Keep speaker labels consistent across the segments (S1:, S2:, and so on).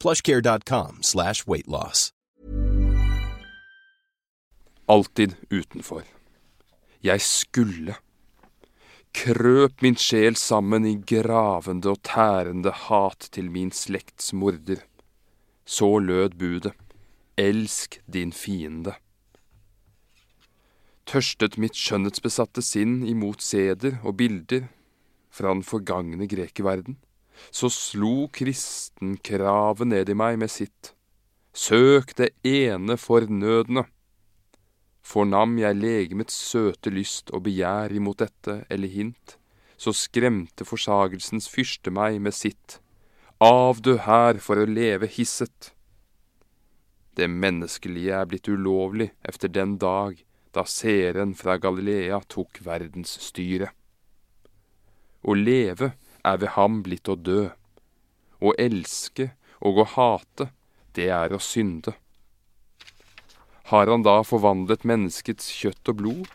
S1: plushcare.com slash weightloss.
S2: Alltid utenfor. Jeg skulle. Krøp min sjel sammen i gravende og tærende hat til min slekts morder. Så lød budet. Elsk din fiende. Tørstet mitt skjønnhetsbesatte sinn imot seder og bilder fra den forgangne grekerverden, så slo kristenkravet ned i meg med sitt. Søk det ene fornødne. Fornam jeg legemets søte lyst og begjær imot dette eller hint, så skremte forsagelsens fyrste meg med sitt. Av du her for å leve hisset. Det menneskelige er blitt ulovlig efter den dag da seeren fra Galilea tok verdensstyret. Å leve er ved ham blitt å dø. Å elske og å hate, det er å synde. Har han da forvandlet menneskets kjøtt og blod?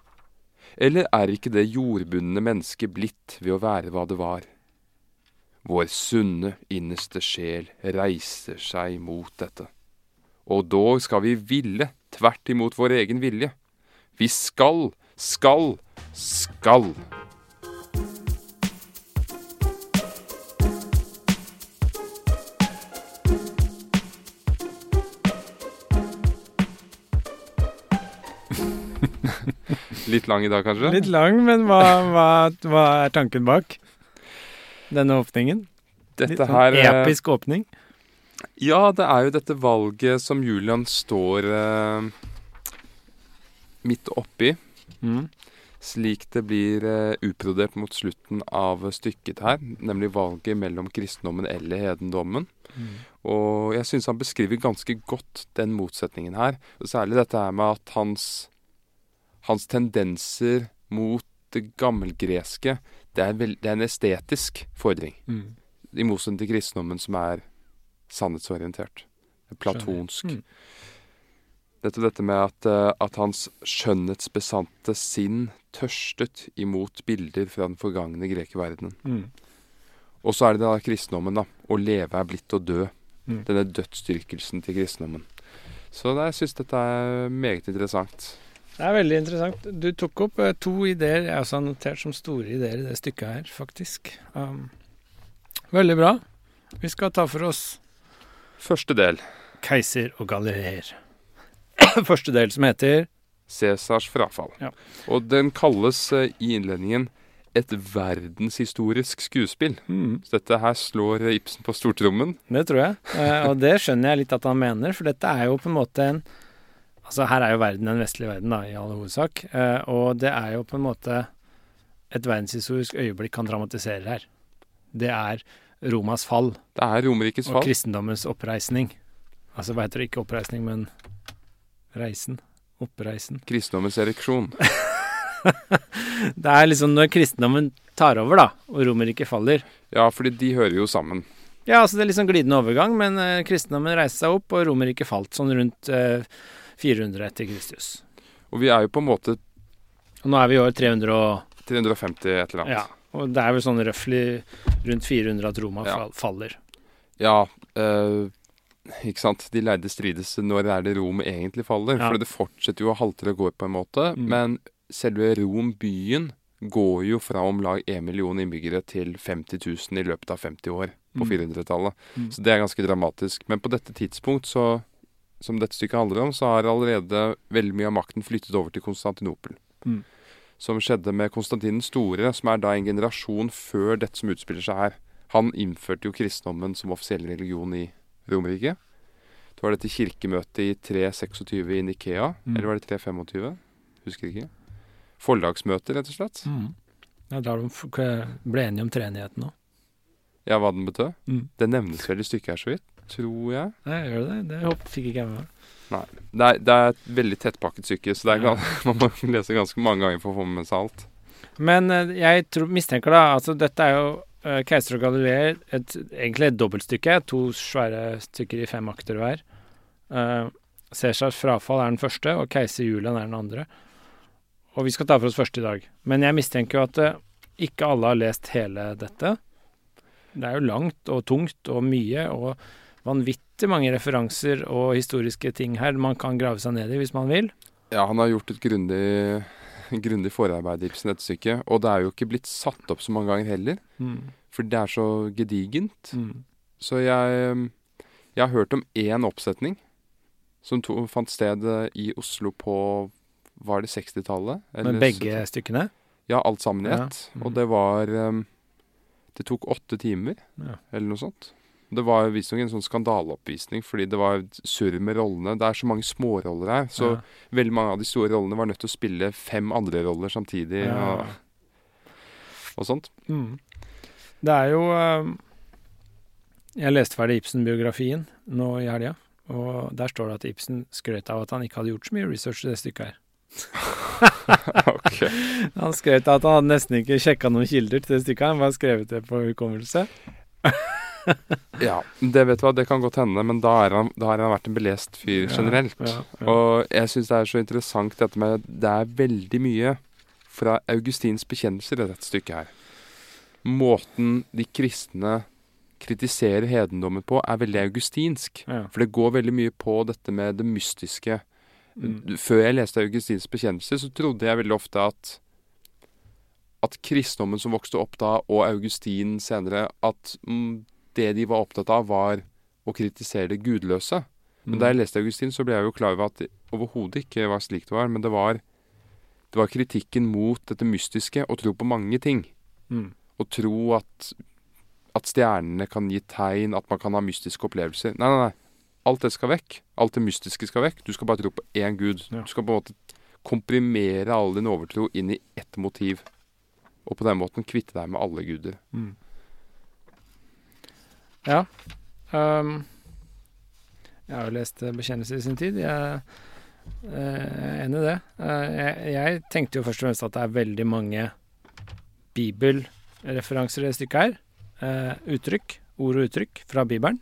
S2: Eller er ikke det jordbundne mennesket blitt ved å være hva det var? Vår sunne, innerste sjel reiser seg mot dette. Og dog skal vi ville tvert imot vår egen vilje. Vi skal, skal, skal. Litt lang i dag, kanskje?
S3: Litt lang, men hva, hva, hva er tanken bak denne åpningen? Litt sånn
S2: her eh,
S3: episk åpning.
S2: Ja, det er jo dette valget som Julian står eh, midt oppi.
S3: Mm.
S2: Slik det blir eh, utbrodert mot slutten av stykket her, nemlig valget mellom kristendommen eller hedendommen.
S3: Mm.
S2: Og jeg syns han beskriver ganske godt den motsetningen her. Og særlig dette her med at hans, hans tendenser mot det gammelgreske, det er, vel, det er en estetisk fordring.
S3: Mm.
S2: I motsetning til kristendommen som er sannhetsorientert. Platonsk.
S3: Mm.
S2: Dette, dette med at, eh, at hans skjønnhetsbesante sinn tørstet imot bilder fra den forgangne grekerverdenen.
S3: Mm.
S2: Og så er det da kristendommen, da. Å leve er blitt å dø.
S3: Mm.
S2: Denne dødsdyrkelsen til kristendommen. Så jeg syns dette er meget interessant.
S3: Det er veldig interessant. Du tok opp eh, to ideer jeg også har notert som store ideer i det stykket her, faktisk. Um, veldig bra. Vi skal ta for oss
S2: Første del.
S3: keiser og gallerier. Første del som heter
S2: Cæsars frafall.
S3: Ja.
S2: Og den kalles eh, i innledningen et verdenshistorisk skuespill.
S3: mm,
S2: Så dette her slår Ibsen på stortrommen.
S3: Det tror jeg. Eh, og det skjønner jeg litt at han mener, for dette er jo på en måte en Altså her er jo verden en vestlig verden, da, i all hovedsak. Eh, og det er jo på en måte et verdenshistorisk øyeblikk kan dramatisere her. Det er Romas fall
S2: Det er Romerrikets
S3: og kristendommens oppreisning. Altså hva heter det? Ikke oppreisning, men reisen. Oppreisen.
S2: Kristendommens ereksjon.
S3: Det er liksom når kristendommen tar over, da, og Romerriket faller.
S2: Ja, fordi de hører jo sammen.
S3: Ja, altså det er sånn glidende overgang, men eh, kristendommen reiste seg opp, og Romerriket falt sånn rundt eh, 400 etter Kristus.
S2: Og vi er jo på en måte
S3: Og nå er vi i år 300 og
S2: 350 et eller annet.
S3: Ja. Og det er vel sånn røftlig rundt 400 at Roma
S2: Ja.
S3: faller.
S2: Ja, øh, ikke sant. De lærde strides når er det Rom egentlig faller.
S3: Ja.
S2: For det fortsetter jo å halte og gå på en måte.
S3: Mm.
S2: Men selve Rom, byen, går jo fra om lag 1 million innbyggere til 50 000 i løpet av 50 år på
S3: Mm.
S2: 400-tallet.
S3: Mm.
S2: Så det er ganske dramatisk. Men på dette tidspunkt så som dette stykket handler om, så har allerede veldig mye av makten flyttet over til Konstantinopel.
S3: Mm.
S2: Som skjedde med Konstantin den store, som er da en generasjon før dette som utspiller seg her. Han innførte jo kristendommen som offisiell religion i Romerriket. Det var dette kirkemøtet i 326 i Nikea,
S3: Mm.
S2: eller var det 325? Husker ikke. Forlagsmøte, rett og slett.
S3: Mm. Ja, da de ble enige om treenigheten òg.
S2: Ja, hva den betød.
S3: Mm.
S2: Det nevnes vel i stykket her så vidt, tror jeg.
S3: Nei, gjør det det? Fikk ikke jeg med meg.
S2: Det er, det er et veldig tettpakket stykke, så
S3: Ja.
S2: man må lese ganske mange ganger for å få med seg alt.
S3: Men eh, jeg tror, mistenker da Altså, dette er jo uh, 'Keiser og Galilei et, egentlig et dobbeltstykke. To svære stykker i fem akter hver. Uh, Cæsars frafall er den første, og keiser Julian er den andre. Og vi skal ta for oss første i dag. Men jeg mistenker jo at uh, ikke alle har lest hele dette. Det er jo langt og tungt og mye, og vanvittig mange referanser og historiske ting her man kan grave seg ned i hvis man vil.
S2: Ja, han har gjort et grundig, grundig forarbeid i Ibsen, dette stykket. Og det er jo ikke blitt satt opp så mange ganger heller, for det er så gedigent.
S3: Mm.
S2: Så jeg, jeg har hørt om én oppsetning som to, fant sted eh, i Oslo på Var det 60-tallet?
S3: Men begge stykkene?
S2: Ja, alt sammen i
S3: Ja.
S2: ett.
S3: Mm.
S2: Og det var um, Det tok åtte timer,
S3: Ja.
S2: eller noe sånt. Det var visstnok en sånn skandaleoppvisning, fordi det var surr med rollene. Det er så mange småroller her, så
S3: Ja.
S2: veldig mange av de store rollene var nødt til å spille fem andre roller samtidig.
S3: Ja.
S2: Og, og sånt.
S3: Mm. Det er jo eh, Jeg leste ferdig Ibsen-biografien nå i helga, og der står det at Ibsen skrøt av at han ikke hadde gjort så mye research i det stykket her.
S2: okay.
S3: Han skrøt av at han hadde nesten ikke sjekka noen kilder til det stykket, han bare skrevet det på hukommelse.
S2: Ja, det vet du hva, det kan godt hende, men da, er han, da har han vært en belest fyr generelt.
S3: Ja, ja.
S2: Og jeg syns det er så interessant dette med Det er veldig mye fra Augustins bekjennelser i dette stykket her. Måten de kristne kritiserer hedendommen på, er veldig augustinsk. For det går veldig mye på dette med det mystiske.
S3: Mm.
S2: Før jeg leste Augustins bekjennelser, så trodde jeg veldig ofte at at kristendommen som vokste opp da, og Augustin senere, at mm, det de var opptatt av, var å kritisere det gudløse. Men da jeg leste Augustin, så ble jeg jo klar over at det overhodet ikke var slik det var. Men det var, det var kritikken mot dette mystiske, å tro på mange ting.
S3: Mm.
S2: Å tro at, at stjernene kan gi tegn, at man kan ha mystiske opplevelser. Nei, nei, nei. Alt det skal vekk. Alt det mystiske skal vekk. Du skal bare tro på én gud.
S3: Ja.
S2: Du skal på en måte komprimere all din overtro inn i ett motiv. Og på den måten kvitte deg med alle guder.
S3: Mm. Ja. Um, jeg har jo lest eh, Bekjennelse i sin tid. Jeg eh, er enig i det. Eh, jeg, jeg tenkte jo først og fremst at det er veldig mange bibelreferanser i det stykket her. Uh, uttrykk, ord og uttrykk fra Bibelen,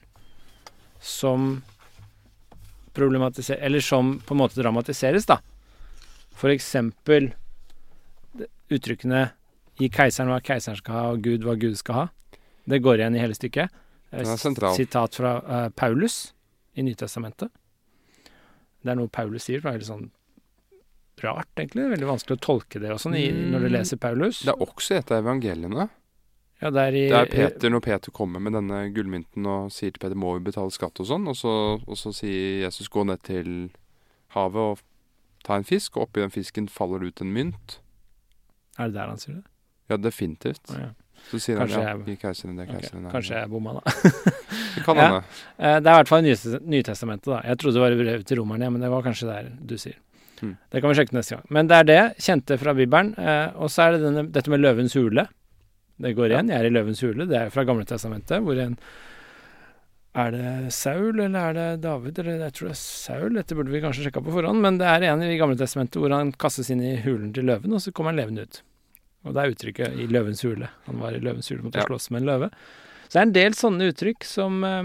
S3: som problematiserer Eller som på en måte dramatiseres, da. For eksempel uttrykkene 'gi keiseren hva keiseren skal ha', og 'Gud hva Gud skal ha'. Det går igjen i hele stykket. Eh. Sitat fra uh, Paulus i Nytestamentet. Det er noe Paulus sier, det er veldig sånn rart, egentlig. Veldig vanskelig å tolke det og sånn i- når du
S2: Mm.
S3: leser Paulus.
S2: Det er også et av evangeliene.
S3: Ja, det er i
S2: Det er Peter når Peter kommer med denne gullmynten og sier til Peter må vi betale skatt og sånn, og så, og så sier Jesus gå ned til havet og ta en fisk, og oppi den fisken faller det ut en mynt.
S3: Er det der han sier det?
S2: Ja, definitivt.
S3: Oh, ja.
S2: Så sier
S3: Kanskje
S2: han ja, keiseren det
S3: Ok,
S2: okay.
S3: Kanskje jeg bomma, da.
S2: Det kan
S3: Ja.
S2: hende.
S3: Eh, Det er i hvert fall Nytestamentet, da. Jeg trodde det var brevet til romerne, ja, men det var kanskje der du sier.
S2: Mm.
S3: Det kan vi sjekke neste gang. Men det er det, kjente fra Bibelen. Eh, og så er det denne, dette med løvens hule. Det går igjen. Jeg er i løvens hule. Det er fra Gamle testamentet, hvor en Er det Saul, eller er det David? Eller jeg tror det er Saul. Dette burde vi kanskje sjekka på forhånd, men det er en i Gamle testamentet hvor han kastes inn i hulen til løven, og så kommer han levende ut. Og det er uttrykket 'i løvens hule'. Han var i løvens hule måtte
S2: Ja.
S3: slåss med en løve. Så det er en del sånne uttrykk som eh,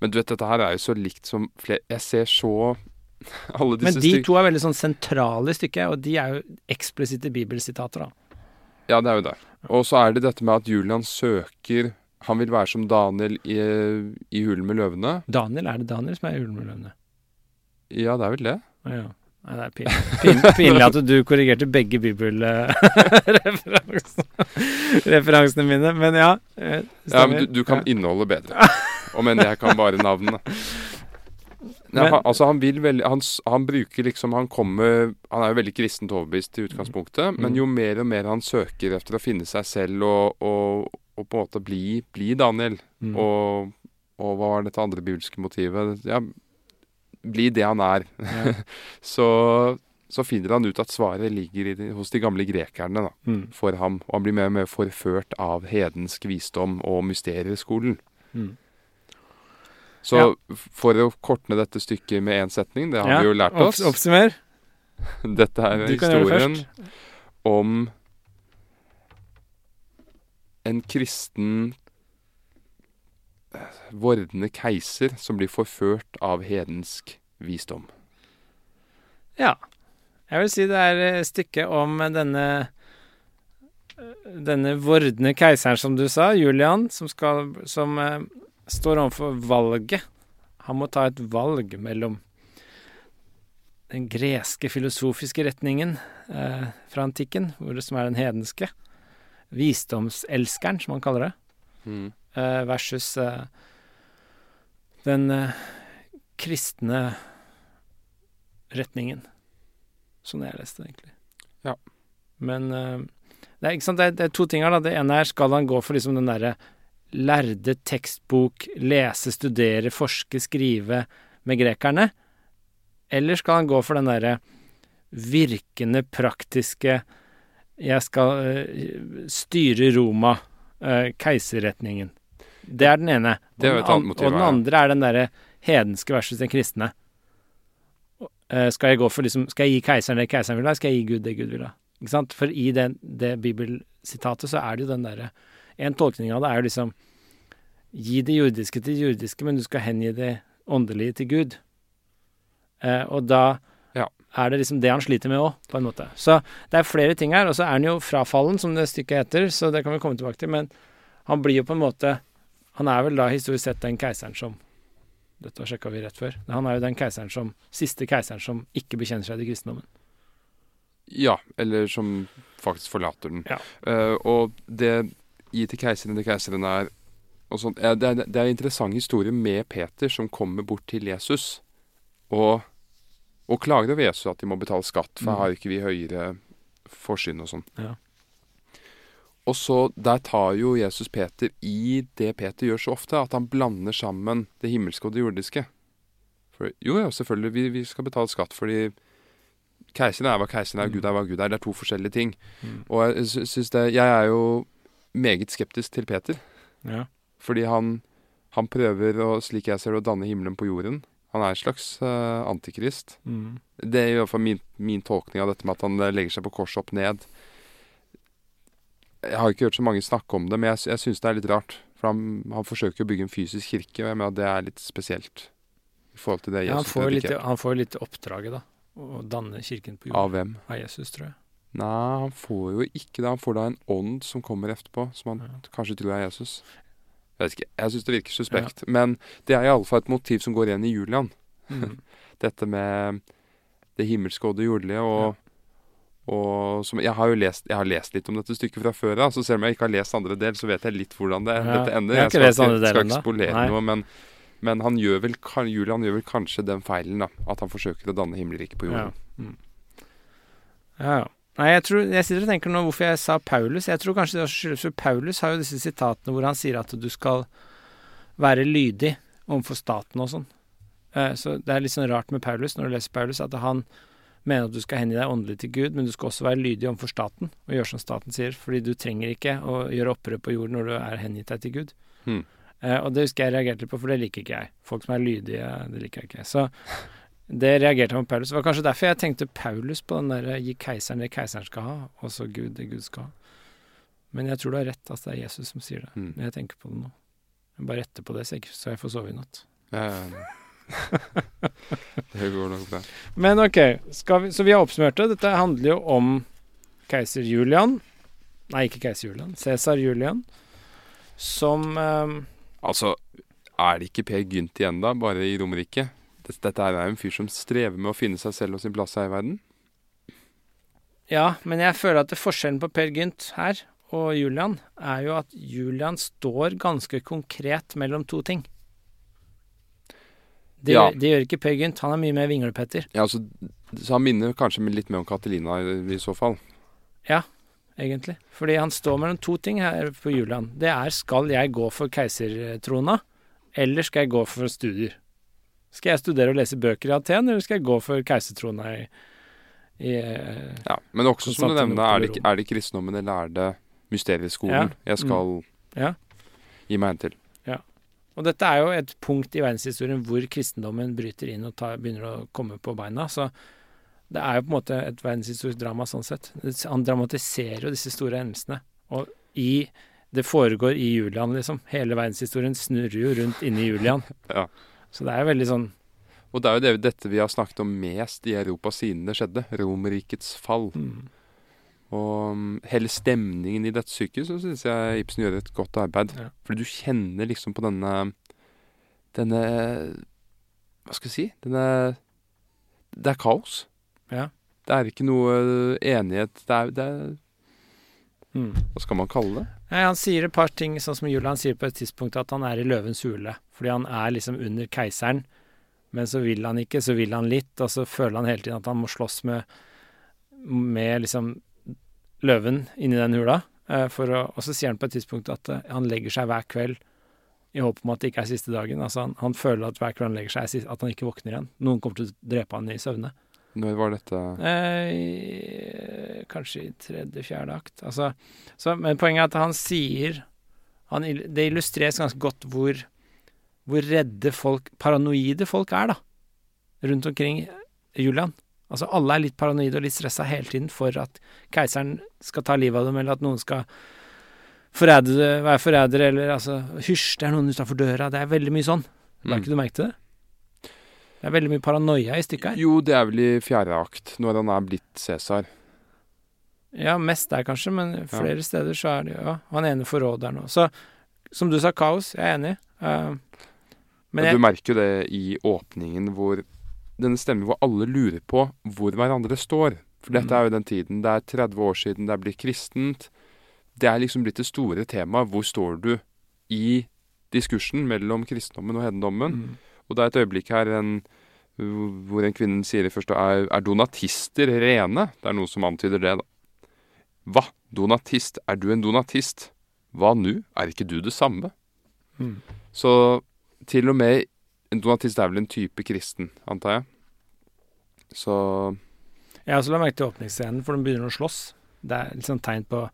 S2: Men du vet, dette her er jo så likt som flere Jeg ser så alle disse
S3: Men de
S2: styk-
S3: to er veldig sånn sentrale i stykket, og de er jo eksplisitte bibelsitater, da.
S2: Ja, det er jo det. Og så er det dette med at Julian søker Han vil være som Daniel i, i hulen med løvene.
S3: Daniel, er det Daniel som er i Hulen med løvene?
S2: Ja, det er vel det.
S3: Ja, ja. Nei, det er pinlig, pin, pinlig at du korrigerte begge bibelreferansene referansene mine, men ja. Stemmer.
S2: Ja, men du, du kan
S3: inneholde
S2: innholdet bedre. Om enn jeg kan bare navnene. Nei, han, altså han vil veldig han, han bruker liksom Han kommer Han er jo veldig kristent overbevist i utgangspunktet, men
S3: Mm.
S2: jo mer og mer han søker etter å finne seg selv og, og, og på en måte bli, bli Daniel,
S3: Mm.
S2: og, og hva var dette andre bibelske motivet? Ja, bli det han er.
S3: Ja.
S2: så, så finner han ut at svaret ligger i hos de gamle grekerne da,
S3: Mm.
S2: for ham, og han blir mer og mer forført av hedensk visdom og mysterieskolen.
S3: Mm.
S2: Så
S3: Ja.
S2: for å kortne dette stykket med én setning, det har
S3: Ja,
S2: vi jo lært oss.
S3: Oppsummer.
S2: Dette er
S3: det
S2: historien om en kristen vordende keiser som blir forført av hedensk visdom.
S3: Ja. Jeg vil si det er et stykke om denne denne vordende keiseren, som du sa, Julian, som, skal, som uh, står overfor valget. Han må ta et valg mellom den greske filosofiske retningen uh, fra antikken, hvor det som er den hedenske, visdomselskeren, som han kaller det,
S2: Mm.
S3: Eh, versus eh, den eh, kristne retningen. Sånn jeg leste det, egentlig.
S2: Ja.
S3: Men det, er? Det, er, det er to ting her. da. Det ene er skal han gå for liksom den derre lærde tekstbok, lese, studere, forske, skrive med grekerne? Eller skal han gå for den derre virkende, praktiske Jeg skal styre Roma, keiserretningen. Det er den ene.
S2: Det er jo et
S3: den
S2: annet motiv,
S3: Og den andre er den derre hedenske versus den kristne. Eh, skal jeg gå for liksom Skal jeg gi keiseren det keiseren vil ha, skal jeg gi Gud det Gud vil ha? Ikke sant? For i den, det bibelsitatet så er det jo den derre En tolkning av det er jo liksom Gi det jordiske til det jordiske, men du skal hengi det åndelige til Gud. Eh, og da
S2: Ja.
S3: er det liksom det han sliter med òg, på en måte. Så det er flere ting her. Og så er han jo frafallen, som det stykket heter, så det kan vi komme tilbake til. Men han blir jo på en måte Han er vel da historisk sett den keiseren som Dette sjekka vi rett før. Han er jo den keiseren som Siste keiseren som ikke bekjenner seg til kristendommen.
S2: Ja, eller som faktisk forlater den.
S3: Ja.
S2: Uh, og det gi til keiseren det keiseren er det, er, det er en interessant historie med Peter som kommer bort til Jesus og, og klager over Jesus at de må betale skatt, for
S3: Mm.
S2: har ikke vi høyere forsyn og sånn.
S3: Ja.
S2: Og så Der tar jo Jesus Peter i det Peter gjør så ofte, at han blander sammen det himmelske og det jordiske. For, jo, ja, selvfølgelig, vi, vi skal betale skatt fordi keiseren er hva keiseren er,
S3: Mm.
S2: Gud er hva Gud er. Det er to forskjellige ting.
S3: Mm.
S2: Og jeg sy- syns det Jeg er jo meget skeptisk til Peter.
S3: Ja.
S2: Fordi han, han prøver, å, slik jeg ser det, å danne himmelen på jorden. Han er en slags uh, antikrist.
S3: Mm.
S2: Det er i hvert fall min, min tolkning av dette med at han eh, legger seg på korset opp ned. Jeg har ikke hørt så mange snakke om det, men jeg, jeg syns det er litt rart. For han, han forsøker å bygge en fysisk kirke, og jeg mener at det er litt spesielt. I forhold til det
S3: Ja, han
S2: Jesus
S3: får litt, han får litt oppdraget, da. Å danne kirken på jorden.
S2: Av hvem?
S3: Av Jesus, tror jeg.
S2: Nei, han får jo ikke det. Han får da en ånd som kommer etterpå, som han
S3: Ja.
S2: kanskje tror er Jesus. Jeg vet ikke, jeg syns det virker suspekt. Men det er iallfall et motiv som går igjen i Julian.
S3: Mm.
S2: Dette med det himmelske og det jordelige. Og, og som, jeg, har jo lest, jeg har lest litt om dette stykket fra før av, så selv om jeg ikke har lest andre del, så vet jeg litt hvordan det,
S3: Ja,
S2: dette ender.
S3: jeg ikke
S2: skal
S3: del
S2: skal ikke spolere noe, men, men han gjør vel, Julian gjør vel kanskje den feilen, da. At han forsøker å danne himmelriket på
S3: Ja.
S2: jorden.
S3: Mm. ja, ja. Nei, jeg, tror, jeg sitter og tenker nå hvorfor jeg sa Paulus. Jeg tror kanskje det skyldes for Paulus har jo disse sitatene hvor han sier at du skal være lydig overfor staten og sånn. Eh, Så det er litt sånn rart med Paulus, når du leser Paulus, at han mener at du skal hengi deg åndelig til Gud, men du skal også være lydig overfor staten, og gjøre som staten sier, fordi du trenger ikke å gjøre opprør på jorden når du er hengitt deg til Gud.
S2: Hmm.
S3: Eh, og det husker jeg reagerte på, for det liker ikke jeg. Folk som er lydige, det liker jeg ikke. Så det reagerte jeg på Paulus. Det var kanskje derfor jeg tenkte Paulus på den derre gi keiseren det keiseren skal ha, og så Gud det Gud skal ha. Men jeg tror du har rett, altså det er Jesus som sier det,
S2: Mm.
S3: jeg tenker på det nå. Jeg bare retter på det, så jeg, så jeg får sove i natt.
S2: Ja, ja, ja. det går nok bra.
S3: Men ok, vi, så vi har oppsummert det. Dette handler jo om keiser Julian. Nei, ikke keiser Julian. Cæsar Julian. Som eh,
S2: Altså, er det ikke Per Gynt igjen da, bare i Romerike? Dette, dette er jo en fyr som strever med å finne seg selv og sin plass her i verden.
S3: Ja, men jeg føler at forskjellen på Per Gynt her og Julian er jo at Julian står ganske konkret mellom to ting. Det,
S2: Ja.
S3: det gjør ikke Per Gynt. Han er mye mer vinglepetter,
S2: Ja, altså, så han minner kanskje litt mer om Catelina i, i så fall.
S3: Ja, egentlig. Fordi han står mellom to ting her på Julian. Det er skal jeg gå for keisertrona, eller skal jeg gå for studier? Skal jeg studere og lese bøker i Aten, eller skal jeg gå for keisertrona i, i eh,
S2: Ja, Men også som du nevner, er det, er det kristendommen eller er det mysterieskolen jeg skal
S3: Ja.
S2: gi meg hen til?
S3: Og dette er jo et punkt i verdenshistorien hvor kristendommen bryter inn og tar, begynner å komme på beina. Så det er jo på en måte et verdenshistorisk drama sånn sett. Han dramatiserer jo disse store hendelsene. Og i Det foregår i Julian, liksom. Hele verdenshistorien snurrer jo rundt inni Julian.
S2: Ja.
S3: Så det er jo veldig sånn
S2: Og det er jo det, dette vi har snakket om mest i Europa siden det skjedde. Romerrikets fall.
S3: mm,
S2: Og um, hele stemningen i dette stykket så syns jeg Ibsen gjør et godt arbeid.
S3: Ja.
S2: Fordi du kjenner liksom på denne Denne Hva skal jeg si? Denne Det er kaos.
S3: Ja.
S2: Det er ikke noe enighet. Det er, det er
S3: mm.
S2: Hva skal man kalle det?
S3: Nei, Han sier et par ting, sånn som Julian sier på et tidspunkt at han er i løvens hule. Fordi han er liksom under keiseren, men så vil han ikke, så vil han litt, og så føler han hele tiden at han må slåss med, med liksom løven inni den hula. eh, For å, og så sier han på et tidspunkt at eh, han legger seg hver kveld i håp om at det ikke er siste dagen. Altså han, han føler at hver kveld han legger seg, at han ikke våkner igjen. Noen kommer til å drepe han i søvne.
S2: Når var dette
S3: Eh, kanskje i tredje-fjerde akt. Altså, så, men poenget er at han sier han, Det illustreres ganske godt hvor, hvor redde folk, paranoide folk er, da. Rundt omkring Julian. Altså alle er litt paranoide og litt stressa hele tiden for at keiseren skal ta livet av dem, eller at noen skal forræde, være forrædere, eller altså Hysj, det er noen utafor døra. Det er veldig mye sånn. La
S2: Mm.
S3: ikke du merke til det? Det er veldig mye paranoia i stykket her.
S2: Jo, det er vel i fjerde akt, når han er blitt Cæsar.
S3: Ja, mest der kanskje, men flere steder så er det jo ja, han ene forråderen òg. Så som du sa, kaos. Jeg er enig. Uh, men
S2: Men
S3: jeg,
S2: Du merker jo det i åpningen hvor denne stemmen hvor alle lurer på hvor hverandre står. For dette
S3: Mm.
S2: er jo den tiden. Det er 30 år siden det blitt kristent. Det er liksom blitt det store temaet. Hvor står du i diskursen mellom kristendommen og hedendommen?
S3: mm,
S2: Og det er et øyeblikk her en, hvor en kvinne sier først er, er donatister rene? Det er noe som antyder det, da. Hva? Donatist? Er du en donatist? Hva nu? Er ikke du det samme?
S3: mm.
S2: Så til og med en donatist er vel en type kristen, antar jeg. Så
S3: Jeg også la merke til åpningsscenen, for de begynner å slåss. Det er litt sånn tegn på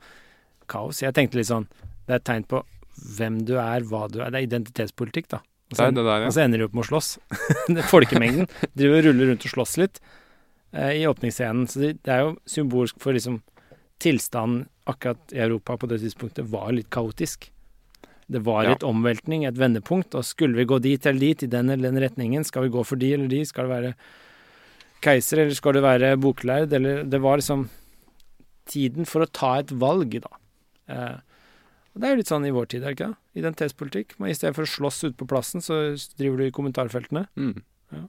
S3: kaos. Jeg tenkte litt sånn Det er et tegn på hvem du er, hva du er. Det er identitetspolitikk, da. Og
S2: det
S3: så,
S2: er det der,
S3: og så ender de opp med å slåss. Folkemengden driver og ruller rundt og slåss litt eh, i åpningsscenen. Så det, det er jo symbolsk for liksom tilstanden akkurat i Europa på det tidspunktet var litt kaotisk. Det var
S2: Ja.
S3: litt omveltning, et vendepunkt, og skulle vi gå dit eller dit, i den eller den retningen, skal vi gå for de eller de, skal det være keiser, eller skal det være boklærd, eller Det var liksom tiden for å ta et valg, da. Eh, og det er jo litt sånn i vår tid, er det ikke? det? Identitetspolitikk. Men I stedet for å slåss ute på plassen, så driver du i kommentarfeltene.
S2: Mm.
S3: Ja.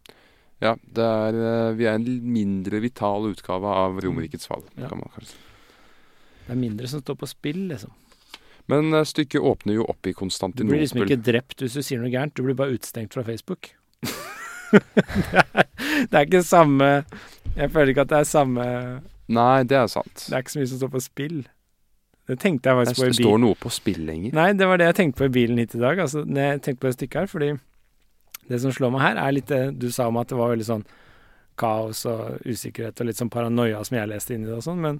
S2: Ja, det er, eh, vi er en mindre vital utgave av Romerrikets fall,
S3: Ja.
S2: kan man kanskje si.
S3: Det er mindre som står på spill, liksom.
S2: Men eh, stykket åpner jo opp i
S3: Du blir liksom ikke drept hvis du sier noe gærent, du blir bare utestengt fra Facebook. det, er, det er ikke samme Jeg føler ikke at det er samme
S2: Nei, det er sant.
S3: Det er ikke så mye som står på spill. Det tenkte jeg
S2: faktisk
S3: faktisk på i bilen.
S2: Det står noe på spill lenger.
S3: Nei, det var det jeg tenkte på i bilen hit i dag. Altså, når jeg tenkte på det stykket her, fordi det som slår meg her, er litt det du sa om at det var veldig sånn kaos og usikkerhet og litt sånn paranoia som jeg leste inn i det og sånn, men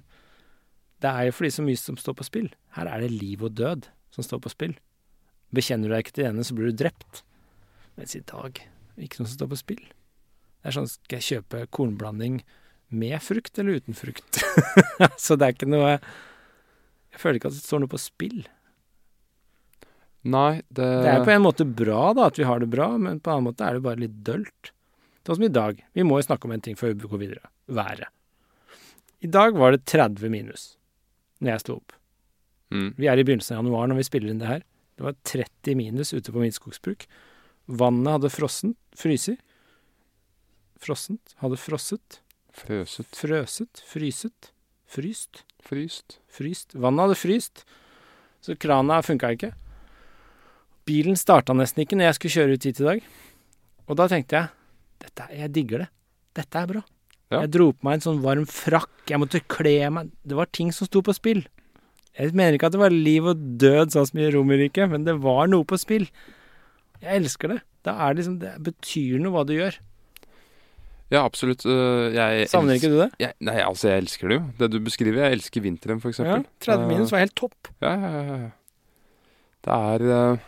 S3: det er jo fordi så mye som står på spill. Her er det liv og død som står på spill. Bekjenner du deg ikke til denne, ene, så blir du drept. Mens i dag ikke noe som står på spill. Det er sånn skal jeg kjøpe kornblanding med frukt eller uten frukt? så det er ikke noe Jeg føler ikke at det står noe på spill.
S2: Nei, det,
S3: Det er på en måte bra da, at vi har det bra, men på en annen måte er det bare litt dølt. Sånn som i dag. Vi må jo snakke om en ting før vi går videre. Været. I dag var det 30 minus når jeg sto opp.
S2: mm.
S3: Vi er i begynnelsen av januar når vi spiller inn det her. Det var 30 minus ute på Midtskogsbruk. Vannet hadde frossent, fryset. Frossent. Hadde frosset.
S2: Frøset.
S3: Frøset. Fryset. Fryst.
S2: Fryst.
S3: Fryst. Vannet hadde fryst. Så krana funka ikke. Bilen starta nesten ikke når jeg skulle kjøre ut hit i dag. Og da tenkte jeg dette, Jeg digger det. Dette er bra.
S2: Ja.
S3: Jeg dro på meg en sånn varm frakk. Jeg måtte kle meg Det var ting som sto på spill. Jeg mener ikke at det var liv og død sånn som i Romerriket, men det var noe på spill. Jeg elsker det. Det liksom Det betyr noe hva du gjør.
S2: Ja, absolutt. øh, Jeg
S3: Savner ikke du det?
S2: Jeg, nei, altså, jeg elsker det jo. Det du beskriver. Jeg elsker vinteren, for
S3: Ja.
S2: eksempel.
S3: 30 minus var helt topp.
S2: Ja, ja, ja, ja. Det er øh,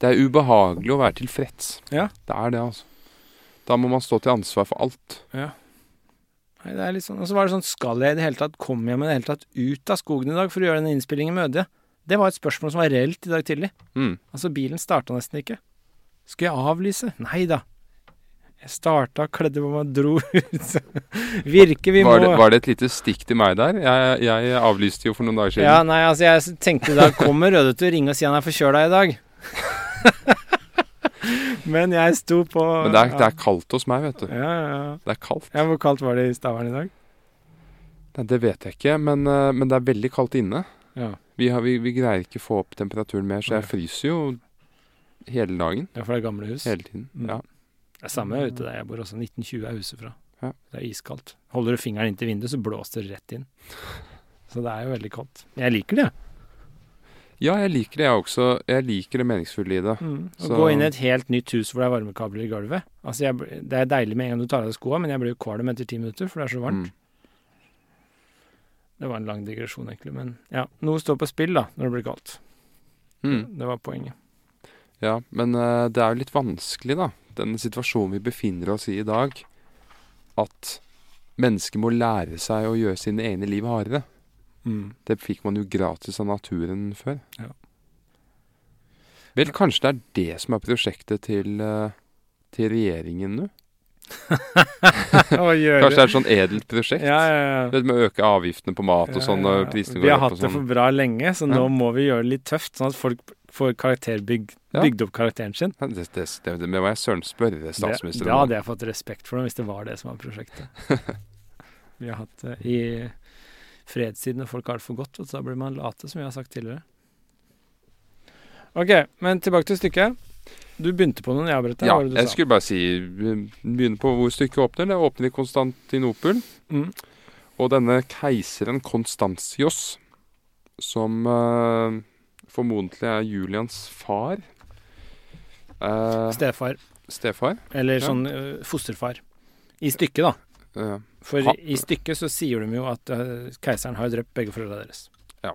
S2: Det er ubehagelig å være tilfreds.
S3: Ja.
S2: Det er det, altså. Da må man stå til ansvar for alt.
S3: Nei, det er litt sånn. Og så var det sånn Skal jeg i det hele tatt komme jeg i det hele tatt ut av skogen i dag for å gjøre denne innspillingen med Ødje? Det var et spørsmål som var reelt i dag tidlig.
S2: Mm.
S3: Altså, bilen starta nesten ikke. Skulle jeg avlyse? Nei da. Jeg starta, kledde på meg, dro ut. Virker vi
S2: Var,
S3: må
S2: det, var det et lite stikk til meg der? Jeg, jeg avlyste jo for noen dager siden.
S3: Ja, nei, altså, jeg tenkte da kommer Røde til å ringe og si han er forkjøla i dag. Men jeg sto på
S2: Men det er, det er kaldt hos meg, vet du.
S3: Ja, ja, ja.
S2: Det er kaldt.
S3: ja. Hvor kaldt var det i Stavern i dag?
S2: Nei, det vet jeg ikke, men, øh, men det er veldig kaldt inne.
S3: Ja.
S2: Vi, har, vi, vi greier ikke å få opp temperaturen mer, så jeg fryser jo hele dagen.
S3: ja, for det er gamle hus.
S2: Hele tiden.
S3: Mm.
S2: Ja.
S3: Det er samme ute der jeg bor også. 1920 er huset fra.
S2: Ja.
S3: Det er iskaldt. Holder du fingeren inntil vinduet, så blåser det rett inn. Så det er jo veldig kaldt. Jeg liker det.
S2: Ja, jeg liker det, jeg også. Jeg liker det meningsfulle i det.
S3: Å
S2: Så-
S3: gå inn i et helt nytt hus hvor det er varmekabler i gulvet. Altså, jeg, det er deilig med en gang du tar av deg skoa, men jeg blir jo kvalm etter ti minutter, for det er så varmt.
S2: Mm.
S3: Det var en lang digresjon, egentlig. Men ja, noe står på spill da, når det blir kaldt.
S2: Mm.
S3: Det var poenget.
S2: Ja, men uh, det er jo litt vanskelig, da. Den situasjonen vi befinner oss i i dag. At mennesker må lære seg å gjøre sine egne liv hardere. Det fikk man jo gratis av naturen før.
S3: Ja.
S2: Vel, kanskje det er det som er prosjektet til, eh, til regjeringen nå? Kanskje det er et sånn edelt prosjekt?
S3: Ja, ja, ja.
S2: Det med å øke avgiftene på mat og sånn.
S3: Vi har hatt det
S2: sånn.
S3: for bra lenge, så nå må vi gjøre det litt tøft, sånn at folk får
S2: bygd,
S3: bygd opp karakteren sin.
S2: Det, det, det, det må jeg søren spørre
S3: statsministeren
S2: statsministeren
S3: da hadde jeg fått respekt for dem hvis det var det som var prosjektet. vi har hatt det i fredstid når folk har det for godt, du, da blir man late, som vi har sagt tidligere. Ok, men tilbake til stykket. Du begynte på noen, jeg avbrøt deg.
S2: Ja,
S3: det du
S2: jeg
S3: sa?
S2: skulle bare si Begynne på hvor stykket åpner. Det åpner i Konstantinopel.
S3: Mm.
S2: Og denne keiseren Konstantios, som uh, formodentlig er Julians far uh,
S3: Stefar.
S2: Stefar.
S3: Eller
S2: Ja.
S3: sånn uh, fosterfar. I stykket, da.
S2: eh,
S3: For
S2: Ha-
S3: i stykket så sier de jo at eh, keiseren har drept begge foreldra deres.
S2: Ja.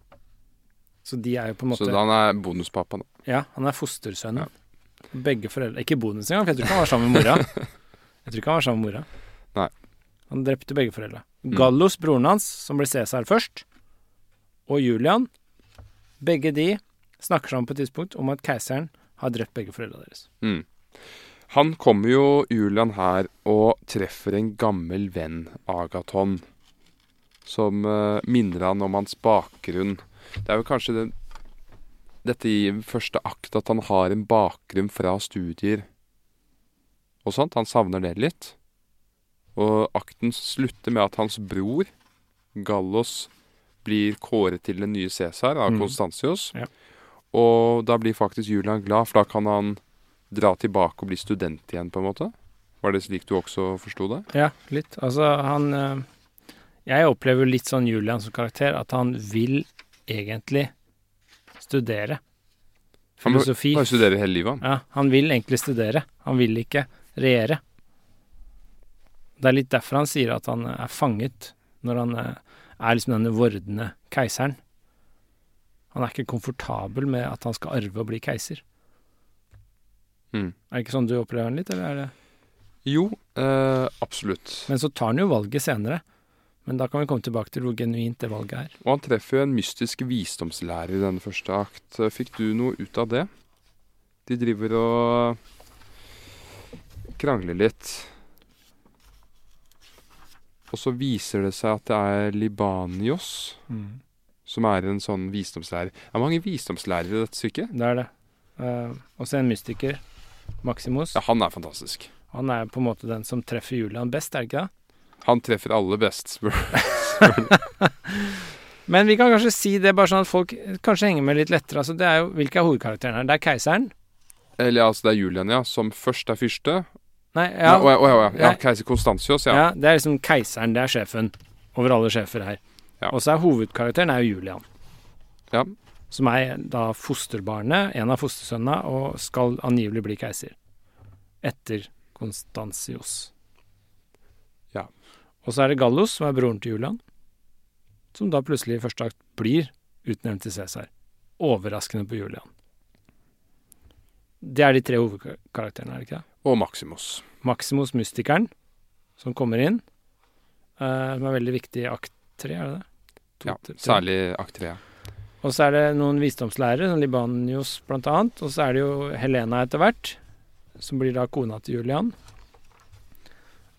S3: Så de er jo på en måte
S2: så han er bonuspappa, da.
S3: Ja, han er fostersønnen. Begge foreldre Ikke bonus engang, for jeg tror ikke han var sammen med mora. Jeg tror ikke han var sammen med mora.
S2: Nei.
S3: Han drepte begge foreldre.
S2: Mm.
S3: Gallos, broren hans, som ble Cæsar først, og Julian, begge de snakker sammen på et tidspunkt om at keiseren har drept begge foreldra deres.
S2: Mm. Han kommer jo, Julian, her og treffer en gammel venn, Agaton, som eh, minner han om hans bakgrunn. Det er jo kanskje den, dette i første akt at han har en bakgrunn fra studier og sånt. Han savner det litt. Og akten slutter med at hans bror, Gallos, blir kåret til den nye Cæsar av
S3: Mm. Ja.
S2: Og da blir faktisk Julian glad, for da kan han dra tilbake og bli student igjen, på en måte. Var det slik du også forsto det?
S3: Ja, litt. Altså, han eh, Jeg opplever litt sånn Julian som karakter, at han vil egentlig studere.
S2: Han vil
S3: Filosofi.
S2: Studere hele livet, han.
S3: Ja, han vil egentlig studere. Han vil ikke regjere. Det er litt derfor han sier at han er fanget, når han eh, er liksom denne vordende keiseren. Han er ikke komfortabel med at han skal arve og bli keiser.
S2: Mm.
S3: Er det ikke sånn du opplever den litt, eller er det
S2: Jo, eh, absolutt.
S3: Men så tar han jo valget senere. Men da kan vi komme tilbake til hvor genuint det valget er.
S2: Og han treffer jo en mystisk visdomslærer i denne første akt. Fikk du noe ut av det? De driver og krangler litt. Og så viser det seg at det er Libanios som er en sånn visdomslærer. Det er mange visdomslærere i dette stykket.
S3: Det er det. Uh, også en mystiker, Maximus.
S2: Ja, han er fantastisk.
S3: Han er på en måte den som treffer Julian best, er det ikke det?
S2: Han treffer alle best, spør
S3: Men vi kan kanskje si det bare sånn at folk kanskje henger med litt lettere. Altså, det er jo, hvilke er hovedkarakterene her? Det er keiseren,
S2: Eller altså, det er Julian, ja, som først er fyrste.
S3: Nei, ja,
S2: Å, å, å, ja, ja, ja. Keiser Konstantius, ja.
S3: ja. Det er liksom keiseren, det er sjefen over alle sjefer her.
S2: Ja.
S3: Og så er hovedkarakteren er jo Julian.
S2: Ja.
S3: Som er da fosterbarnet, en av fostersønnene, og skal angivelig bli keiser. Etter Konstantius.
S2: Ja.
S3: Og så er det Gallus, som er broren til Julian, som da plutselig i første akt blir utnevnt til Cæsar. Overraskende på Julian. Det er de tre hovedkarakterene, er det ikke det?
S2: Og Maximus.
S3: Maximus Mystikeren, som kommer inn. Uh, som er veldig viktig i akt tre, er det det? To,
S2: Ja,
S3: tre.
S2: særlig akt tre.
S3: Og så er det noen visdomslærere, som Libanios blant annet. Og så er det jo Helena etter hvert, som blir da kona til Julian.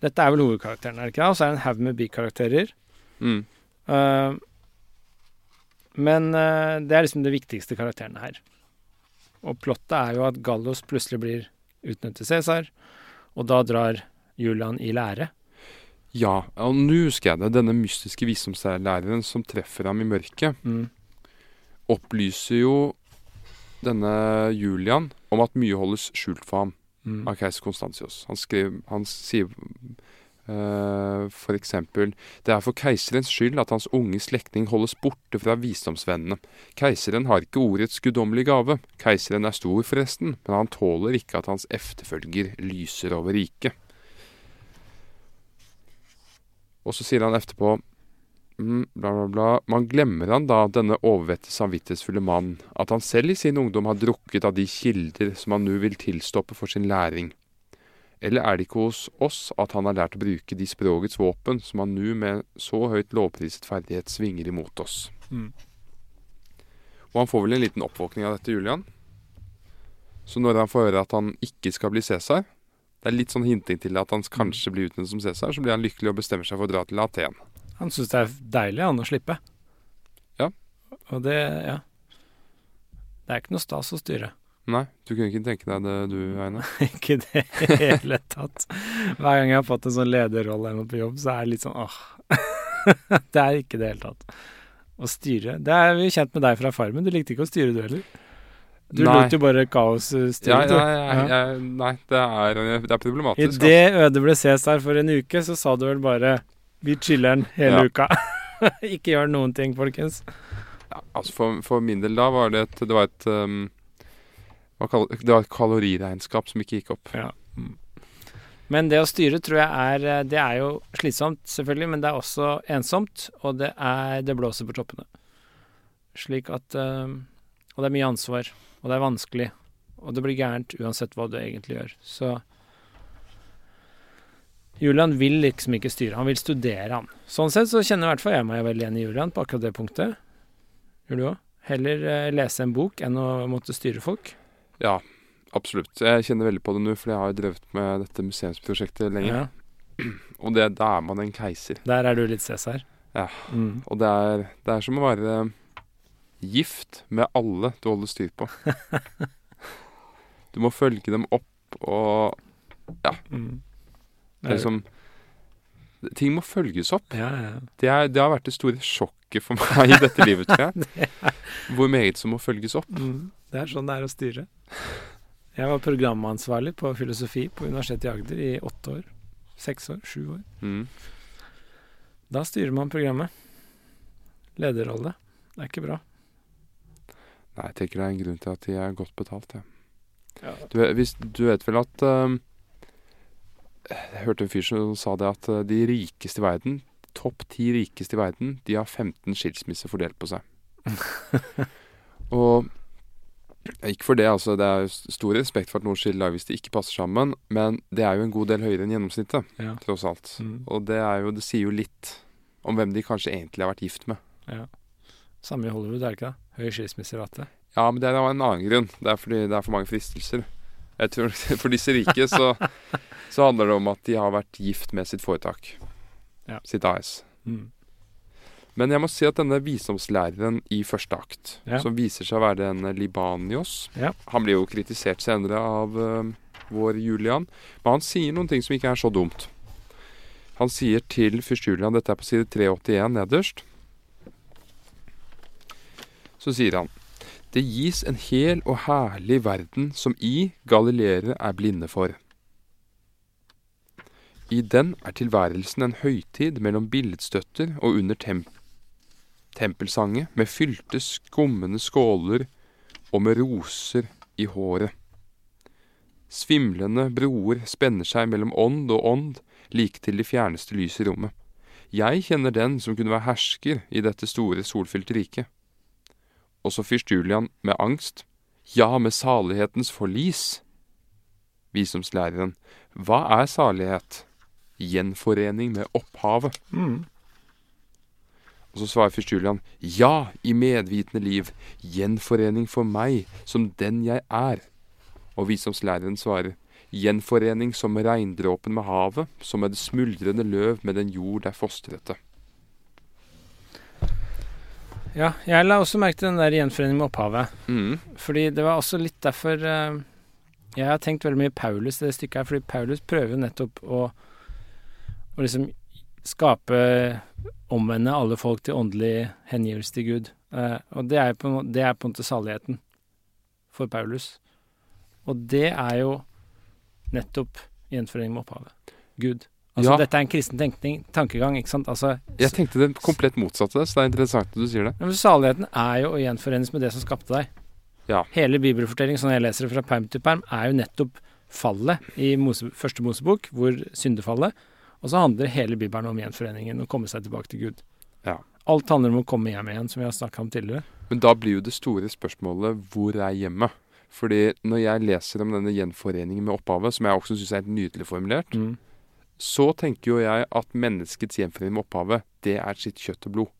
S3: Dette er vel hovedkarakteren, er det ikke det? Og så er det en haug med bikarakterer.
S2: Mm.
S3: Uh, men uh, det er liksom det viktigste karakterene her. Og plottet er jo at Gallos plutselig blir utnevnt til Cæsar, og da drar Julian i lære.
S2: Ja, og nå husker jeg det. Denne mystiske visdomslæreren som treffer ham i mørket,
S3: Mm.
S2: Opplyser jo denne Julian om at mye holdes skjult for ham
S3: Mm.
S2: av keiser Konstantius. Han, han sier uh, for eksempel Det er for keiserens skyld at hans unge slektning holdes borte fra visdomsvennene. Keiseren har ikke ordets guddommelige gave. Keiseren er stor, forresten, men han tåler ikke at hans efterfølger lyser over riket. Og så sier han etterpå mm, bla, bla, bla. Man glemmer han da, denne overvette, samvittighetsfulle mann, at han selv i sin ungdom har drukket av de kilder som han nå vil tilstoppe for sin læring. Eller er det ikke hos oss at han har lært å bruke de språkets våpen som han nå med så høyt lovpriset ferdighet svinger imot oss?
S3: Mm.
S2: Og han får vel en liten oppvåkning av dette, Julian. Så når han får høre at han ikke skal bli Cæsar, det er litt sånn hinting til at han kanskje blir utnevnt som Cæsar, så blir han lykkelig og bestemmer seg for å dra til Aten.
S3: Han syns det er deilig han å slippe.
S2: Ja.
S3: Og det ja. Det er ikke noe stas å styre.
S2: Nei, du kunne ikke tenke deg det du, Einar?
S3: ikke i det hele tatt. Hver gang jeg har fått en sånn lederrolle noe på jobb, så er det litt sånn åh. det er ikke det hele tatt. Å styre Det er vi kjent med deg fra Farmen. Du likte ikke å styre, du heller. Du
S2: Nei.
S3: lot jo bare kaos eh, styre.
S2: Ja, ja, ja, nei, det er, det er problematisk. I
S3: Idet Øde ble Cæsar for en uke, så sa du vel bare 'vi chiller'n hele
S2: Ja.
S3: uka'. ikke gjør noen ting, folkens.
S2: Ja, altså for, for min del da var det et, det var et, um, det var et kaloriregnskap som ikke gikk opp.
S3: Men det å styre tror jeg er eh, Det er jo slitsomt, selvfølgelig, men det er også ensomt, og det er Det blåser på toppene. Slik at um, Og det er mye ansvar, og det er vanskelig, og det blir gærent uansett hva du egentlig gjør. Så Julian vil liksom ikke styre, han vil studere, han. Sånn sett så kjenner i hvert fall jeg meg veldig igjen i Julian på akkurat det punktet. Gjør du òg? Heller eh, lese en bok enn å måtte styre folk.
S2: Ja, absolutt. Jeg kjenner veldig på det nå, for jeg har jo drevet med dette museumsprosjektet lenge.
S3: Ja,
S2: Og det, da er man en keiser.
S3: der er du litt Cæsar.
S2: Ja.
S3: Mm.
S2: Og det er, det er som å være gift med alle du holder styr på. Du må følge dem opp, og
S3: Mm.
S2: Det er liksom Ting må følges opp.
S3: Ja, ja.
S2: Det, er, det har vært det store sjokket for meg i dette livet, tror jeg. Hvor meget som må følges opp.
S3: Mm. Det er sånn det er å styre. Jeg var programansvarlig på filosofi på Universitetet i Agder i åtte år. Seks år, sju år.
S2: Mm.
S3: Da styrer man programmet. Lederrolle. Det er ikke bra.
S2: Nei, jeg tenker det er en grunn til at de er godt betalt, ja.
S3: Ja.
S2: Du, hvis, du vet vel at um, Jeg hørte en fyr som sa det at uh, de rikeste i verden, topp ti rikeste i verden, de har 15 skilsmisser fordelt på seg. Og ikke for det, altså. Det er stor respekt for at noen skiller hvis de ikke passer sammen, men det er jo en god del høyere enn gjennomsnittet,
S3: Ja.
S2: tross alt.
S3: Mm.
S2: Og det er jo Det sier jo litt om hvem de kanskje egentlig har vært gift med.
S3: Samme i Hollywood, er det ikke det? Høy skilsmisserate.
S2: Ja, men det er av en annen grunn. Det er fordi det er for mange fristelser. Jeg tror For disse rike så, så handler det om at de har vært gift med sitt foretak.
S3: Ja.
S2: Sitt AS.
S3: Mm.
S2: Men jeg må si at denne visdomslæreren i første akt,
S3: Ja.
S2: som viser seg å være en Libanios
S3: Ja.
S2: Han blir jo kritisert senere av uh, vår Julian, men han sier noen ting som ikke er så dumt. Han sier til fyrst Julian, dette er på side 381 nederst, så sier han Det gis en hel og herlig verden som i galileere er blinde for. I den er tilværelsen en høytid mellom billedstøtter og under temp tempelsange med fylte, skummende skåler og med roser i håret. Svimlende broer spenner seg mellom ånd og ånd, like til de fjerneste lys i rommet. Jeg kjenner den som kunne være hersker i dette store, solfylte riket. Også fyrst Julian med angst. Ja, med salighetens forlis. Visdomslæreren, hva er salighet? Gjenforening med opphavet.
S3: Mm.
S2: Og så svarer fyrst Julian, ja, i medvitende liv, gjenforening for meg, som den jeg er. Og visdomslæreren svarer, gjenforening som regndråpen med havet, som med det smuldrende løv med den jord der fostrete.
S3: Ja, jeg la også merke til den der gjenforeningen med opphavet.
S2: Mm.
S3: Fordi det var også litt derfor eh, Jeg har tenkt veldig mye Paulus i det stykket her, fordi Paulus prøver jo nettopp å, å liksom skape Omvende alle folk til åndelig hengivelse til Gud. Eh, og det er, på, det er på en måte saligheten for Paulus. Og det er jo nettopp gjenforening med opphavet. Gud. Altså
S2: Ja.
S3: dette er en kristen tenkning, tankegang, ikke sant? Altså
S2: Jeg tenkte det komplett motsatte, så det er interessant at du sier det.
S3: Men Saligheten er jo å gjenforenes med det som skapte deg.
S2: Ja.
S3: Hele bibelfortellingen, sånn jeg leser det fra perm til perm, er jo nettopp fallet i Mose, første Mosebok, hvor syndefallet. Og så handler hele bibelen om gjenforeningen, å komme seg tilbake til Gud.
S2: Ja.
S3: Alt handler om å komme hjem igjen, som vi har snakka om tidligere.
S2: Men da blir jo det store spørsmålet hvor er hjemmet? Fordi når jeg leser om denne gjenforeningen med opphavet, som jeg også syns er helt nydelig formulert,
S3: Mm.
S2: Så tenker jo jeg at menneskets gjenforening med opphavet, det er sitt kjøtt og blod.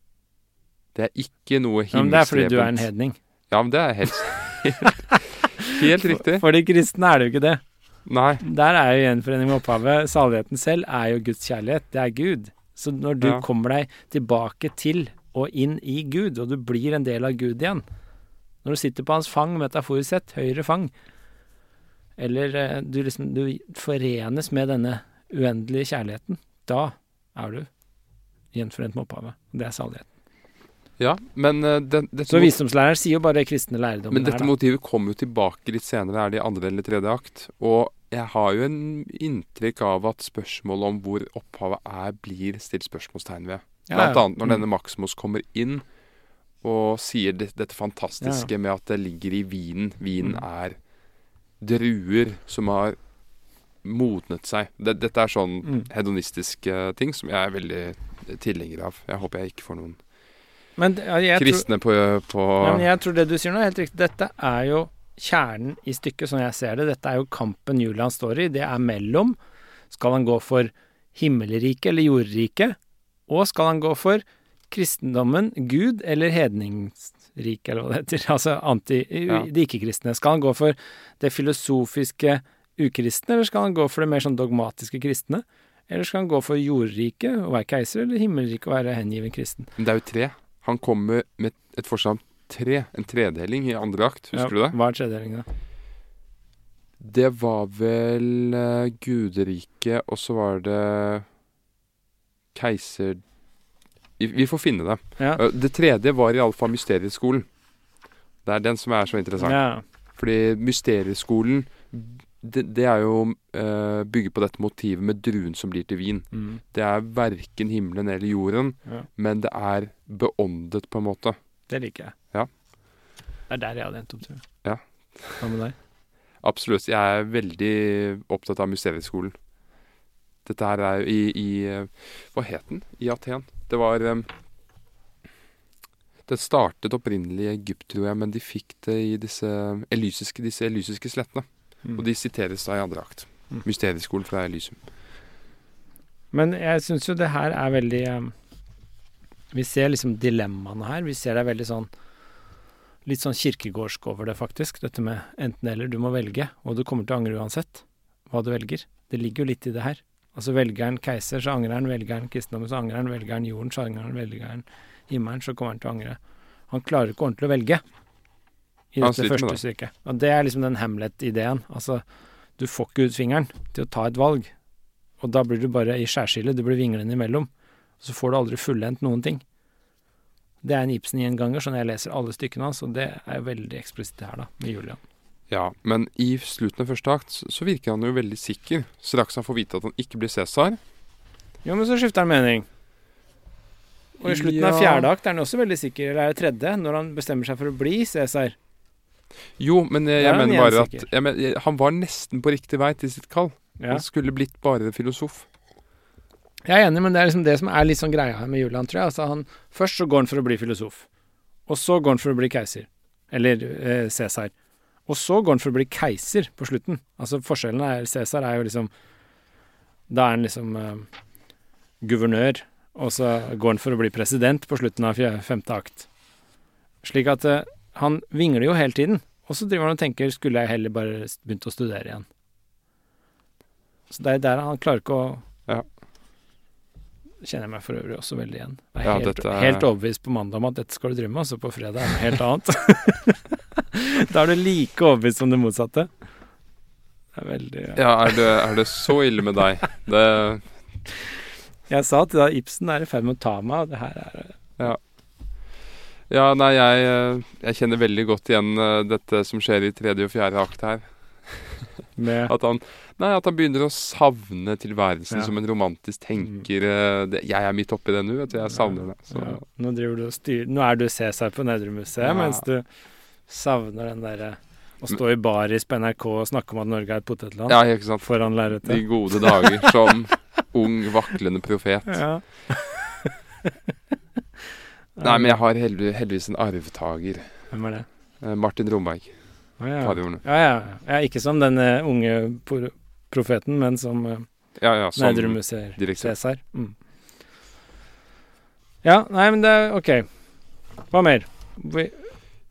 S2: Det er ikke noe
S3: Ja, men det er fordi du er en hedning.
S2: Ja, men det er helt, helt riktig.
S3: For de kristne er det jo ikke det.
S2: Nei.
S3: Der er jo gjenforening med opphavet. Saligheten selv er jo Guds kjærlighet. Det er Gud. Så når du
S2: Ja.
S3: kommer deg tilbake til og inn i Gud, og du blir en del av Gud igjen Når du sitter på hans fang, metaforisk sett, høyre fang, eller eh, du liksom du forenes med denne uendelige kjærligheten, da er du gjenforent med opphavet. Det er saligheten.
S2: Ja, men det, den, dette,
S3: Så visdomslæreren sier jo bare kristne lærdommer.
S2: men dette
S3: her,
S2: motivet kommer jo tilbake litt senere, er det i andre eller tredje akt. Og jeg har jo en inntrykk av at spørsmålet om hvor opphavet er, blir stilt spørsmålstegn ved.
S3: Ja,
S2: Blant annet når
S3: Mm.
S2: denne Maximus kommer inn og sier det, dette fantastiske med at det ligger i vinen. Vinen
S3: Mm.
S2: er druer som har modnet seg. Det, dette er sånn
S3: Mm.
S2: hedonistiske ting som jeg er veldig tilhenger av. Jeg håper jeg ikke får noen
S3: Men ja, jeg tror,
S2: kristne på, på
S3: Ja, men jeg tror det du sier nå er helt riktig. Dette er jo kjernen i stykket, som jeg ser det. Dette er jo kampen Julian står i. Det er mellom Skal han gå for himmelriket eller jordriket? Og skal han gå for kristendommen, Gud eller hedningsriket, eller hva det heter? Altså anti...
S2: Ja.
S3: De ikke-kristne. Skal han gå for det filosofiske ukristne, eller skal han gå for det mer sånn dogmatiske kristne? Eller skal han gå for jordriket og være keiser, eller himmelriket og være hengiven kristen?
S2: Men det er jo tre. Han kommer med et forslag om tre. En tredeling i andre akt. Husker du det?
S3: Hva er tredelingen, da?
S2: Det var vel uh, Guderiket, og så var det keiser... Vi, vi får finne det.
S3: Ja.
S2: Uh, det tredje var iallfall Mysterieskolen. Det er den som er så interessant.
S3: Ja.
S2: Fordi Mysterieskolen, det, det er jo uh, bygget på dette motivet med druen som blir til vin.
S3: Mm.
S2: Det er verken himmelen eller jorden,
S3: Ja.
S2: men det er beåndet, på en måte.
S3: Det liker jeg.
S2: Ja.
S3: Det er der jeg hadde endt opp, tror jeg.
S2: Ja.
S3: Hva med deg?
S2: Absolutt. Jeg er veldig opptatt av Mysterieskolen. Dette her er jo i, i eh, Hva het den? I Aten. Det var um, Det startet opprinnelig i Egypt, tror jeg, men de fikk det i disse elysiske, disse elysiske slettene.
S3: Mm.
S2: Og de siteres da i andre akt.
S3: Mm.
S2: Mysterieskolen fra Elysium.
S3: Men jeg syns jo det her er veldig eh, Vi ser liksom dilemmaene her. Vi ser det er veldig sånn Litt sånn kirkegårdsk over det, faktisk. Dette med enten-eller. Du må velge, og du kommer til å angre uansett hva du velger. Det ligger jo litt i det her. Altså velger han keiser, så angrer han. Velger han kristendommen, så angrer han. Velger han jorden, så angrer han. Velger han himmelen, så kommer han til å angre. Han klarer ikke ordentlig å velge i dette første
S2: det.
S3: stykket. Og det er liksom den Hamlet-ideen. Altså, du får ikke ut fingeren til å ta et valg. Og da blir du bare i skjærskillet, du blir vinglende imellom. Og så får du aldri fullendt noen ting. Det er en Ibsen-gjenganger, sånn jeg leser alle stykkene hans, og det er veldig eksplisitt her, da, med Julian.
S2: Ja, men i slutten av første akt så- virker han jo veldig sikker. Straks han får vite at han ikke blir Cæsar.
S3: Jo, men så skifter han mening. Og i slutten av fjerde akt er han også veldig sikker, eller er det tredje, når han bestemmer seg for å bli Cæsar.
S2: Jo, men jeg, jeg mener bare at jeg mener, Han var nesten på riktig vei til sitt kall.
S3: Ja.
S2: Han skulle blitt bare filosof.
S3: Jeg er enig, men det er liksom det som er litt sånn greia her med Julian, tror jeg. Altså han, først så går han for å bli filosof. Og så går han for å bli keiser. Eller eh, Cæsar. Og så går han for å bli keiser på slutten. Altså forskjellen er Cæsar er jo liksom Da er han liksom eh, guvernør, og så går han for å bli president på slutten av fjerde, femte akt. Slik at eh, han vingler jo hele tiden. Og så driver han og tenker skulle jeg heller bare begynt å studere igjen. Så det er der han klarer ikke å
S2: Ja.
S3: Kjenner jeg meg for øvrig også veldig igjen. Jeg er
S2: Ja,
S3: helt,
S2: er-
S3: helt overbevist på mandag om at dette skal du drive med, og så på fredag er det helt annet. da er du like overbevist som det motsatte. Det er veldig
S2: Ja, er det, er det så ille med deg? Det
S3: Jeg sa til deg Ibsen er i ferd med å ta meg, og det her er
S2: Ja, nei, jeg, eh, jeg kjenner veldig godt igjen eh, dette som skjer i tredje og fjerde akt her.
S3: med
S2: At han, nei, at han begynner å savne tilværelsen
S3: Ja.
S2: som en romantisk tenker. eh, Det, jeg er midt oppi det nå, vet du. Jeg savner det. Så.
S3: ja, nå, nå er du Cæsar på Nedremuseet,
S2: Ja.
S3: mens du savner den derre å stå i baris på NRK og snakke om at Norge er et potetland
S2: Ja, ikke sant.
S3: foran
S2: De gode dager som ung, vaklende profet.
S3: Ja.
S2: Nei, men jeg har heldig, heldigvis en arvtaker.
S3: Hvem er det?
S2: Eh, Martin Romberg.
S3: Å, ja. Ja, ja. ja, ikke som den eh, unge profeten, men som uh,
S2: Ja, ja, som.
S3: Cæsar. Mm. Ja, nei, men det er OK. Hva mer? Vi,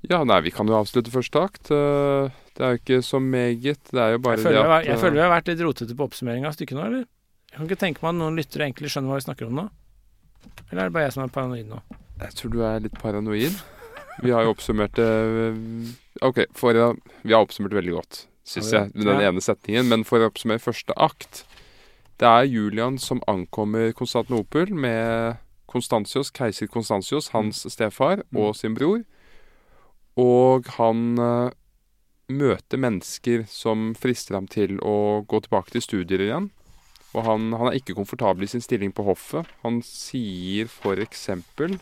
S2: Ja, nei, vi kan jo avslutte første akt. Det er jo ikke så meget. Det er jo bare
S3: jeg, føler
S2: det
S3: har-
S2: at
S3: jeg føler vi har vært litt rotete på oppsummeringa av stykket nå, eller? Jeg kan ikke tenke meg at noen lyttere egentlig skjønner hva vi snakker om nå. Eller er det bare jeg som er paranoid nå?
S2: Jeg tror du er litt paranoid. Vi har jo oppsummert det OK, for vi har oppsummert veldig godt, syns jeg, med den ene setningen. Men for å oppsummere første akt Det er Julian som ankommer Konstantinopel med Konstantius, keiser Konstantius, hans stefar,
S3: Mm.
S2: og sin bror. Og han eh, møter mennesker som frister ham til å gå tilbake til studier igjen. Og han, han er ikke komfortabel i sin stilling på hoffet. Han sier for eksempel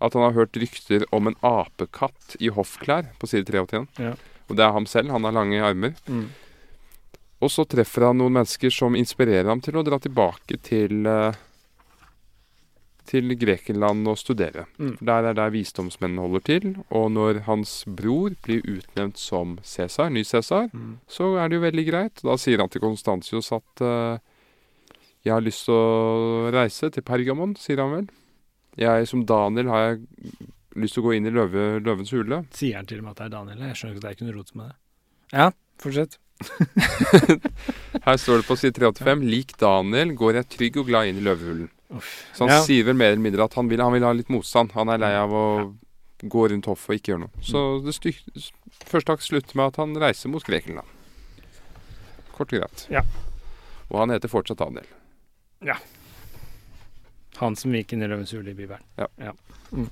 S2: at han har hørt rykter om en apekatt i hoffklær på side 83.
S3: Ja.
S2: Og det er ham selv. Han har lange armer.
S3: Mm.
S2: Og så treffer han noen mennesker som inspirerer ham til å dra tilbake til eh, til Grekenland og studere.
S3: Mm.
S2: Der er der visdomsmennene holder til. Og når hans bror blir utnevnt som Cæsar, ny Cæsar,
S3: Mm.
S2: så er det jo veldig greit. Da sier han til Konstantius at uh, jeg har lyst til å reise til Pergamon, sier han vel. Jeg som Daniel har jeg lyst til å gå inn i løve, løvens hule.
S3: Sier han til og med at det er Daniel? Jeg skjønner ikke at det er ikke noe rot med det. Ja, fortsett.
S2: Her står det på side 385 Lik Daniel går jeg trygg og glad inn i løvehulen.
S3: Uff.
S2: Så han
S3: Ja.
S2: sier vel mer eller mindre at han vil, han vil ha litt motstand. Han er lei av å gå rundt hoffet og ikke gjøre noe. Så det styk, første akt slutter med at han reiser mot Grekenland. Kort og greit.
S3: Ja.
S2: Og han heter fortsatt Daniel.
S3: Han som gikk inn i Løvens hule i Bibelen.
S2: Ja.
S3: Mm.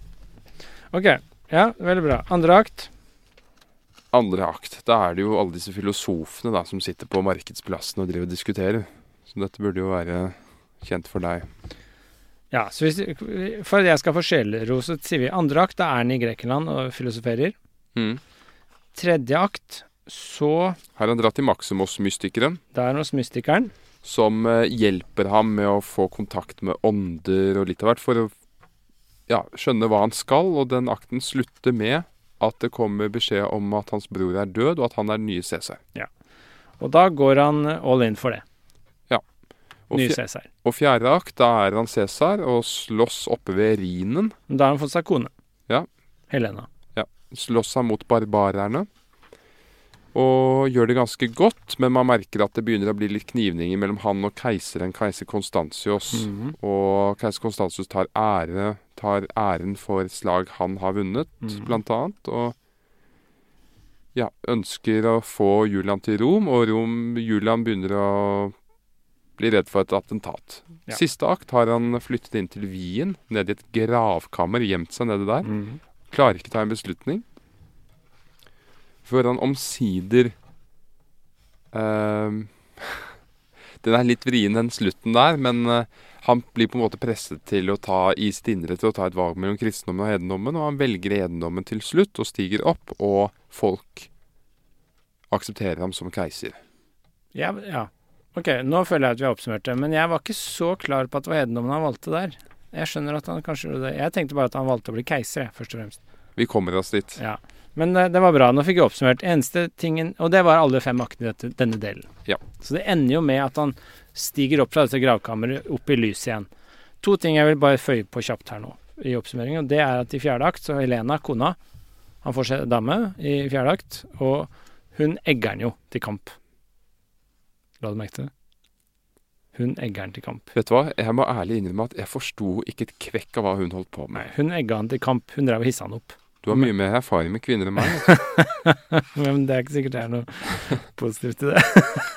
S3: OK. Ja, veldig bra. Andre akt.
S2: Andre akt, da er det jo alle disse filosofene da, som sitter på markedsplassen og driver og diskuterer. Så dette burde jo være kjent for deg.
S3: Ja, så hvis, For at jeg skal få sjelero, sier vi andre akt, da er han i Grekenland og filosoferer.
S2: Mm.
S3: Tredje akt, så
S2: Her har han dratt til Maximus-mystikeren,
S3: Da er han hos mystikeren.
S2: Som eh, hjelper ham med å få kontakt med ånder og litt av hvert, for å ja, skjønne hva han skal. Og den akten slutter med at det kommer beskjed om at hans bror er død, og at han er den nye Cæsar.
S3: Og da går han all in for det.
S2: Og,
S3: Nye Cæsar.
S2: og fjerde akt, da er han Cæsar og slåss oppe ved Rhinen.
S3: Da har han fått seg kone.
S2: Ja.
S3: Helena. Ja.
S2: Slåss han mot barbarerne. Og gjør det ganske godt, men man merker at det begynner å bli litt knivninger mellom han og keiseren, keiser Konstantius.
S3: -hmm.
S2: Og keiser Konstantius tar, ære, tar æren for slag han har vunnet,
S3: Mhm.
S2: blant annet. Og ja, ønsker å få Julian til Rom, og Rom, Julian begynner å blir redd for et attentat.
S3: Ja.
S2: Siste akt har han flyttet inn til Wien, ned i et gravkammer, gjemt seg nede der.
S3: Mm.
S2: Klarer ikke ta en beslutning. Før han omsider uh, Den er litt vrien, den slutten der, men uh, han blir på en måte presset til å ta i sitt indre til å ta et valg mellom kristendommen og hedendommen, og han velger hedendommen til slutt og stiger opp, og folk aksepterer ham som keiser.
S3: Ja, ja. Ok, nå føler jeg at vi har oppsummert det, men jeg var ikke så klar på at det var hedendommen han valgte der. Jeg skjønner at han kanskje gjorde det. Jeg tenkte bare at han valgte å bli keiser, jeg, først og fremst.
S2: Vi kommer oss dit.
S3: Ja. Men eh, det var bra. Nå fikk jeg oppsummert. Eneste tingen Og det var alle fem aktene i denne delen.
S2: Ja.
S3: Så det ender jo med at han stiger opp fra dette gravkammeret, opp i lyset igjen. To ting jeg vil bare føye på kjapt her nå i oppsummeringen. Og det er at i fjerde akt så Helena, kona, han får seg dame i fjerde akt, og hun egger han jo til kamp. La du merke til det? Hun egger han til kamp.
S2: Vet du hva, jeg må ærlig innrømme at jeg forsto ikke et kvekk av hva hun holdt på
S3: Nei,
S2: med.
S3: hun egga han til kamp. Hun drev og hissa han opp.
S2: Du har mye mer erfaring med kvinner enn meg.
S3: Men det er ikke sikkert det er noe positivt i det.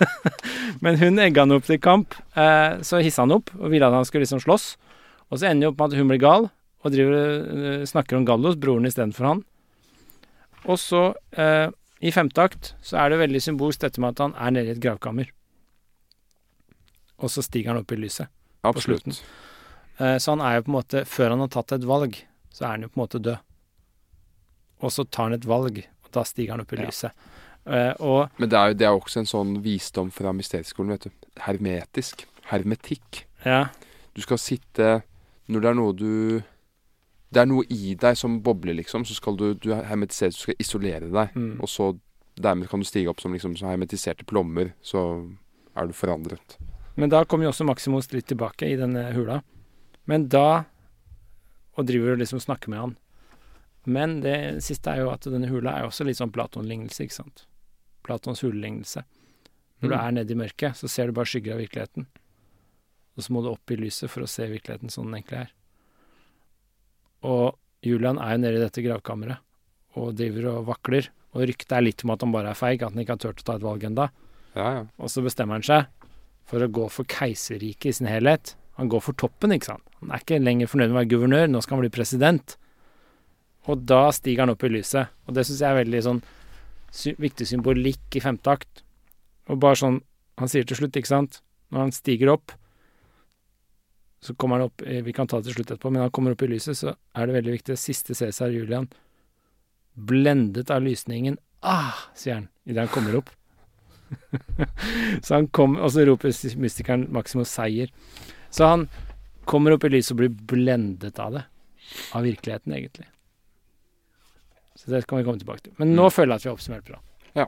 S3: Men hun egga han opp til kamp. Eh, så hissa han opp og ville at han skulle liksom slåss. Og så ender det opp med at hun blir gal og driver, eh, snakker om Gallos, broren istedenfor han. Og så, eh, i femte akt, så er det veldig symbolsk dette med at han er nede i et gravkammer. Og så stiger han opp i lyset.
S2: Absolutt.
S3: Så han er jo på en måte Før han har tatt et valg, så er han jo på en måte død. Og så tar han et valg, og da stiger han opp i
S2: Ja.
S3: lyset. Eh, og
S2: Men det er det er også en sånn visdom fra Mysterieskolen, vet du. Hermetisk. Hermetikk.
S3: ja,
S2: Du skal sitte Når det er noe du Det er noe i deg som bobler, liksom, så skal du, du hermetiseres, du skal isolere deg.
S3: mm,
S2: Og så dermed kan du stige opp som liksom som hermetiserte plommer, så er du forandret.
S3: Men da kommer jo også Maximus litt tilbake i denne hula. Men da Og driver og liksom snakker med han. Men det siste er jo at denne hula er jo også litt sånn Platon-lignelse, ikke sant. Platons hulelignelse. Når du
S2: Mm.
S3: er nede i mørket, så ser du bare skygger av virkeligheten. Og så må du opp i lyset for å se virkeligheten sånn den egentlig er. Og Julian er jo nede i dette gravkammeret og driver og vakler. Og ryktet er litt om at han bare er feig, at han ikke har turt å ta et valg ennå.
S2: Ja, ja.
S3: Og så bestemmer han seg for å gå for keiserriket i sin helhet. Han går for toppen, ikke sant. Han er ikke lenger fornøyd med å være guvernør, nå skal han bli president. Og da stiger han opp i lyset. Og det syns jeg er veldig sånn sy viktig symbolikk i femte akt. Og bare sånn Han sier til slutt, ikke sant, når han stiger opp så kommer han opp eh, Vi kan ta det til slutt etterpå, men han kommer opp i lyset, så er det veldig viktig. Siste Cæsar Julian. Blendet av lysningen. Ah, sier han idet han kommer opp. så han kom, og så roper mystikeren Maximo seier. Så han kommer opp i lyset og blir blendet av det. Av virkeligheten, egentlig. Så det kan vi komme tilbake til. Men nå
S2: Mm.
S3: føler jeg at vi har oppsummert bra.
S2: Ja.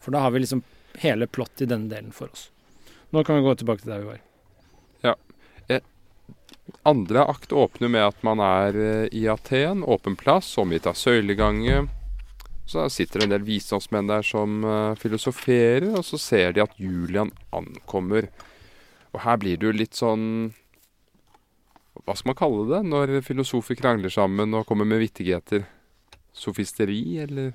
S3: For da har vi liksom hele plott i denne delen for oss. Nå kan vi gå tilbake til der vi var. Ja.
S2: Andre akt åpner med at man er eh, i Aten, åpen plass, omgitt av søylegange. Så sitter det en del visdomsmenn der som eh, filosoferer, og så ser de at Julian ankommer. Og her blir det jo litt sånn Hva skal man kalle det når filosofer krangler sammen og kommer med vittigheter? Sofisteri, eller?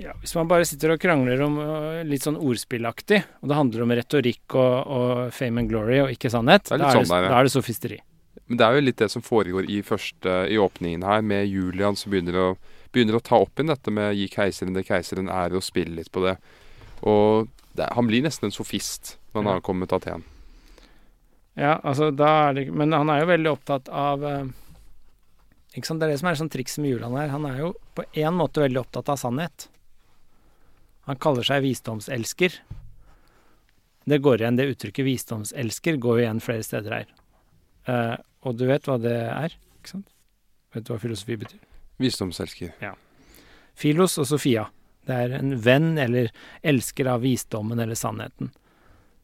S3: Ja, Hvis man bare sitter og krangler om øh, litt sånn ordspillaktig, og det handler om retorikk og, og fame and glory og ikke sannhet,
S2: Det er
S3: da, er
S2: sånn
S3: det,
S2: der, ja.
S3: da er det sofisteri.
S2: Men det er jo litt det som foregår i, første, i åpningen her, med Julian som begynner å, begynner å ta opp igjen dette med gi keiseren det keiseren er, og spille litt på det. Og det, han blir nesten en sofist når han
S3: Ja.
S2: har kommet til Aten.
S3: Ja, altså da er det Men han er jo veldig opptatt av sant, Det er det som er sånn trikset med Julian her. Han er jo på en måte veldig opptatt av sannhet. Han kaller seg visdomselsker. Det går igjen, det uttrykket 'visdomselsker' går jo igjen flere steder her. Uh, og du vet hva det er, ikke sant? Vet du hva filosofi betyr?
S2: Visdomselsker. Ja.
S3: Filos og Sofia. Det er en venn eller elsker av visdommen eller sannheten.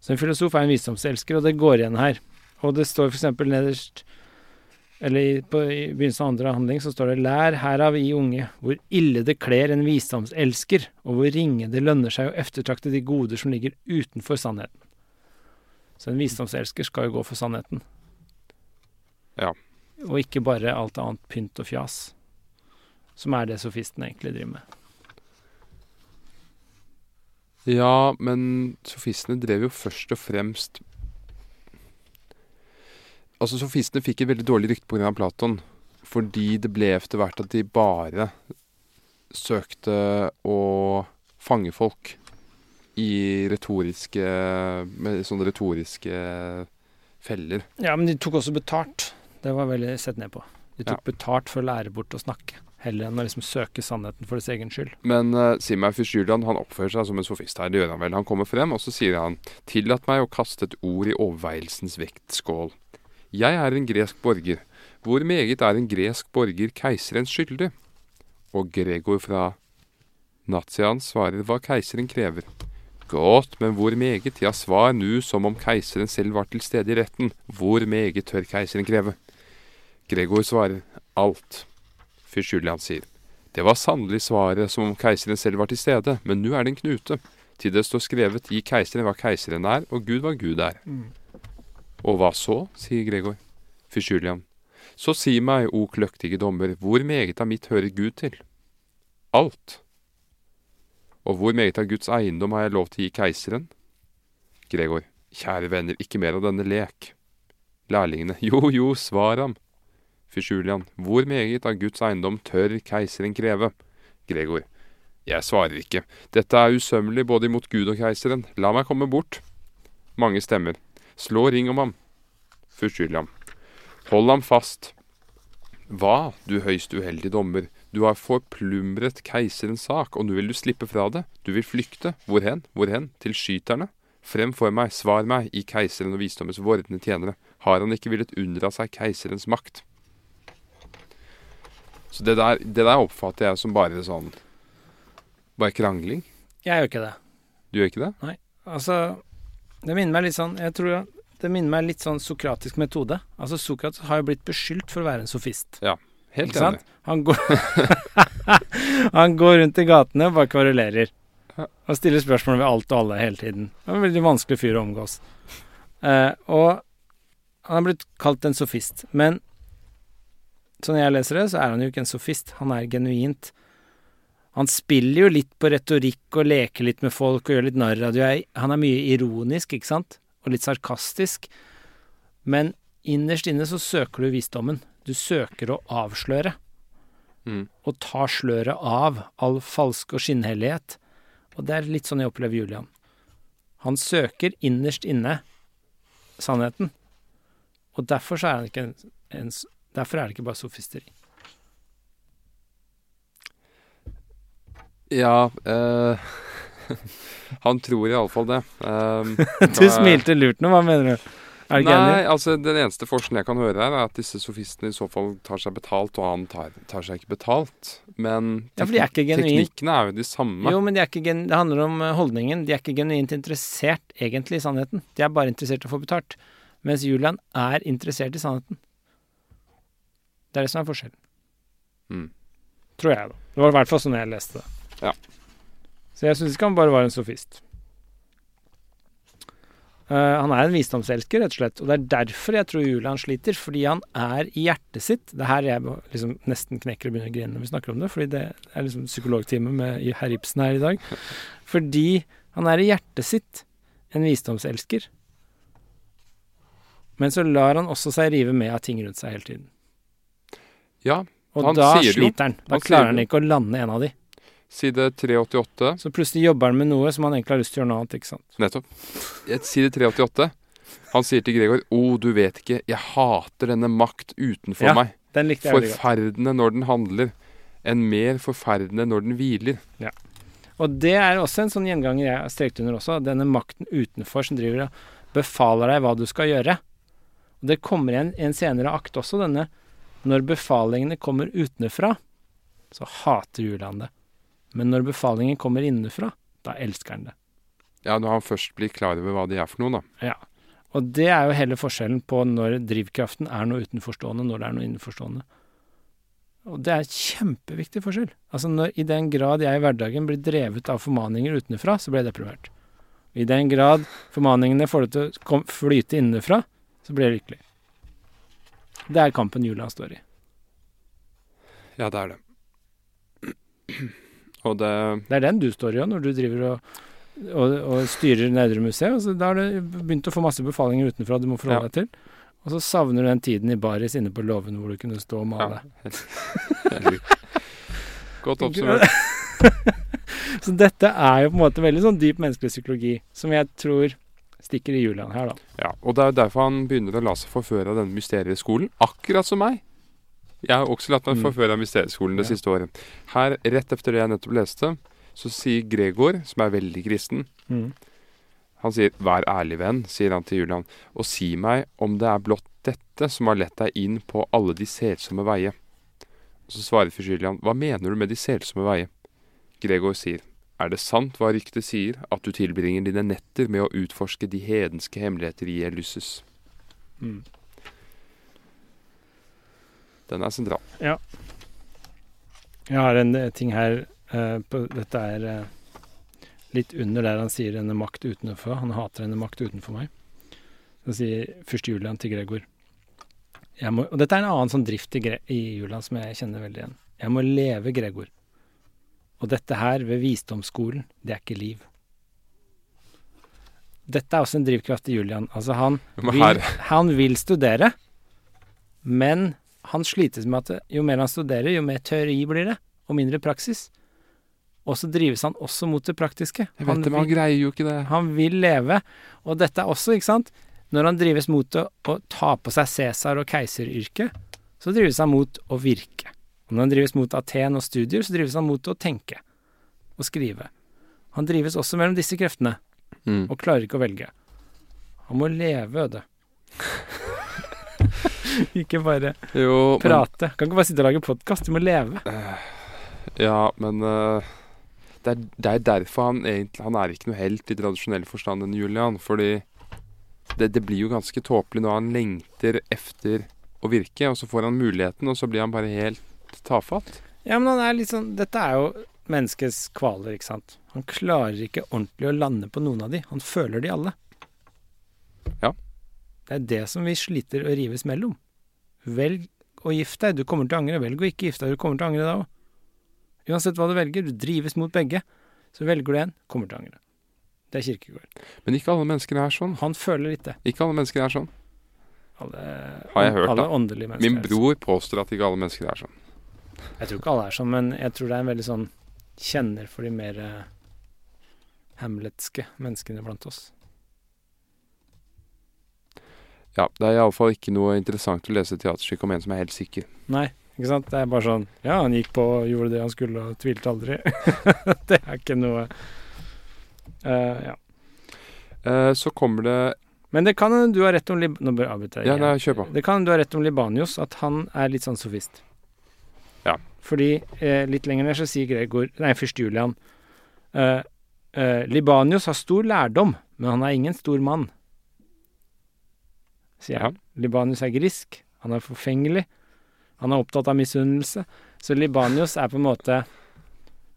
S3: Så en filosof er en visdomselsker, og det går igjen her. Og det står f.eks. nederst Eller i, på, i begynnelsen av andre handling så står det 'Lær herav i unge hvor ille det kler en visdomselsker, og hvor ringe det lønner seg å eftertrakte de goder som ligger utenfor sannheten'. Så en visdomselsker skal jo gå for sannheten.
S2: Ja.
S3: Og ikke bare alt annet pynt og fjas, som er det sofisten egentlig driver med.
S2: Ja, men sofistene drev jo først og fremst Altså, sofistene fikk et veldig dårlig rykte pga. Platon. Fordi det ble etter hvert at de bare søkte å fange folk i retoriske Med sånne retoriske feller.
S3: Ja, men de tok også betalt. Det var veldig sett ned på. De tok betalt for å lære bort å snakke, heller enn å liksom søke sannheten for dets egen skyld.
S2: Men uh, Simei Fysjulian han oppfører seg som en sofist her. Det gjør han vel. Han kommer frem, og så sier han Tillat meg å kaste et ord i overveielsens vektskål. Jeg er en gresk borger. Hvor meget er en gresk borger keiserens skyldig? Og Gregor fra Nazian svarer hva keiseren krever. Godt, men hvor meget? Ja, svar nu som om keiseren selv var til stede i retten. Hvor meget tør keiseren kreve? Gregor svarer alt. Fyrst han sier. Det var sannelig svaret som om keiseren selv var til stede, men nå er det en knute. Til det står skrevet gi keiseren hva keiseren er, og Gud hva Gud er.
S3: Mm.
S2: Og hva så, sier Gregor. Fyrst Julian. Så si meg, o kløktige dommer, hvor meget av mitt hører Gud til? Alt. Og hvor meget av Guds eiendom har jeg lov til å gi keiseren? Gregor. Kjære venner, ikke mer av denne lek. Lærlingene. Jo, jo, svar ham. Fyrst Julian. Hvor meget av Guds eiendom tør keiseren kreve? Gregor. Jeg svarer ikke. Dette er usømmelig både imot Gud og keiseren. La meg komme bort. Mange stemmer. Slå ring om ham. Forskyld ham. Hold ham fast. Hva, du høyst uheldige dommer, du har forplumret keiserens sak, og nå vil du slippe fra det. Du vil flykte. hvorhen, hvorhen, Til skyterne? Frem for meg, svar meg, i keiseren og visdommens vordende tjenere. Har han ikke villet unndra seg keiserens makt? Så det der, det der oppfatter jeg som bare sånn Bare krangling.
S3: Jeg gjør ikke det.
S2: Du gjør ikke det? Nei.
S3: Altså, det minner meg litt sånn Jeg tror det minner meg litt sånn sokratisk metode. Altså, Sokrates har jo blitt beskyldt for å være en sofist.
S2: Ja, Helt
S3: Ikke
S2: enig.
S3: Han går, han går rundt i gatene og bare kvarulerer. Og stiller spørsmål ved alt og alle hele tiden. Det er en veldig vanskelig fyr å omgås. Eh, og han er blitt kalt en sofist. Men sånn jeg leser det, så er han jo ikke en sofist. Han er genuint Han spiller jo litt på retorikk og leker litt med folk og gjør litt narr av det. Han er mye ironisk, ikke sant? Og litt sarkastisk. Men innerst inne så søker du visdommen. Du søker å avsløre
S2: Mm.
S3: og tar sløret av all falsk og skinnhellighet. Og det er litt sånn jeg opplever Julian. Han søker innerst inne sannheten. Og derfor så er han ikke en, en Derfor er det ikke bare sofisteri.
S2: Ja eh, Han tror iallfall det. Um,
S3: Du smilte lurt nå, hva mener du? Er det ikke
S2: Nei,
S3: enig?
S2: altså den eneste forskjellen jeg kan høre her, er at disse sofistene i så fall tar seg betalt, og han tar, tar seg ikke betalt. Men
S3: Ja, er ikke
S2: teknikkene er jo de samme.
S3: Jo, men de er ikke gen det handler om eh, holdningen. De er ikke genuint interessert egentlig i sannheten. De er bare interessert i å få betalt. Mens Julian er interessert i sannheten. Det er det som er forskjellen.
S2: Mm.
S3: Tror jeg, da. Det var i hvert fall sånn jeg leste det.
S2: Ja.
S3: Så jeg syns ikke han bare var en sofist. Uh, han er en visdomselsker, rett og slett. Og det er derfor jeg tror Julian sliter. Fordi han er i hjertet sitt Det er her jeg liksom nesten knekker og begynner å grine når vi snakker om det. Fordi det er liksom psykologtime med herr Ibsen her i dag. Fordi han er i hjertet sitt en visdomselsker. Men så lar han også seg rive med av ting rundt seg hele tiden.
S2: Ja,
S3: Og
S2: Han
S3: da
S2: sier
S3: sliter han. Da
S2: Han
S3: klarer han ikke å lande en av de.
S2: Side 388.
S3: Så plutselig jobber han med noe som han egentlig har lyst til å gjøre noe annet, ikke sant.
S2: Nettopp. Et- Side 388. Han sier til Gregor Å, du vet ikke, jeg hater denne makt utenfor
S3: Ja,
S2: meg.
S3: Den likte jeg.
S2: Forferdende når den handler, enn mer forferdende når den hviler. Ja.
S3: Og det er også en sånn gjenganger jeg har strekt under også. Denne makten utenfor som driver og befaler deg hva du skal gjøre. Og det kommer igjen i en senere akt også, denne Når befalingene kommer utenfra, så hater Julian det. Men når befalingen kommer innenfra, da elsker han det.
S2: Ja, når han først blir klar over hva de er for noe, da.
S3: Ja. Og det er jo hele forskjellen på når drivkraften er noe utenforstående, når det er noe innenforstående. Og det er en kjempeviktig forskjell. Altså når, I den grad jeg i hverdagen blir drevet av formaninger utenfra, så blir jeg deprimert. I den grad formaningene får det til å flyte innenfra, så blir jeg lykkelig. Det er kampen jula står i.
S2: Ja, det er det. Og det
S3: Det er den du står i òg, når du driver og og, og styrer Nedre museet. Og da har du begynt å få masse befalinger utenfra du må forholde
S2: Ja.
S3: deg til. Og så savner du den tiden i baris inne på låven hvor du kunne stå og male.
S2: Ja. Godt oppsummert.
S3: Så dette er jo på en måte veldig sånn dyp menneskelig psykologi, som jeg tror stikker i Julian her, da.
S2: Ja, og det er jo derfor han begynner å la seg forføre av denne mysterieskolen, akkurat som meg. Jeg har også latt meg
S3: Mm.
S2: forføre av mysterieskolen det
S3: Ja.
S2: siste året. Her, rett etter det jeg nettopp leste, så sier Gregor, som er veldig kristen,
S3: Mm.
S2: han sier 'vær ærlig, venn', sier han til Julian, og si meg om det er blott dette som har lett deg inn på alle de selsomme veier. Og så svarer fru Julian 'hva mener du med de selsomme veier'? Gregor sier 'er det sant hva ryktet sier, at du tilbringer dine netter med å utforske de hedenske hemmeligheter i Elyssus'?
S3: Mm.
S2: Den er sentral.
S3: Jeg har en eh, ting her uh, på, Dette er uh, litt under der han sier denne makt utenfor. Han hater denne makt utenfor meg. Så sier først Julian til Gregor må, Og dette er en annen sånn drift i, Gre i Julian som jeg kjenner veldig igjen. Jeg må leve, Gregor. Og dette her, ved visdomsskolen, det er ikke liv. Dette er også en drivkraft i Julian. Altså, han vil, han vil studere, men han slites med at jo mer han studerer, jo mer teori blir det, og mindre praksis. Og så drives han også mot det praktiske.
S2: jeg
S3: Han
S2: vet det, men han greier jo ikke det.
S3: han vil leve, og dette er også, ikke sant Når han drives mot å, å ta på seg Cæsar- og keiseryrket, så drives han mot å virke. Og når han drives mot Aten og studier, så drives han mot å tenke og skrive. Han drives også mellom disse kreftene
S2: Mm.
S3: og klarer ikke å velge. Han må leve, Øde. ikke bare
S2: Jo, men,
S3: prate. Kan ikke bare sitte og lage podkast, du må leve.
S2: ja, men øh, det, er, det er derfor han egentlig Han er ikke noe helt i tradisjonell forstand, enn Julian. Fordi det, det blir jo ganske tåpelig når han lengter efter å virke, og så får han muligheten, og så blir han bare helt tafatt.
S3: Ja, men han er litt sånn Dette er jo menneskets kvaler, ikke sant. Han klarer ikke ordentlig å lande på noen av de. Han føler de alle.
S2: Ja.
S3: Det er det som vi sliter å rives mellom. Velg å gifte deg. Du kommer til å angre. Velg å ikke gifte deg. Du kommer til å angre da òg. Uansett hva du velger, du drives mot begge. Så velger du en, kommer til å angre. Det er Kirkegård.
S2: Men ikke alle mennesker er sånn.
S3: Han føler litt det.
S2: Ikke alle mennesker er sånn.
S3: Alle,
S2: Har jeg hørt,
S3: alle
S2: da.
S3: åndelige mennesker.
S2: Min
S3: bror
S2: bror påstår at ikke alle mennesker er sånn.
S3: Jeg tror ikke alle er sånn, men jeg tror det er en veldig sånn kjenner for de mer uh, hamletske menneskene blant oss.
S2: Ja, det er iallfall ikke noe interessant å lese teaterstykke om en som er helt sikker.
S3: Nei, ikke sant? Det er bare sånn Ja, han gikk på og gjorde det han skulle og tvilte aldri. det er ikke noe uh, Ja.
S2: Uh, så kommer det
S3: Men det kan hende du har rett om Lib... Nå bør jeg avbryte
S2: Ja, nei, kjør på.
S3: Det kan hende du har rett om Libanius, at han er litt sånn sofist.
S2: Ja.
S3: Fordi eh, litt lenger ned så sier Gregor Nei, fyrst Julian. eh, eh, Libanius har stor lærdom, men han er ingen stor mann. Sier
S2: Ja.
S3: han. Libanius er grisk, han er forfengelig, han er opptatt av misunnelse. Så Libanius er på en måte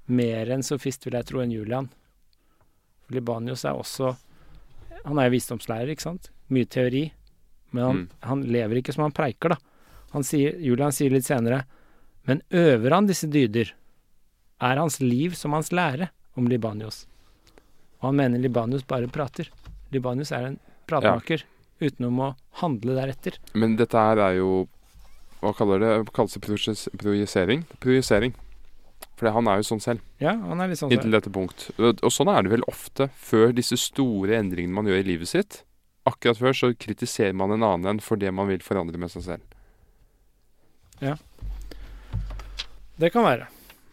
S3: mer en sofist, vil jeg tro, enn Julian. For Libanius er også Han er jo visdomslærer, ikke sant? Mye teori. Men han,
S2: Mm.
S3: han lever ikke som han preiker, da. Han sier, Julian sier litt senere Men øver han disse dyder? Er hans liv som hans lære om Libanius? Og han mener Libanius bare prater. Libanius er en pratemaker utenom å handle deretter.
S2: Men dette her er jo Hva kaller det? Kalles det projisering? Projisering. For han er jo sånn selv,
S3: Ja, han er litt sånn
S2: inntil dette punkt. Og sånn er det vel ofte før disse store endringene man gjør i livet sitt. Akkurat før så kritiserer man en annen enn for det man vil forandre med seg selv. Ja.
S3: Det kan være.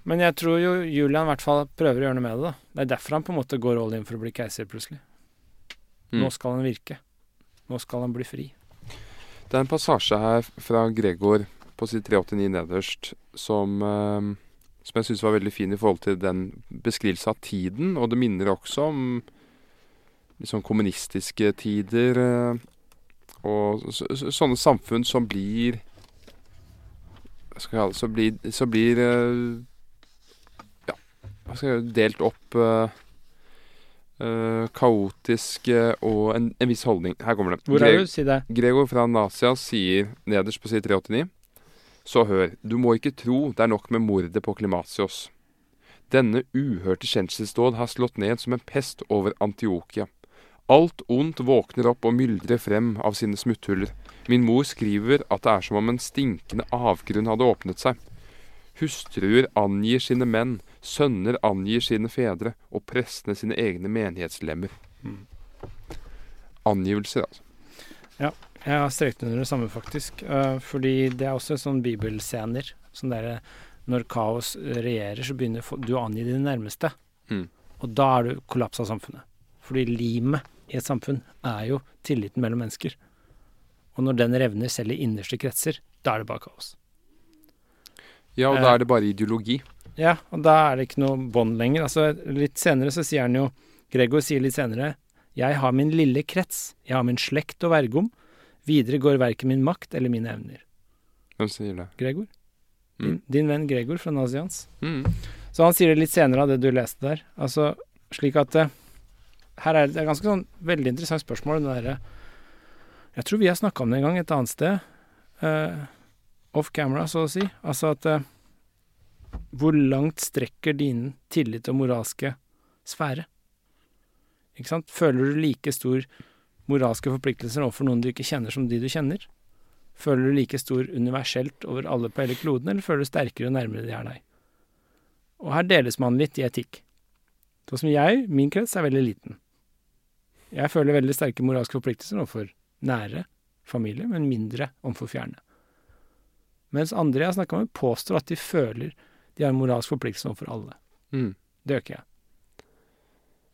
S3: Men jeg tror jo Julian i hvert fall prøver å gjøre noe med det. da. Det er derfor han på en måte går all in for å bli keiser plutselig.
S2: Mm.
S3: Nå skal han virke. Nå skal han bli fri.
S2: Det er en passasje her fra Gregor på side 389 nederst som, eh, som jeg syns var veldig fin i forhold til den beskrivelse av tiden. Og det minner også om sånn kommunistiske tider. eh, og så, så, sånne samfunn som blir Hva skal jeg kalle det Så blir, så blir eh, Ja, hva skal jeg delt opp eh, kaotisk og en, en viss holdning. Her kommer det.
S3: Hvor er du? Si det.
S2: Gregor fra Nasia sier nederst på side 389 Så hør, du må ikke tro det er nok med mordet på Klimatios. Denne uhørte kjenselsdåd har slått ned som en pest over Antiokia. Alt ondt våkner opp og myldrer frem av sine smutthuller. Min mor skriver at det er som om en stinkende avgrunn hadde åpnet seg. Hustruer angir sine menn, sønner angir sine fedre, og prestene sine egne menighetslemmer. Angivelser, altså.
S3: Ja, Jeg har strekt under det samme, faktisk. Uh, fordi det er også sånn bibelscener. Sånn derre Når kaos regjerer, så begynner du å angi dine nærmeste.
S2: Mm.
S3: Og da er du kollaps av samfunnet. Fordi limet i et samfunn er jo tilliten mellom mennesker. Og når den revner selv i innerste kretser, da er det bare kaos.
S2: Ja, og
S3: Eh.
S2: da er det bare ideologi.
S3: Ja, og da er det ikke noe bånd lenger. Altså, litt senere så sier han jo Gregor sier litt senere Jeg har min lille krets, jeg har min slekt å verge om. Videre går verken min makt eller mine evner.
S2: Hvem sier det?
S3: Gregor? Din,
S2: Mm.
S3: din venn Gregor fra Nazians.
S2: Mm.
S3: Så han sier det litt senere av det du leste der. Altså slik at eh, Her er det er ganske sånn veldig interessant spørsmål. Det derre Jeg tror vi har snakka om det en gang et annet sted. eh, off camera, så å si. Altså at eh, Hvor langt strekker din tillit og moralske sfære? Ikke sant? Føler du like stor moralske forpliktelser overfor noen du ikke kjenner, som de du kjenner? Føler du like stor universelt over alle på hele kloden, eller føler du sterkere og nærmere de er deg? Og her deles man litt i etikk. Sånn som jeg, min krets er veldig liten. Jeg føler veldig sterke moralske forpliktelser overfor nære familie, men mindre overfor fjerne. Mens andre jeg har snakka med, påstår at de føler de har en moralsk forpliktelse overfor alle.
S2: Mm.
S3: Det gjør ikke jeg.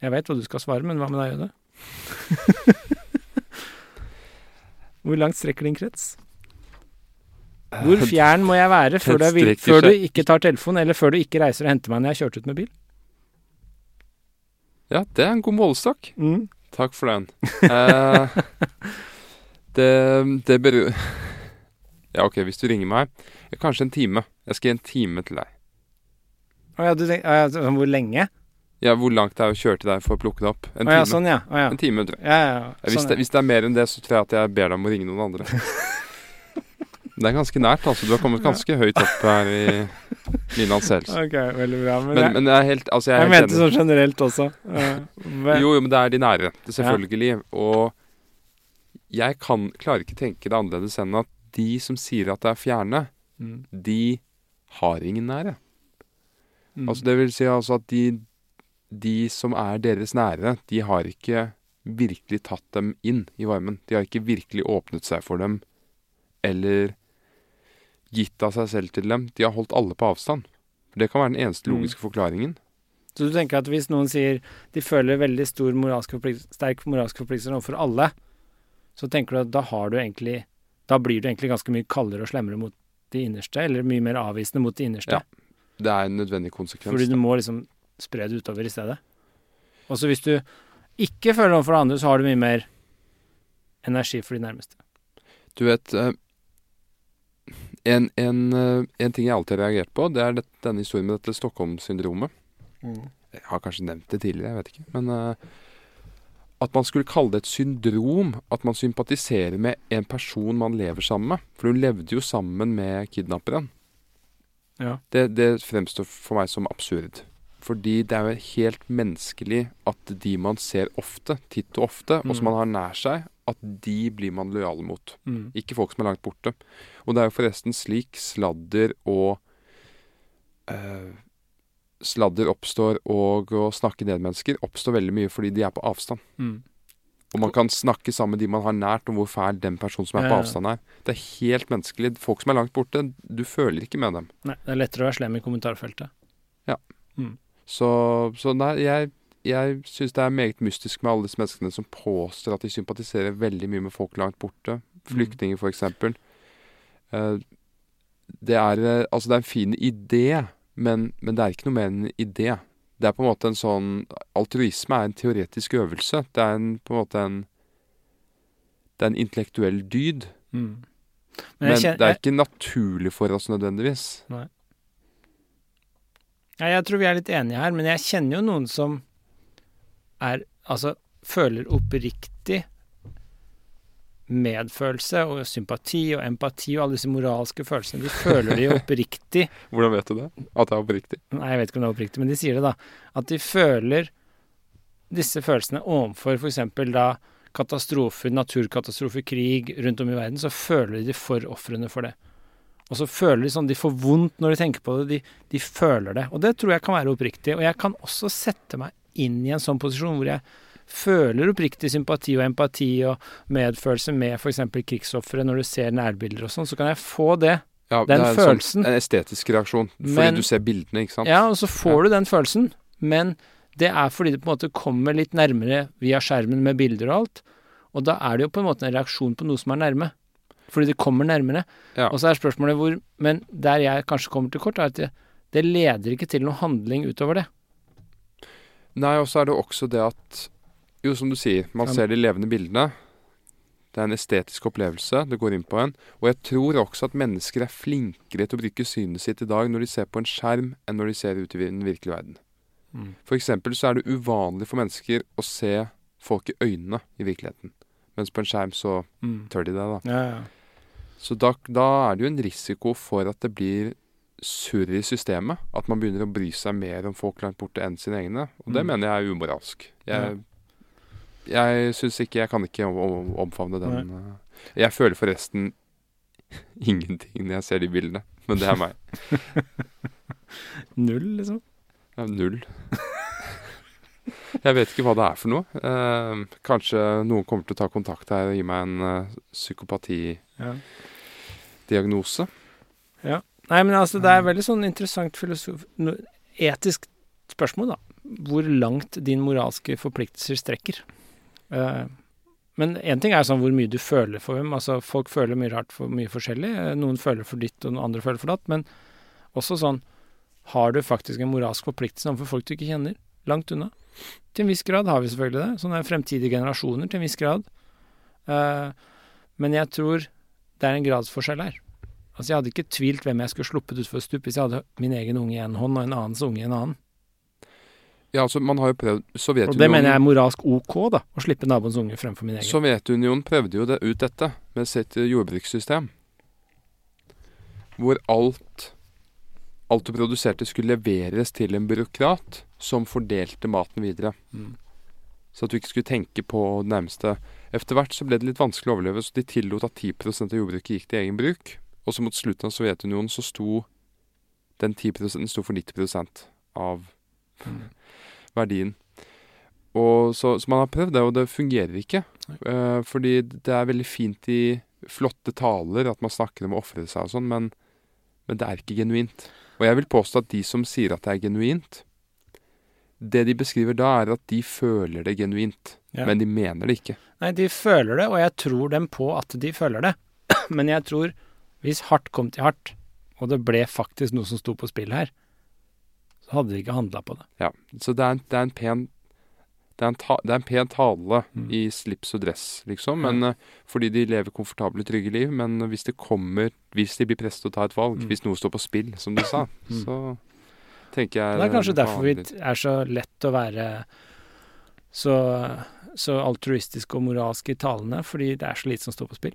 S3: Jeg vet hva du skal svare, men hva med deg, Jøde? Hvor langt strekker din krets? Hvor fjern må jeg være før du, vil, før du ikke tar telefonen, eller før du ikke reiser og henter meg når jeg har kjørt ut med bil?
S2: Ja, det er en god målestokk.
S3: Mm.
S2: Takk for den. Eh, det, det bør Ja, OK, hvis du ringer meg Kanskje en time. Jeg skal gi en time til deg.
S3: Å ja, du tenker, ja, sånn hvor lenge?
S2: Ja, Hvor langt det er å kjøre til deg for å plukke det opp? En
S3: Å ja, sånn ja. Å ja.
S2: En time tror jeg.
S3: Ja, ja,
S2: sånn, hvis, det, hvis det er mer enn det, så tror jeg at jeg ber deg om å ringe noen andre. Det er ganske nært, altså. Du har kommet ganske høyt opp her i mine anseelser.
S3: Ok, veldig bra. Men,
S2: Men, men jeg er helt, altså jeg
S3: jeg mente sånn generelt også.
S2: Jo, jo, men det er de nære. Det selvfølgelig. Og jeg kan, klarer ikke tenke det annerledes enn at de som sier at det er fjerne,
S3: Mm,
S2: de har ingen nære.
S3: mm.
S2: Altså det vil si altså at de, de som er deres nære, de har ikke virkelig tatt dem inn i varmen. De har ikke virkelig åpnet seg for dem, eller gitt av seg selv til dem. De har holdt alle på avstand. Det kan være den eneste
S3: Mm.
S2: logiske forklaringen.
S3: Så du tenker at hvis noen sier de føler veldig stor moralsk sterk moralsk forpliktelse overfor alle, så tenker du at da har du egentlig Da blir du egentlig ganske mye kaldere og slemmere mot de innerste, eller mye mer avvisende mot de innerste.
S2: Ja, Det er en nødvendig konsekvens.
S3: Fordi du må liksom spre det utover i stedet. Og så hvis du ikke føler noe for det andre, så har du mye mer energi for de nærmeste.
S2: Du vet eh, en, en, eh, en ting jeg alltid har reagert på, det er denne historien med dette Stockholm-syndromet. Jeg har kanskje nevnt det tidligere, jeg vet ikke. Men eh, at man skulle kalle det et syndrom. At man sympatiserer med en person man lever sammen med. For hun levde jo sammen med kidnapperen.
S3: Ja.
S2: Det, det fremstår for meg som absurd. Fordi det er jo helt menneskelig at de man ser ofte, titt og ofte, og som
S3: Mm.
S2: man har nær seg, at de blir man lojal mot.
S3: Mm.
S2: Ikke folk som er langt borte. Og det er jo forresten slik sladder og eh, Sladder oppstår, og å snakke ned mennesker oppstår veldig mye fordi de er på avstand.
S3: Mm.
S2: Og man kan snakke sammen med de man har nært, om hvor fæl den personen som er på
S3: Ja, ja.
S2: avstand er. Det er helt menneskelig. Folk som er langt borte, du føler ikke med dem.
S3: Nei, det er lettere å være slem i kommentarfeltet.
S2: Så, så nei, jeg, jeg syns det er meget mystisk med alle disse menneskene som påstår at de sympatiserer veldig mye med folk langt borte. Flyktninger, for eksempel. Eh, det er eh, Altså, det er en fin idé, men, men det er ikke noe mer enn en idé. Det er på en måte en sånn Altruisme er en teoretisk øvelse. Det er en, på en måte en Det er en intellektuell dyd.
S3: Mm.
S2: Men,
S3: men kjenner,
S2: det er ikke naturlig for oss nødvendigvis.
S3: Ja, jeg tror vi er litt enige her, men jeg kjenner jo noen som er Altså føler oppriktig medfølelse og sympati og empati og alle disse moralske følelsene. De føler de oppriktig
S2: Hvordan vet du det? At det er oppriktig?
S3: Nei, jeg vet ikke om det er oppriktig, men de sier det, da. At de føler disse følelsene overfor f.eks. da katastrofer, naturkatastrofer, krig rundt om i verden, så føler de for ofrene for det. Og så føler de sånn De får vondt når de tenker på det. De, de føler det. Og det tror jeg kan være oppriktig. Og jeg kan også sette meg inn i en sånn posisjon hvor jeg føler oppriktig sympati og empati og medfølelse med f.eks. krigsofre når du ser nærbilder og sånn, så kan jeg få det.
S2: Ja,
S3: Den
S2: det er
S3: følelsen.
S2: Sånn, en estetisk reaksjon. Fordi
S3: Men-
S2: du ser bildene, ikke sant?
S3: Ja, og så får du den følelsen, men det er fordi det på en måte kommer litt nærmere via skjermen med bilder og alt. Og da er det jo på en måte en reaksjon på noe som er nærme. Fordi det kommer nærmere.
S2: Ja.
S3: Og så er spørsmålet hvor Men der jeg kanskje kommer til kort, er at det, det leder ikke til noen handling utover det.
S2: Nei, og så er det også det at Jo, som du sier, man ser de levende bildene. Det er en estetisk opplevelse. Det går inn på en. Og jeg tror også at mennesker er flinkere til å bruke synet sitt i dag når de ser på en skjerm, enn når de ser ut i den virkelige verden. For eksempel så er det uvanlig for mennesker å se folk i øynene i virkeligheten. Mens på en skjerm så
S3: Mm.
S2: tør de det, da.
S3: Ja, ja.
S2: Så da, da er det jo en risiko for at det blir surr i systemet. At man begynner å bry seg mer om folk langt borte enn sine egne. Og det
S3: Mm.
S2: mener jeg er umoralsk. Jeg, jeg syns ikke Jeg kan ikke om- om- omfavne den. Nei. Jeg føler forresten ingenting når jeg ser de bildene. Men det er meg.
S3: Null, liksom.
S2: Er null. Jeg vet ikke hva det er for noe. Eh, kanskje noen kommer til å ta kontakt her og gi meg en uh, psykopatidiagnose.
S3: Ja. Nei, men altså, det er veldig sånn interessant filosof... etisk spørsmål, da. Hvor langt din moralske forpliktelser strekker. Eh, men én ting er sånn hvor mye du føler for hvem. Altså, folk føler mye rart for mye forskjellig. Eh, Noen føler for ditt, og noen andre føler for datt. Men også sånn Har du faktisk en moralsk forpliktelse overfor folk du ikke kjenner? Langt unna. Til en viss grad har vi selvfølgelig det. Sånne fremtidige generasjoner til en viss grad. Eh, men jeg tror det er en gradsforskjell her. Altså, jeg hadde ikke tvilt hvem jeg skulle sluppet utfor stup hvis jeg hadde min egen unge i en hånd og en annens unge i en annen.
S2: Ja, altså, man har jo prøvd Sovjetunionen
S3: Og det mener jeg er moralsk ok, da. Å slippe naboens unge fremfor min egen.
S2: Sovjetunionen prøvde jo det ut dette med sitt eh, jordbrukssystem. Hvor alt Alt du produserte skulle leveres til en byråkrat som fordelte maten videre.
S3: Mm.
S2: Så at du ikke skulle tenke på det nærmeste. Etter hvert så ble det litt vanskelig å overleve, så de tillot at 10% av jordbruket gikk til egen bruk. Og så mot slutten av Sovjetunionen så sto den 10 sto for 90 av
S3: Mm.
S2: Verdien. Og så, så man har prøvd det, og det fungerer ikke. Uh, fordi det er veldig fint i flotte taler at man snakker om å ofre seg og sånn, men, men det er ikke genuint. Og jeg vil påstå at de som sier at det er genuint, det de beskriver da, er at de føler det genuint,
S3: Ja.
S2: men de mener det ikke.
S3: Nei, de føler det, og jeg tror dem på at de føler det. Men jeg tror, hvis hardt kom til hardt, og det ble faktisk noe som sto på spill her, så hadde de ikke handla på det.
S2: Ja, Så det er en, det er en pen det er en, ta, det er en pen tale
S3: Mm.
S2: i slips og dress, liksom. Men, mm. fordi de lever komfortable, trygge liv. Men hvis det kommer Hvis de blir presset til å ta et valg,
S3: Mm.
S2: hvis noe står på spill, som du sa,
S3: Mm.
S2: så tenker jeg
S3: Det er kanskje derfor vi er så lett å være så, så altruistiske og moralske i talene, fordi det er så lite som står på spill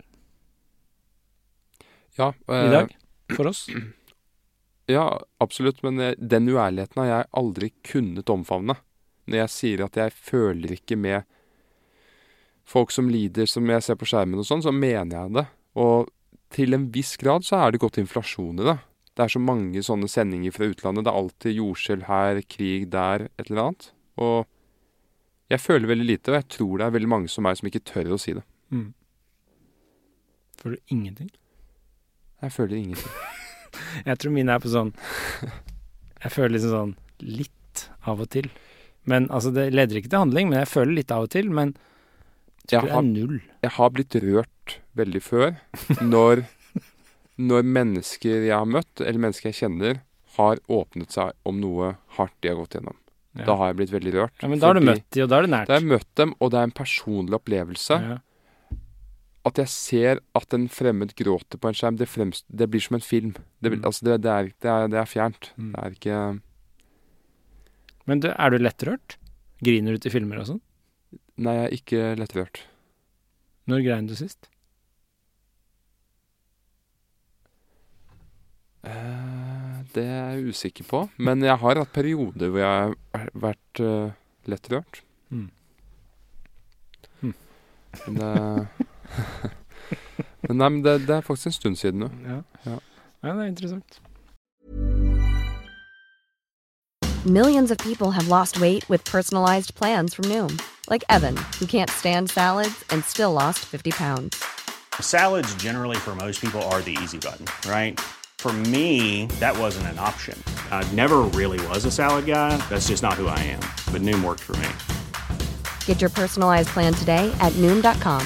S2: ja,
S3: i
S2: eh,
S3: dag. For oss.
S2: Ja, absolutt. Men den uærligheten har jeg aldri kunnet omfavne. Når jeg sier at jeg føler ikke med folk som lider, som jeg ser på skjermen og sånn, så mener jeg det. Og til en viss grad så er det gått inflasjon i det. Det er så mange sånne sendinger fra utlandet. Det er alltid jordskjelv her, krig der, et eller annet. Og jeg føler veldig lite, og jeg tror det er veldig mange som meg som ikke tør å si det.
S3: Mm. Føler du ingenting?
S2: Jeg føler ingenting.
S3: Jeg tror mine er på sånn Jeg føler liksom sånn litt av og til. Men altså, det leder ikke til handling, men jeg føler litt av og til. Men jeg tror
S2: Jeg
S3: det
S2: har-
S3: er null.
S2: jeg har blitt rørt veldig før når, når mennesker jeg har møtt, eller mennesker jeg kjenner, har åpnet seg om noe hardt de har gått gjennom.
S3: Ja.
S2: Da har jeg blitt veldig rørt.
S3: ja, men da har du møtt dem, og da er det nært.
S2: Da har jeg møtt dem, og det er en personlig opplevelse.
S3: Ja
S2: at jeg ser at en fremmed gråter på en skjerm, det, fremst, det blir som en film. Det,
S3: mm.
S2: altså det, det er, er, er, fjernt.
S3: Mm.
S2: Det er ikke
S3: Men du, er du lettrørt? Griner du til filmer og sånn?
S2: Nei, jeg er ikke lettrørt.
S3: Når grein du sist?
S2: Eh, det er jeg usikker på. Men jeg har hatt perioder hvor jeg har vært uh, lettrørt.
S3: Mm. mm.
S2: Men det Men nei, men det, det er faktisk en stund siden nå.
S3: Ja.
S2: Ja.
S3: ja, det er interessant.
S4: Millions of people have lost weight with personalized plans from Noom, like Evan, who can't stand salads and still lost 50 pounds.
S5: Salads, generally, for most people, are the easy button, right? For me, that wasn't an option. I never really was a salad guy. That's just not who I am. But Noom worked for me.
S4: Get your personalized plan today at Noom.com.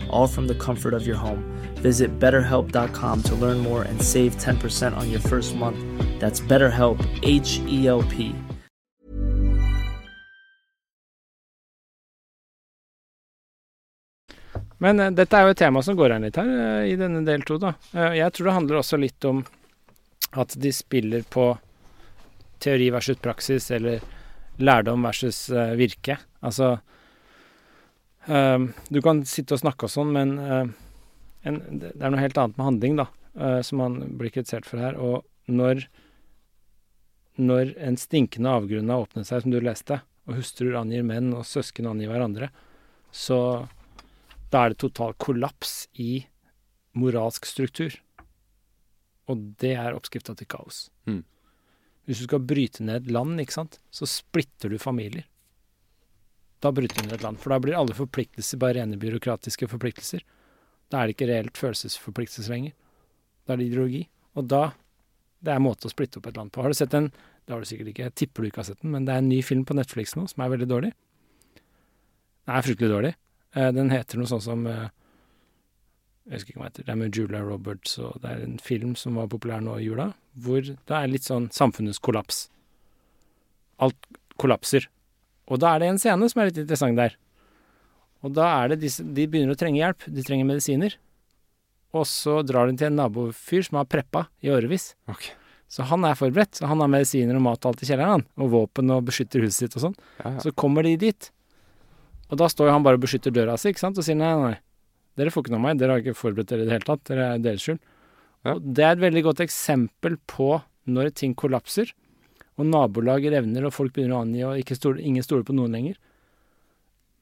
S6: all from the comfort of your home. Visit betterhelp.com to learn more and save 10% on your first month. That's BetterHelp, H E L P.
S3: Men uh, dette er jo et tema som går an litt her uh, i denne del to, da. Uh, jeg tror det handler også litt om at de spiller på teori versus praksis, eller lærdom versus virke. Altså Du kan sitte og snakke og sånn, men eh, en, det er noe helt annet med handling, da, eh, som man blir kritisert for her. Og når når en stinkende avgrunn har åpnet seg, som du leste, og hustruer angir menn, og søsken angir hverandre, så da er det total kollaps i moralsk struktur. Og det er oppskrifta til kaos.
S2: Mm.
S3: Hvis du skal bryte ned land, ikke sant, så splitter du familier. Da bryter ned et land, for da blir alle forpliktelser bare rene byråkratiske forpliktelser. Da er det ikke reelt følelsesforpliktelse lenger. Da er det ideologi. Og da Det er måte å splitte opp et land på. Har du sett en Det har du sikkert ikke, jeg tipper du ikke har sett den, men det er en ny film på Netflix nå som er veldig dårlig. Den er fryktelig dårlig. Eh, Den heter noe sånn som eh, Jeg husker ikke hva heter. Det er med Julia Roberts, og det er en film som var populær nå i jula, hvor det er litt sånn samfunnets kollaps. Alt kollapser. Og da er det en scene som er litt interessant der. Og da er det disse De begynner å trenge hjelp. De trenger medisiner. Og så drar de til en nabofyr som har preppa i årevis.
S2: Okay.
S3: Så han er forberedt. Så han har medisiner og mat og alt i kjelleren, han. Og våpen og beskytter huset sitt og sånn.
S2: Ja, ja.
S3: Så kommer de dit. Og da står jo han bare og beskytter døra si, ikke sant, og sier nei, nei, dere får ikke noe av meg, dere har ikke forberedt dere i det hele tatt, dere er deres skyld.
S2: Ja.
S3: Og det er et veldig godt eksempel på når ting kollapser, og nabolag revner, og folk begynner å angi, og stole, ingen stoler på noen lenger.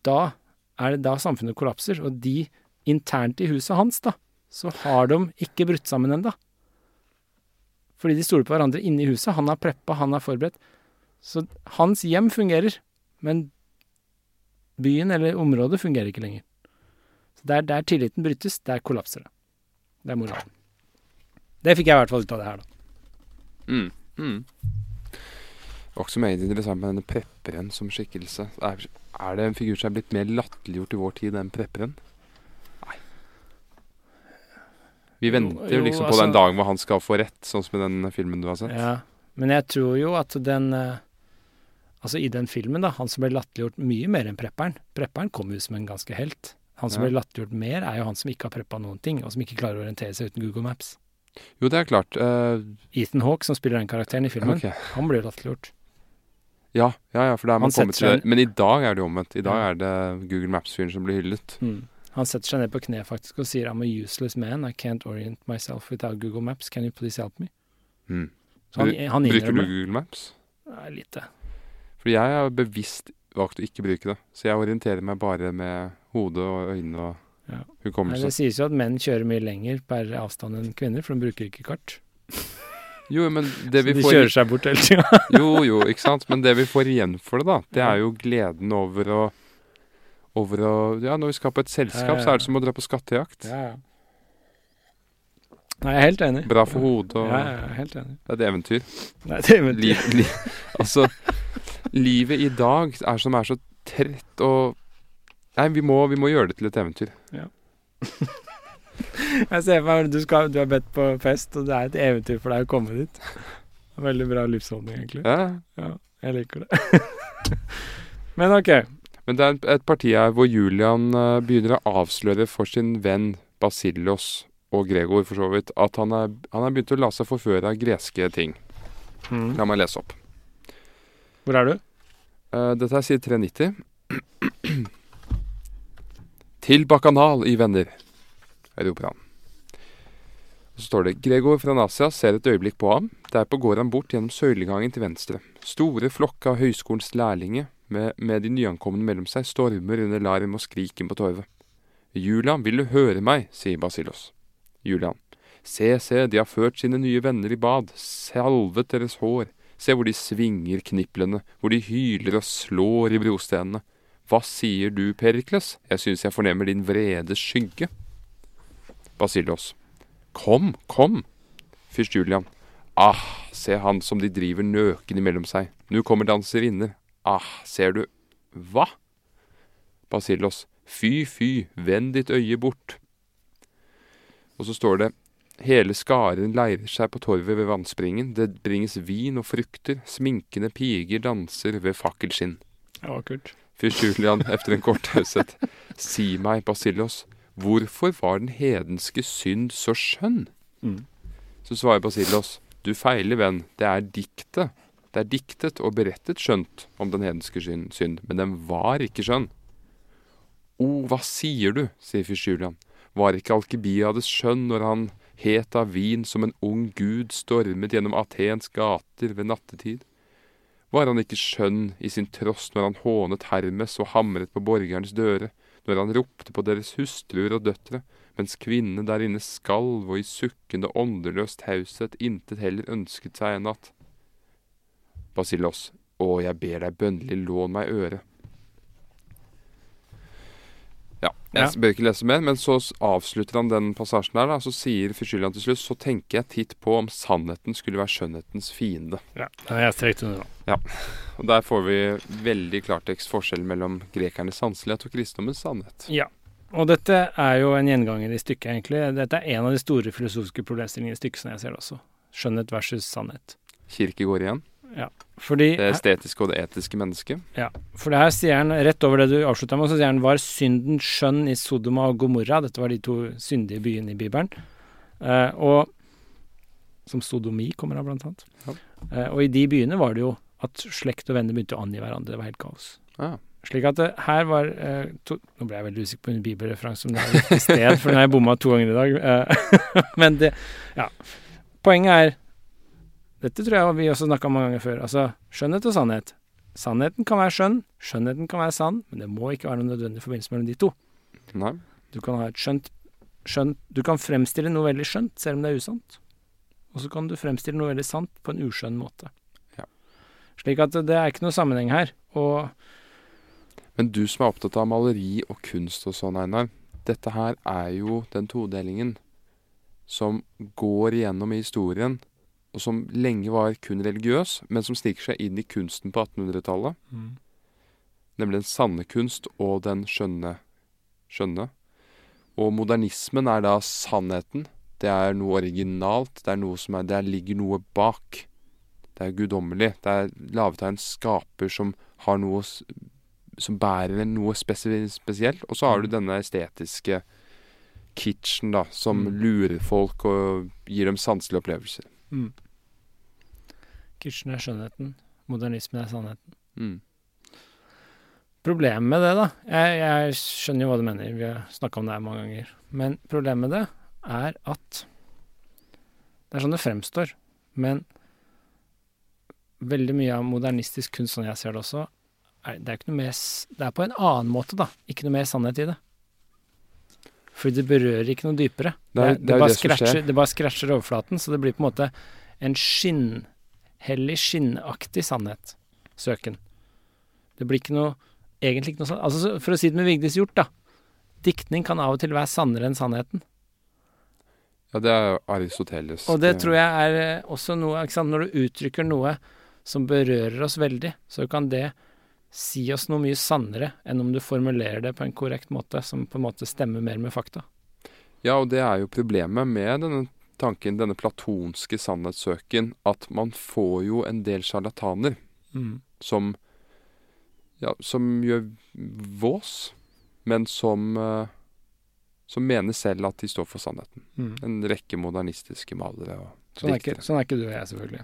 S3: Da er det da samfunnet kollapser, og de internt i huset hans, da, så har de ikke brutt sammen ennå. Fordi de stoler på hverandre inne i huset. Han har preppa, han er forberedt. Så hans hjem fungerer, men byen eller området fungerer ikke lenger. Så der, der tilliten brytes, der kollapser det. Det er moralen. Det fikk jeg i hvert fall ut av det her, da.
S2: Mm. Mm. Det som er interessant med denne prepperen som skikkelse. Er, er det en figur som er blitt mer latterliggjort i vår tid enn prepperen? Nei. Vi venter jo
S3: jo,
S2: liksom på
S3: altså-
S2: den dagen hvor han skal få rett, sånn som i den filmen du har sett.
S3: Ja. Men jeg tror jo at den eh, Altså, i den filmen, da, han som ble latterliggjort mye mer enn prepperen. Prepperen kom jo som en ganske helt. Han som
S2: Ja.
S3: ble latterliggjort mer, er jo han som ikke har preppa noen ting, og som ikke klarer å orientere seg uten Google Maps.
S2: Jo, det er klart. Uh...
S3: Ethan Hawke, som spiller den karakteren i filmen,
S2: okay.
S3: han blir latterliggjort.
S2: Ja, ja, ja, for da er man kommet til det. Men i dag er det omvendt. I dag er det Google Maps-fyren som blir hyllet.
S3: Mm. Han setter seg ned på kne faktisk og sier I'm a useless man, I can't orient myself without Google Maps, can you please help me?
S2: Mm.
S3: Han, han
S2: Bruker du Google Maps?
S3: Nei, lite.
S2: Fordi jeg har bevisst valgt å ikke bruke det. Så jeg orienterer meg bare med hodet og øynene og
S3: Ja. Nei,
S2: hukommelse.
S3: det sies jo at menn kjører mye lenger per avstand enn kvinner, for de bruker ikke kart.
S2: Jo, men det vi
S3: de
S2: får
S3: kjører seg bort hele tida.
S2: Jo, jo, ikke sant. Men det vi får igjen for det, da, det er jo gleden over å over å Ja, når vi skal på et selskap,
S3: Ja, ja,
S2: så er det som å dra på skattejakt.
S3: Ja, ja. Nei, jeg er helt enig.
S2: Bra for hodet og
S3: Ja, ja, jeg er helt enig.
S2: Det er et eventyr.
S3: Nei, det er
S2: Liv, li, altså Livet i dag er som er så trett og Nei, vi må, vi må gjøre det til et eventyr.
S3: Jeg ser for meg du, skal, du har bedt på fest, og det er et eventyr for deg å komme dit. Veldig bra livsholdning, egentlig.
S2: Ja.
S3: Ja, jeg liker det. Men ok.
S2: Men det er et- et parti her hvor Julian eh, begynner å avsløre for sin venn Basilos og Gregor for så vidt at han er, han er begynt å la seg forføre av greske ting.
S3: Mm.
S2: La meg lese opp.
S3: Hvor er du?
S2: Eh, dette er side 390. Til bakanal i venner, Og så står det Gregor fra Nasia ser et øyeblikk på ham. Derpå går han bort gjennom søylegangen til venstre. Store flokker av høyskolens lærlinger med, med de nyankomne mellom seg stormer under larm og skriken på torvet. Julian, vil du høre meg, sier Basilos. Julian. Se, se, de har ført sine nye venner i bad, salvet deres hår, se hvor de svinger kniplene, hvor de hyler og slår i brostenene. Hva sier du, Perikles, jeg synes jeg fornemmer din vrede skygge. Basilos. Kom, kom. Fyrst Julian. Ah, se han som de driver nøkende imellom seg. Nå kommer danserinner. Ah, ser du. Hva? Basilos. Fy, fy, vend ditt øye bort. Og så står det Hele skaren leirer seg på torvet ved vannspringen. Det bringes vin og frukter. Sminkende piger danser ved fakkelskinn.
S3: Ja, kult.
S2: Fyrst Julian, efter en kort taushet. Si meg, Basillos, hvorfor var den hedenske synd så skjønn?
S3: Mm.
S2: Så svarer Basilos, du feiler, venn, det er diktet. Det er diktet og berettet skjønt om den hedenske synd, men den var ikke skjønn. O, hva sier du, sier fyrst Julian. Var ikke Alkebiades skjønn når han het av vin som en ung gud stormet gjennom Atens gater ved nattetid? Var han ikke skjønn i sin tross når han hånet Hermes og hamret på borgernes døre, når han ropte på deres hustruer og døtre, mens kvinnene der inne skalv og i sukkende åndeløs taushet intet heller ønsket seg enn at Basilos, å, jeg ber deg bønnelig, lån meg øret. Ja, jeg
S3: Ja.
S2: bør ikke lese mer, men så avslutter han den passasjen der, da, så sier Fyrstyljan til slutt, så tenker jeg titt på om sannheten skulle være skjønnhetens fiende.
S3: Ja, jeg strekt under nå.
S2: Og der får vi veldig klartekst forskjell mellom grekernes sanselighet og kristendommens sannhet.
S3: Ja. Og dette er jo en gjenganger i stykket, egentlig. Dette er en av de store filosofiske problemstillingene i stykket, som jeg ser det også. Skjønnhet versus sannhet.
S2: Kirke går igjen.
S3: Fordi
S2: Det estetiske og det etiske mennesket.
S3: Ja, for det her sier han, rett over det du avslutta med, så sier han var synden skjønn i Sodoma og Gomorra. Dette var de to syndige byene i Bibelen. Eh, og Som sodomi kommer av, blant annet.
S2: Ja.
S3: Eh, og i de byene var det jo at slekt og venner begynte å angi hverandre. Det var helt kaos.
S2: Ja.
S3: Slik at det her var eh, to, Nå ble jeg veldig usikker på en bibelreferanse, om det er riktig sted, for den har jeg bomma to ganger i dag. Eh, men det Ja. Poenget er Dette tror jeg vi også snakka om mange ganger før. Altså skjønnhet og sannhet. Sannheten kan være skjønn, skjønnheten kan være sann, men det må ikke være noen nødvendig forbindelse mellom de to.
S2: Nei.
S3: Du kan ha et skjønt, skjønt Du kan fremstille noe veldig skjønt, selv om det er usant. Og så kan du fremstille noe veldig sant på en uskjønn måte.
S2: Ja.
S3: Slik at det er ikke noe sammenheng her. Og
S2: Men du som er opptatt av maleri og kunst og sånn, Einar. Dette her er jo den todelingen som går igjennom i historien, og som lenge var kun religiøs, men som stikker seg inn i kunsten på 1800-tallet. Nemlig den sanne kunst og den skjønne skjønne. Og modernismen er da sannheten. Det er noe originalt. Det er noe som er Der ligger noe bak. Det er guddommelig. Det er laget av en skaper som har noe som bærer noe spesi spesielt. Og så har du denne estetiske kitchen, da, som
S3: Mm.
S2: lurer folk og gir dem sanselige opplevelser.
S3: Mm. Kitchen er skjønnheten, modernismen er sannheten.
S2: Mm.
S3: Problemet med det, da Jeg, jeg skjønner jo hva du mener, vi har snakka om det her mange ganger. Men problemet med det er at Det er sånn det fremstår. Men veldig mye av modernistisk kunst, sånn jeg ser det også, er, det er ikke noe mer Det er på en annen måte, da. Ikke noe mer sannhet i det. Fordi det berører ikke noe dypere.
S2: Det
S3: det,
S2: det
S3: bare scratcher, det bare scratcher overflaten, så det blir på en måte en skinnhellig, skinnaktig sannhet. Søken. Det blir ikke noe Egentlig ikke noe sånn Altså, for å si det med Vigdis Hjort, da. Diktning kan av og til være sannere enn sannheten.
S2: Ja, det er Aristoteles.
S3: Og det tror jeg er eh, også noe ikke sant? Når du uttrykker noe som berører oss veldig, så kan det si oss noe mye sannere enn om du formulerer det på en korrekt måte, som på en måte stemmer mer med fakta.
S2: Ja, og det er jo problemet med denne tanken, denne platonske sannhetssøken, at man får jo en del sjarlataner
S3: Mm.
S2: som ja, som gjør vås, men som eh, som mener selv at de står for sannheten.
S3: Mm.
S2: En rekke modernistiske malere og
S3: Sånn, er
S2: diktere.
S3: sånn er ikke du og jeg, selvfølgelig.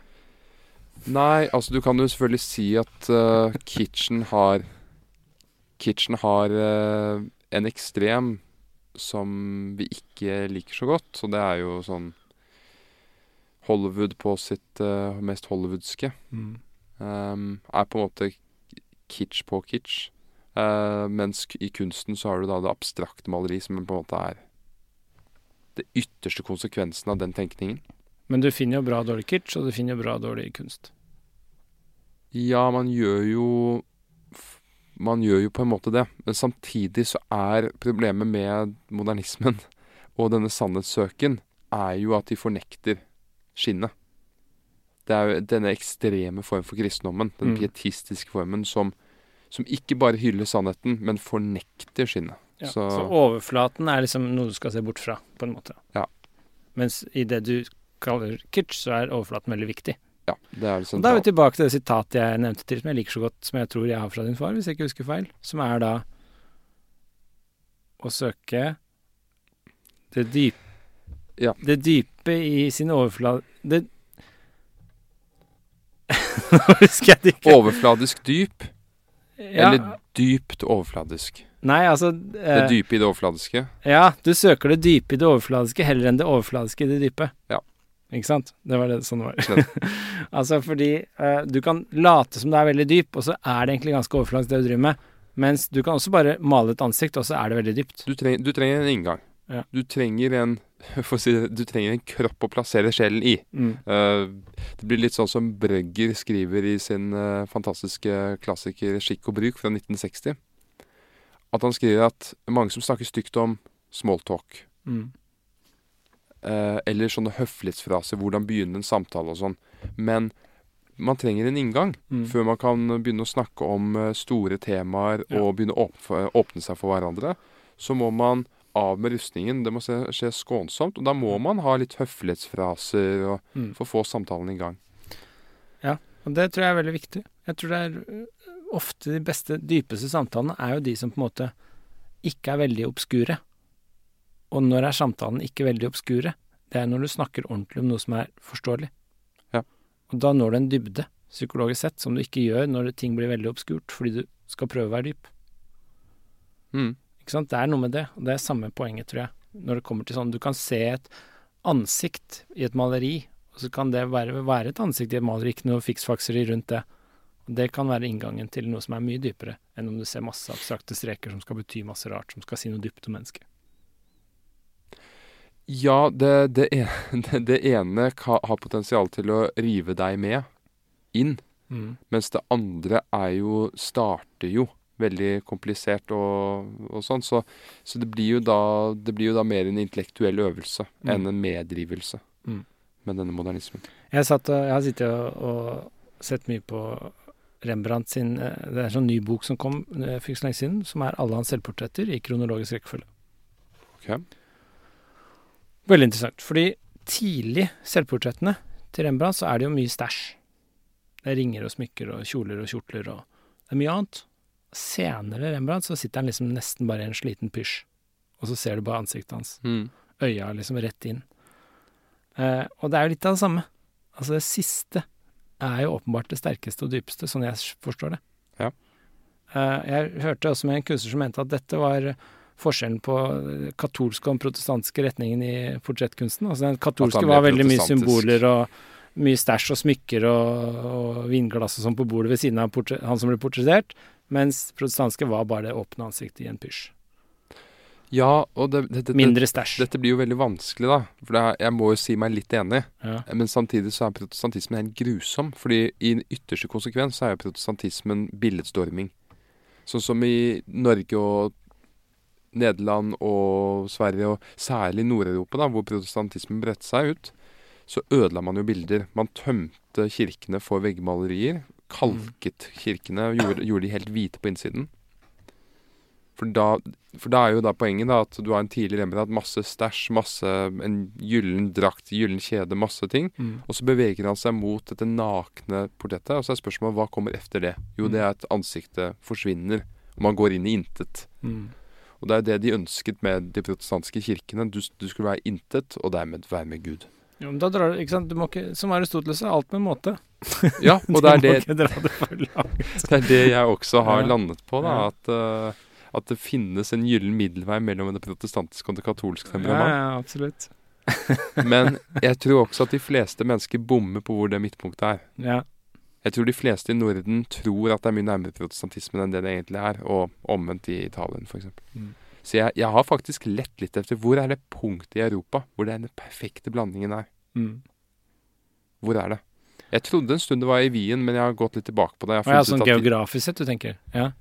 S2: Nei, altså du kan jo selvfølgelig si at uh, Kitchen har Kitchen har uh, en ekstrem som vi ikke liker så godt, og det er jo sånn Hollywood på sitt uh, mest hollywoodske.
S3: Mm.
S2: Um, er på en måte kitsch på kitsch. Mens i kunsten så har du da det abstrakte maleri, som på en måte er det ytterste konsekvensen av den tenkningen.
S3: Men du finner jo bra dårlig kitsch, og du finner jo bra dårlig kunst.
S2: Ja, man gjør jo Man gjør jo på en måte det. Men samtidig så er problemet med modernismen og denne sannhetssøken er jo at de fornekter skinnet. Det er jo denne ekstreme form for kristendommen, den
S3: Mm.
S2: pietistiske formen, som, som ikke bare hyller sannheten, men fornekter skinnet.
S3: Ja.
S2: Så-
S3: Så, overflaten er liksom noe du skal se bort fra, på en måte.
S2: Ja.
S3: Mens i det du kaller kitsch, så er overflaten veldig viktig.
S2: Ja, det er det
S3: da er vi tilbake til det sitatet jeg nevnte til, som jeg liker så godt, som jeg tror jeg har fra din far, hvis jeg ikke husker feil, som er da å søke det dype
S2: Ja.
S3: Det dype i sin overflate Det Nå husker jeg det ikke.
S2: Overfladisk dyp,
S3: Ja,
S2: eller dypt overfladisk.
S3: nei, altså
S2: Det
S3: eh,
S2: dype i det overfladiske.
S3: Ja, du søker det dype i det overfladiske heller enn det overfladiske i det dype.
S2: Ja.
S3: Ikke sant? Det var det sånn det var. Altså fordi uh, du kan late som det er veldig dyp, og så er det egentlig ganske overfladisk det du driver med. Mens du kan også bare male et ansikt, og så er det veldig dypt.
S2: Du, treng, du trenger en inngang.
S3: Ja.
S2: Du trenger en si det, du trenger en kropp å plassere sjelen i.
S3: Mm.
S2: Uh, det blir litt sånn som Brøgger skriver i sin uh, fantastiske klassiker 'Skikk og bruk' fra 1960. At han skriver at mange som snakker stygt om smalltalk,
S3: Mm.
S2: Eh, eller sånne høflighetsfraser, hvordan begynne en samtale og sånn, men man trenger en inngang
S3: Mm.
S2: før man kan begynne å snakke om eh, store temaer
S3: Ja.
S2: og begynne å åpne, åpne seg for hverandre. Så må man av med rustningen. Det må skje, skånsomt. Og da må man ha litt høflighetsfraser og
S3: Mm.
S2: for å få samtalen i gang.
S3: Ja, Og det tror jeg er veldig viktig. Jeg tror det er ofte de beste, dypeste samtalene er jo de som på en måte ikke er veldig obskure. Og når er samtalen ikke veldig obskure? Det er når du snakker ordentlig om noe som er forståelig.
S2: Ja.
S3: Og da når du en dybde, psykologisk sett, som du ikke gjør når ting blir veldig obskurt, fordi du skal prøve å være dyp.
S2: Mm.
S3: Ikke sant? Det er noe med det, og det er samme poenget, tror jeg. Når det kommer til sånn, du kan se et ansikt i et maleri, og så kan det være, være et ansikt i et maleri, ikke noe fiksfakseri rundt det. Og det kan være inngangen til noe som er mye dypere enn om du ser masse abstrakte streker som skal bety masse rart, som skal si noe dypt om mennesket.
S2: Ja, det, det, ene, det, ene har potensial til å rive deg med inn,
S3: Mm.
S2: mens det andre er jo starter jo veldig komplisert og, og sånn. Så, så det, blir da, det blir jo da mer en intellektuell øvelse
S3: Mm.
S2: enn en meddrivelse
S3: Mm.
S2: med denne modernismen.
S3: Jeg, satt jeg har sittet og, og sett mye på Rembrandt sin eh, Det er en sånn ny bok som kom eh, for ikke så lenge siden, som er alle hans selvportretter i kronologisk rekkefølge.
S2: Ok.
S3: Veldig interessant, fordi tidlig selvportrettene til Rembrandt så er det jo mye stæsj. Det er ringer og smykker og kjoler og kjortler og det er mye annet. Senere Rembrandt så sitter han liksom nesten bare i en sliten pysj, og så ser du bare ansiktet hans.
S2: Mm.
S3: Øya liksom rett inn. Eh, og det er jo litt av det samme. Altså det siste er jo åpenbart det sterkeste og dypeste, sånn jeg forstår det.
S2: Ja.
S3: Eh, jeg hørte også med en kunstner som mente at dette var forskjellen på katolske og den protestantiske retningen i portrettkunsten. Altså den katolske var veldig mye symboler og mye stæsj og smykker og, og vinglass og sånn på bordet ved siden av han som ble portrettert, mens protestantiske var bare det åpne ansiktet i en pysj.
S2: Ja, og det, det, det,
S3: Mindre stæsj.
S2: dette blir jo veldig vanskelig, da. For er, jeg må jo si meg litt enig.
S3: Ja.
S2: Men samtidig så er protestantismen helt grusom. Fordi i den ytterste konsekvens så er jo protestantismen billedstorming. Sånn som i Norge og Nederland og Sverige, og særlig Nord-Europa, da, hvor protestantismen bredte seg ut, så ødela man jo bilder. Man tømte kirkene for veggmalerier. Kalket kirkene, gjorde, gjorde de helt hvite på innsiden. For da, for da er jo da poenget da at du har en tidlig Rembrandt, masse stæsj, masse en gyllen drakt, gyllen kjede, masse ting.
S3: Mm.
S2: Og så beveger han seg mot dette nakne portrettet, og så er spørsmålet hva kommer efter det? Jo, det er at ansiktet forsvinner, og man går inn i intet.
S3: Mm.
S2: Og det er det de ønsket med de protestantiske kirkene. Du, du skulle være intet, og dermed være med Gud.
S3: Jo, men da drar du, ikke sant, du må ikke, Som Aristoteles sa, alt med måte.
S2: Ja, og det er det,
S3: det
S2: det er det jeg også har
S3: Ja.
S2: landet på, da. At, uh, at det finnes en gyllen middelvei mellom det protestantiske og det katolske
S3: Ja, ja, absolutt.
S2: Men jeg tror også at de fleste mennesker bommer på hvor det midtpunktet er.
S3: Ja.
S2: Jeg tror de fleste i Norden tror at det er mye nærmere protestantismen enn det det egentlig er, og omvendt i Italien f.eks.
S3: Mm.
S2: Så jeg, jeg har faktisk lett litt efter hvor er det punktet i Europa hvor det er den perfekte blandingen er.
S3: Mm.
S2: Hvor er det? Jeg trodde en stund det var i Wien, men jeg har gått litt tilbake på det. Jeg
S3: ja, sånn geografisk sett, du tenker? Ja.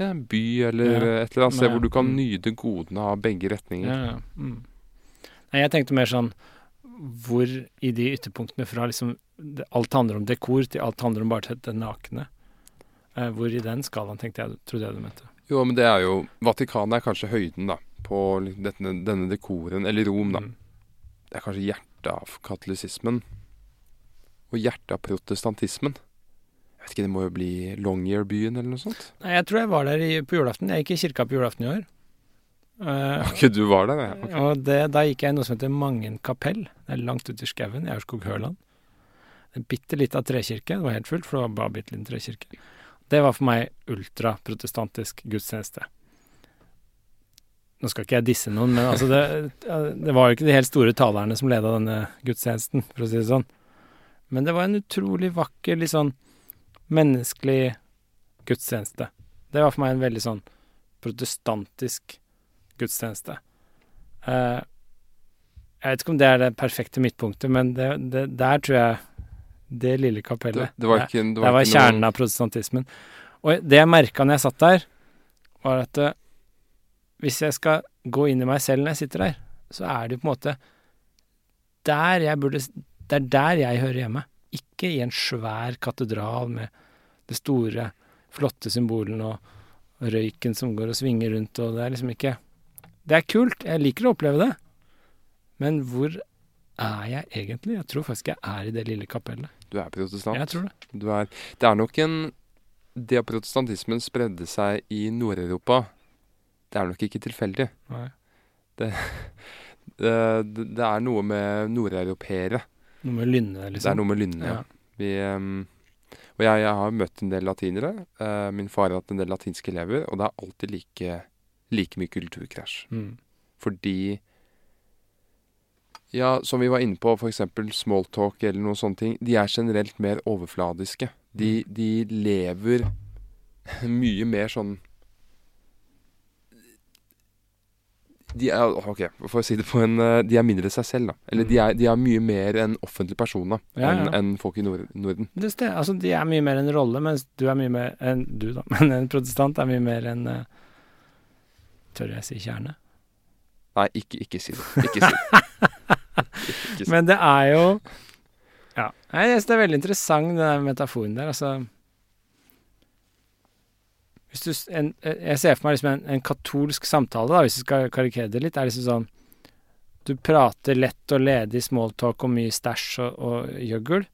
S2: ja, en by eller
S3: Ja.
S2: et eller annet sted hvor du kan
S3: mm.
S2: nyte godene av begge retninger.
S3: ja, ja. Mm. Nei, jeg tenkte mer sånn hvor i de ytterpunktene fra liksom Alt handler om dekor til alt handler om bare det nakne. Eh, hvor i den skalaen tenkte jeg, trodde jeg du mente.
S2: Jo, men det er jo Vatikanet er kanskje høyden da på li- denne, denne dekoren, eller Rom, da.
S3: Mm.
S2: Det er kanskje hjertet av katolisismen. Og hjertet av protestantismen. Jeg vet ikke, det må jo bli Longyearbyen eller noe sånt?
S3: Nei, jeg tror jeg var der i, på julaften. Jeg gikk i kirka på julaften i år. Eh,
S2: Ok, du var der, ja. Okay.
S3: Og det, da gikk jeg i noe som heter Mangen kapell. Det er langt ute i skauen i Aurskog-Høland. En bitte lita trekirke. Det var helt fullt, for det var bare bitte liten trekirke. Det var for meg ultraprotestantisk gudstjeneste. Nå skal ikke jeg disse noen, men altså det, det var jo ikke de helt store talerne som leda denne gudstjenesten, for å si det sånn. Men det var en utrolig vakker, litt sånn menneskelig gudstjeneste. Det var for meg en veldig sånn protestantisk gudstjeneste. Uh, jeg vet ikke om det er det perfekte midtpunktet, men det, det, der tror jeg det lille kapellet
S2: Det, det var ikke, var
S3: var kjernen
S2: noen...
S3: av protestantismen. Og det jeg merka når jeg satt der, var at uh, hvis jeg skal gå inn i meg selv når jeg sitter der, så er det jo på en måte der jeg burde Det er der jeg hører hjemme. Ikke i en svær katedral med det store, flotte symbolen og røyken som går og svinger rundt, og det er liksom ikke Det er kult, jeg liker å oppleve det, men hvor er jeg egentlig? Jeg tror faktisk jeg er i det lille kapellet.
S2: Du er protestant.
S3: Jeg tror det.
S2: Du er, det er nok en Det at protestantismen spredde seg i Nord-Europa, det er nok ikke tilfeldig.
S3: Nei.
S2: Det, det, det er noe med nordeuropeere.
S3: Noe med lynne,
S2: Det er
S3: liksom.
S2: noe med lynne.
S3: Ja.
S2: Vi, um, og jeg, jeg har møtt en del latinere. Uh, min far har hatt en del latinske elever, og det er alltid like, like mye kulturkrasj.
S3: Mm.
S2: Fordi Ja, som vi var inne på, f.eks. smalltalk eller noen sånne ting. De er generelt mer overfladiske. De, de lever mye mer sånn de er, ok, for å si det på en eh, De er mindre seg selv, da. Eller de, er, de er mye mer en offentlig person da,
S3: Mm. Ja,
S2: enn
S3: ja.
S2: enn folk i Nord Norden.
S3: Det altså, de er mye mer en rolle, mens du er mye mer en Du, da. Men en protestant er mye mer en eh, Tør jeg si kjerne?
S2: Nei, ikke, ikke si det. Ikke si det. Ikke si.
S3: Men det er jo Ja. Jeg synes det er veldig interessant, den der metaforen der. Altså hvis du, en, eh, Jeg ser for meg liksom en, en katolsk samtale, da, hvis du skal karikere det litt. er liksom sånn Du prater lett og ledig smalltalk og mye stæsj og, og gjøgl.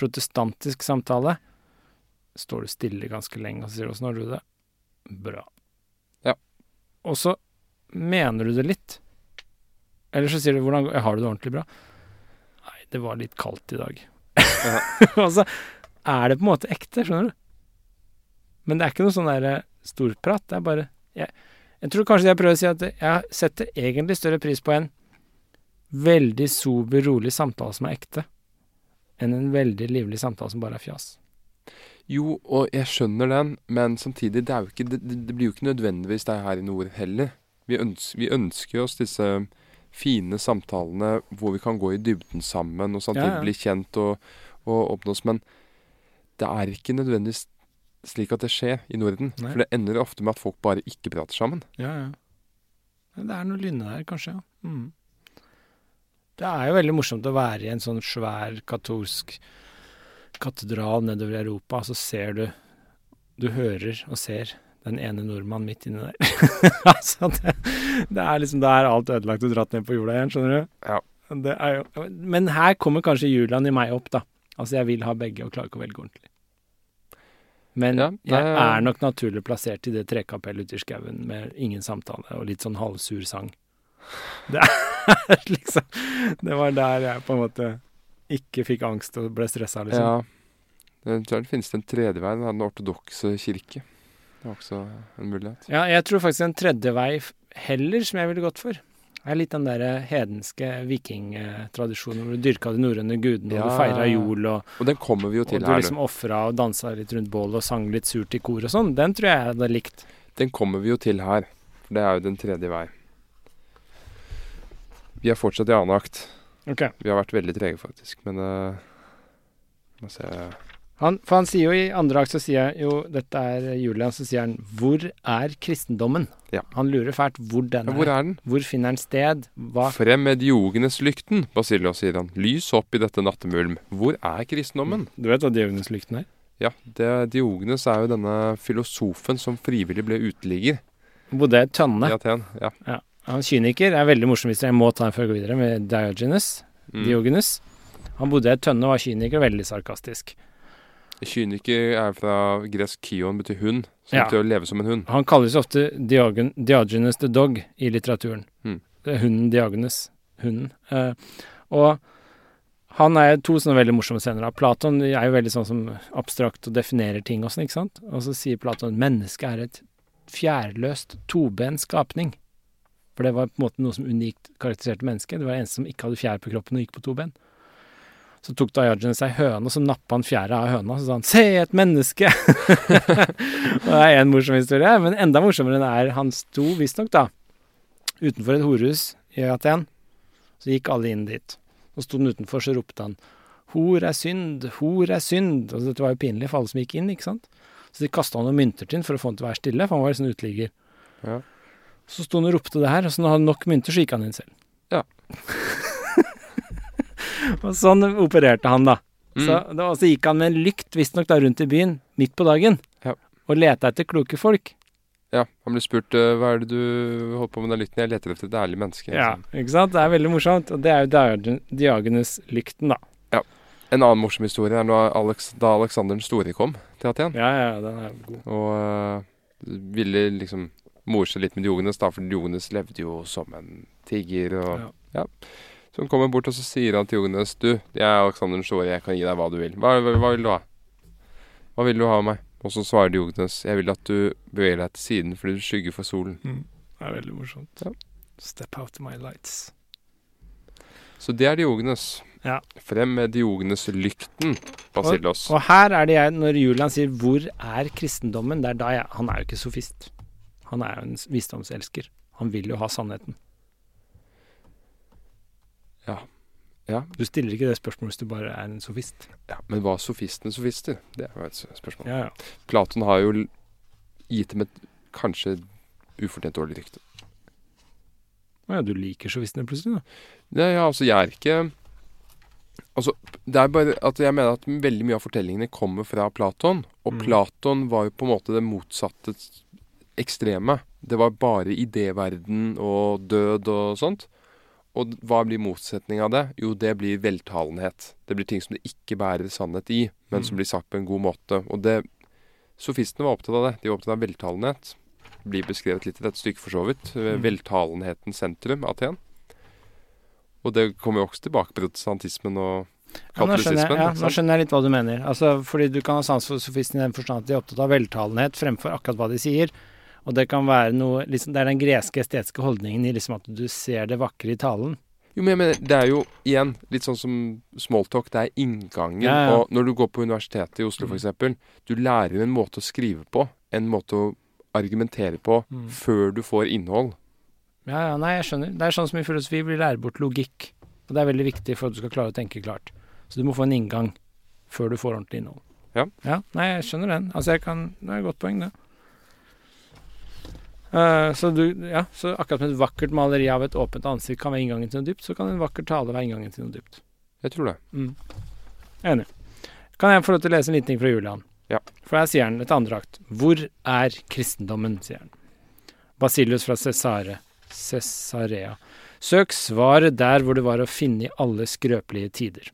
S3: Protestantisk samtale. Står du stille ganske lenge og så sier du 'åssen har du det'? Bra.
S2: Ja.
S3: Og så mener du det litt. Eller så sier du 'hvordan har du det ordentlig bra'? Nei, det var litt kaldt i dag. og så er det på en måte ekte, skjønner du. Men det er ikke noe sånn der eh, storprat. Det er bare jeg, jeg tror kanskje jeg prøver å si at jeg setter egentlig større pris på en veldig sober, rolig samtale som er ekte, enn en veldig livlig samtale som bare er fjas.
S2: Jo, og jeg skjønner den, men samtidig, det, ikke, det, det blir jo ikke nødvendigvis det her i nord heller. Vi, ønsker, vi ønsker oss disse fine samtalene hvor vi kan gå i dybden sammen og samtidig
S3: Ja, ja.
S2: bli kjent og, og oppnås, men det er ikke nødvendigvis slik at det skjer i Norden.
S3: Nei.
S2: For det ender ofte med at folk bare ikke prater sammen.
S3: Ja, ja. Det er noe lynne der, kanskje, ja. Mm. Det er jo veldig morsomt å være i en sånn svær katolsk katedral nedover i Europa, så ser du Du hører og ser den ene nordmannen midt inni der. altså, det, det er liksom Da er alt ødelagt og dratt ned på jorda igjen, skjønner du.
S2: Ja.
S3: Det jo, men her kommer kanskje Julian i meg opp, da. Altså, jeg vil ha begge og klarer ikke å velge ordentlig. Men
S2: Ja,
S3: jeg er nok naturlig plassert i det trekapellet ute i skauen med ingen samtale og litt sånn halvsur sang. Det er liksom Det var der jeg på en måte ikke fikk angst og ble stressa, liksom.
S2: Ja. Eventuelt tror det finnes en tredje vei, den ortodokse kirke. Det er også en mulighet.
S3: Ja, jeg tror faktisk en tredje vei heller, som jeg ville gått for, er litt den derre hedenske vikingtradisjonen hvor du dyrka de norrøne gudene, og du feira
S2: ja, ja.
S3: jol, og,
S2: Og den kommer vi jo
S3: og
S2: til
S3: du
S2: her
S3: liksom ofra og dansa litt rundt bålet og sang litt surt i kor og sånn. Den tror jeg jeg hadde likt.
S2: Den kommer vi jo til her. For det er jo den tredje vei. Vi er fortsatt i annen akt.
S3: Ok.
S2: Vi har vært veldig trege, faktisk. Men uh, Må se
S3: Han, for han sier jo i andre akt så sier jeg jo Dette er Julian, så sier han Hvor er kristendommen?
S2: Ja.
S3: Han lurer fælt hvor den
S2: ja, Hvor
S3: er.
S2: den?
S3: Hvor finner den sted? Hva
S2: Frem med diogenes-lykten, Basillos, sier han. Lys opp i dette nattemulm. Hvor er kristendommen?
S3: Du vet hva Diogenes-lykten er?
S2: Ja, det, Diogenes er jo denne filosofen som frivillig ble uteligger
S3: bodde i ei tønne.
S2: i Aten. Ja.
S3: Han kyniker. Er veldig morsom hvis jeg må ta den før jeg går videre, med Diogenes.
S2: Mm.
S3: Diogenes. Han bodde i ei tønne og var kyniker og veldig sarkastisk.
S2: Kyniker er fra gresk kion, betyr hund. Som
S3: Ja.
S2: betyr å leve som en hund.
S3: Han kalles ofte Diogen, Diogenes the dog i litteraturen.
S2: Mm.
S3: Er hunden Diogenes. Hunden. Uh, og han er to sånne veldig morsomme scener. da. Platon er jo veldig sånn som abstrakt og definerer ting og sånn, ikke sant? Og så sier Platon at mennesket er et fjærløst, tobent skapning. For det var på en måte noe som unikt karakteriserte mennesket. Det var eneste som ikke hadde fjær på kroppen og gikk på to ben. Så tok Diogenes seg høne, og så nappa han fjæra av høna. og Så sa han 'se, et menneske'! og det er en morsom historie. Men enda morsommere er han sto visstnok da utenfor et horehus i Aten. Så gikk alle inn dit. Så sto han utenfor, så ropte han 'Hor er synd, hor er synd'. Og dette var jo pinlig for alle som gikk inn, ikke sant. Så de kasta noen mynter til ham for å få han til å være stille, for han var jo sånn uteligger.
S2: Ja.
S3: Så sto han og ropte det her, og så når han hadde nok mynter, så gikk han inn selv.
S2: Ja.
S3: og sånn opererte han, da.
S2: Mm.
S3: Så, da, og så gikk han med en lykt, visstnok da rundt i byen, midt på dagen,
S2: Ja.
S3: og leta etter kloke folk.
S2: Ja, Han ble spurt eh, hva er det du holder på med den lykten. Jeg leter etter et ærlig menneske.
S3: Ja, ikke sant? Det er veldig morsomt. Og det er jo Diogenes-lykten, da. Ja.
S2: En annen morsom historie er Alex, da Aleksander den store kom til Aten.
S3: Ja, ja, den er god.
S2: Og uh, ville liksom more seg litt med Diogenes, da, for Diogenes levde jo som en tigger. og
S3: Ja.
S2: Så han kommer bort og så sier han til Diogenes Du, jeg er Aleksander den store, jeg kan gi deg hva du vil. Hva, hva, hva vil du ha? Hva vil du ha av meg? Og så svarer Diogenes Jeg vil at du beveger deg til siden fordi du skygger for solen.
S3: Det er veldig morsomt.
S2: Ja.
S3: Step out of my lights.
S2: Så det er Diogenes.
S3: Ja.
S2: Frem med Diogenes-lykten, Basillos.
S3: Og her er det jeg, når Julian sier 'hvor er kristendommen', det er da jeg Han er jo ikke sofist. Han er jo en visdomselsker. Han vil jo ha sannheten.
S2: Ja. Ja.
S3: Du stiller ikke det spørsmålet hvis du bare er en sofist.
S2: ja. Men var sofistene sofister? Det er jo et spørsmål.
S3: Ja, ja.
S2: Platon har jo gitt dem et kanskje ufortjent dårlig rykte.
S3: Å ja, du liker sofistene plutselig, da.
S2: Nei, ja, altså, jeg er ikke Altså, det er bare at jeg mener at veldig mye av fortellingene kommer fra Platon. Og
S3: Mm.
S2: Platon var jo på en måte det motsatte ekstreme. Det var bare idéverden og død og sånt. Og hva blir motsetning av det? Jo, det blir veltalenhet. Det blir ting som det ikke bærer sannhet i, men som
S3: Mm.
S2: blir sagt på en god måte. Og det Sofistene var opptatt av det. De var opptatt av veltalenhet. Blir beskrevet litt i dette stykket, for så vidt.
S3: Mm.
S2: Veltalenhetens sentrum, Aten. Og det kommer jo også tilbake protestantismen og
S3: Ja, nå, skjønner jeg, ja, nå skjønner jeg litt hva du mener. Altså, fordi du kan ha sans for sofisten i den forstand at de er opptatt av veltalenhet fremfor akkurat hva de sier. Og det kan være noe liksom, Det er den greske estetiske holdningen i liksom at du ser det vakre i talen.
S2: Jo, men jeg mener, det er jo igjen litt sånn som smalltalk. Det er inngangen.
S3: Ja, ja.
S2: Og når du går på universitetet i Oslo,
S3: Mm.
S2: eksempel, du lærer en måte å skrive på. En måte å argumentere på
S3: Mm.
S2: før du får innhold.
S3: Ja, ja, nei, jeg skjønner. Det er sånn som i filosofi, vi lærer bort logikk. Og det er veldig viktig for at du skal klare å tenke klart. Så du må få en inngang før du får ordentlig innhold.
S2: Ja.
S3: Ja, nei, jeg skjønner den. Altså, jeg kan Det er et godt poeng, det. Eh, så du, ja, så akkurat som et vakkert maleri av et åpent ansikt kan være inngangen til noe dypt, så kan en vakker tale være inngangen til noe dypt.
S2: Jeg tror det.
S3: Mm. Enig. Kan jeg få lov til å lese en liten ting fra Julian?
S2: Ja.
S3: For her sier han et andre akt. Hvor er kristendommen, sier han. Basilius fra Cesare, Cesarea. Søk svaret der hvor det var å finne i alle skrøpelige tider.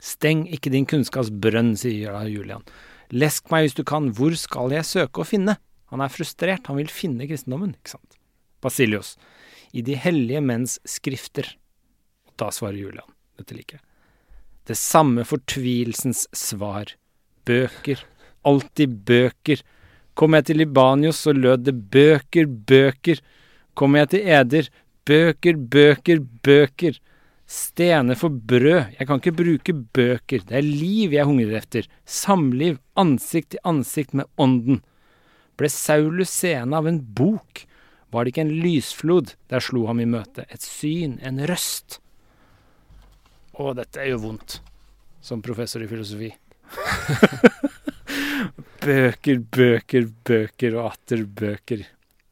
S3: Steng ikke din kunnskaps brønn, sier Julian. Lesk meg hvis du kan, hvor skal jeg søke å finne? Han er frustrert, han vil finne kristendommen, ikke sant? Basilius. I de hellige menns skrifter. Og da svarer Julian. Dette liker jeg. Det samme fortvilelsens svar. Bøker. Alltid bøker. Kom jeg til Libanios, så lød det bøker, bøker. Kom jeg til Eder, bøker, bøker, bøker. Stene for brød, jeg kan ikke bruke bøker, det er liv jeg hungrer etter, samliv, ansikt til ansikt med ånden. Ble Saulus seende av en bok, var det ikke en lysflod, der slo ham i møte, et syn, en røst. Å, dette er jo vondt, som professor i filosofi. bøker, bøker, bøker og atter bøker.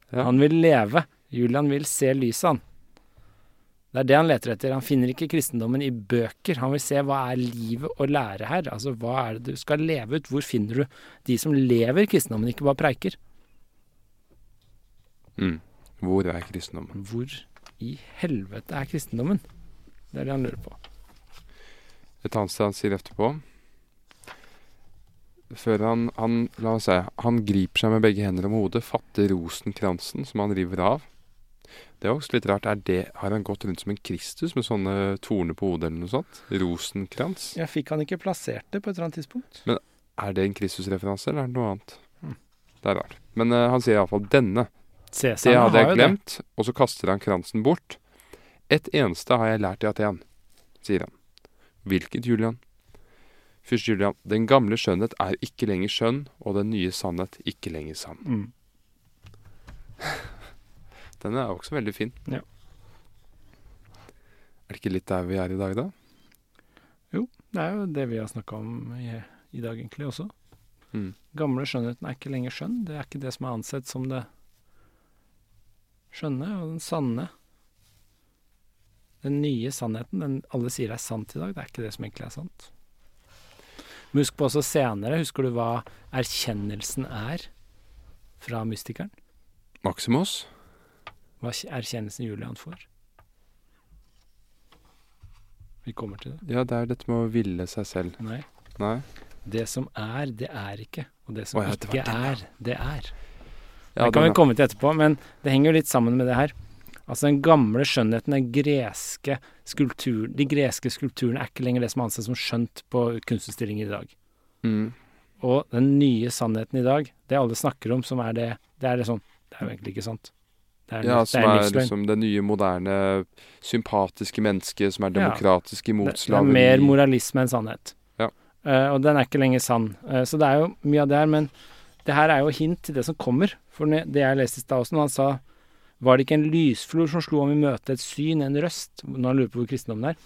S2: Ja.
S3: Han vil leve, Julian vil se lyset, han. Det er det han leter etter. Han finner ikke kristendommen i bøker. Han vil se hva er livet å lære her. Altså, hva er det du skal leve ut? Hvor finner du de som lever kristendommen, ikke bare preiker?
S2: Mm. Hvor er kristendommen?
S3: Hvor i helvete er kristendommen? Det er det han lurer på.
S2: Et annet sted han sier etterpå Før han, han La oss se. Han griper seg med begge hender om hodet, fatter rosenkransen som han river av. Det er også litt rart. Er det, har han gått rundt som en Kristus med sånne torner på hodet eller noe sånt? Rosenkrans?
S3: Ja, fikk han ikke plassert det på et eller annet tidspunkt?
S2: Men Er det en Kristus-referanse, eller er det noe annet?
S3: Mm.
S2: Det er rart. Men uh, han sier iallfall 'denne'.
S3: Cæsar
S2: Det hadde jeg glemt. Og så kaster han kransen bort. Et eneste har jeg lært i Aten, sier han. Hvilket, Julian? Fyrst Julian, den gamle skjønnhet er ikke lenger skjønn, og den nye sannhet ikke lenger sann.
S3: Mm.
S2: Den er også veldig fin.
S3: Ja.
S2: Er det ikke litt der vi er i dag, da?
S3: Jo, Det er jo det vi har snakka om i, i dag, egentlig, også.
S2: Mm.
S3: Gamle skjønnheten er ikke lenger skjønn. Det er ikke det som er ansett som det skjønne og den sanne. Den nye sannheten, den alle sier er sant i dag, det er ikke det som egentlig er sant. Men husk på også senere, husker du hva erkjennelsen er fra mystikeren?
S2: Maximus?
S3: Hva erkjennelsen Julian får? Vi kommer til det.
S2: Ja, det er dette med å ville seg selv.
S3: Nei.
S2: Nei?
S3: Det som er, det er ikke. Og det som
S2: Å ja, det
S3: ikke er, det er.
S2: Ja,
S3: det kan vi komme til etterpå, men det henger jo litt sammen med det her. Altså Den gamle skjønnheten, den greske skulptur, de greske skulpturene er ikke lenger det som anses som skjønt på kunstutstillinger i dag.
S2: Mm.
S3: Og den nye sannheten i dag, det alle snakker om som er det Det er det sånn Det er jo egentlig ikke sant. Det er,
S2: Ja,
S3: det
S2: som
S3: er
S2: er liksom det nye, moderne, sympatiske mennesket som er demokratisk
S3: ja.
S2: imot
S3: det er mer moralisme enn sannhet.
S2: Ja.
S3: Uh, og den er ikke lenger sann. Uh, så det er jo mye av det her, men det her er jo hint til det som kommer. For det jeg leste i stad også, når han sa Var det ikke en lysflor som slo ham i møte, et syn, en røst? Når han lurer på hvor kristendommen er.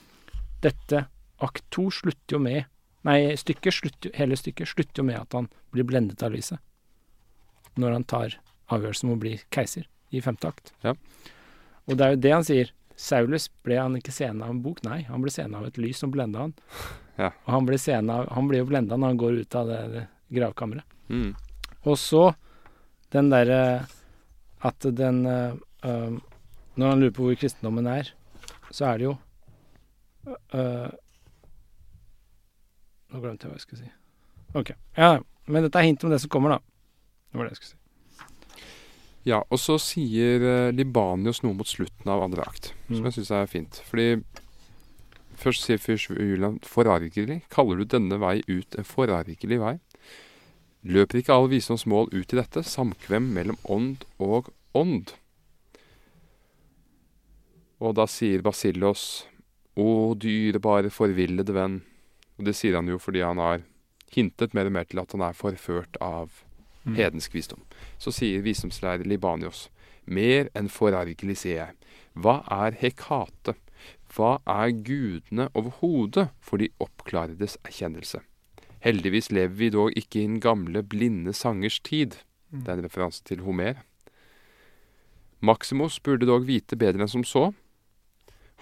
S3: Dette akt to slutter jo med Nei, stykket slutter, hele stykket slutter jo med at han blir blendet av lyset. Når han tar avgjørelsen om å bli keiser i femte akt.
S2: Ja.
S3: Og det er jo det han sier. Saulus ble han ikke seende av en bok? Nei, han ble seende av et lys som blenda han.
S2: Ja.
S3: Og han blir, av, han blir jo blenda når han går ut av det, det gravkammeret.
S2: Mm.
S3: Og så den derre at den eh, um, Når han lurer på hvor kristendommen er, så er det jo øh, Nå glemte jeg hva jeg skulle si. Ok. Ja, men dette er hint om det som kommer, da. Det var det jeg skulle si.
S2: Ja, og så sier eh, Libanius noe mot slutten av andre akt, som
S3: Mm.
S2: jeg syns er fint. Fordi først sier fyrst Julian forargelig. Kaller du denne vei ut en forargelig vei? Løper ikke all visdoms mål ut i dette, samkvem mellom ånd og ånd? Og da sier Basilos, å dyrebare forvillede venn. Og det sier han jo fordi han har hintet mer og mer til at han er forført av
S3: Mm.
S2: hedensk visdom. Så sier visdomslærer Libanios, mer enn forargelig ser jeg. Hva er hekate? Hva er gudene overhodet for de oppklaredes erkjennelse? Heldigvis lever vi dog ikke i den gamle, blinde sangers tid. Det er en referanse til Homer. Maximus burde dog vite bedre enn som så.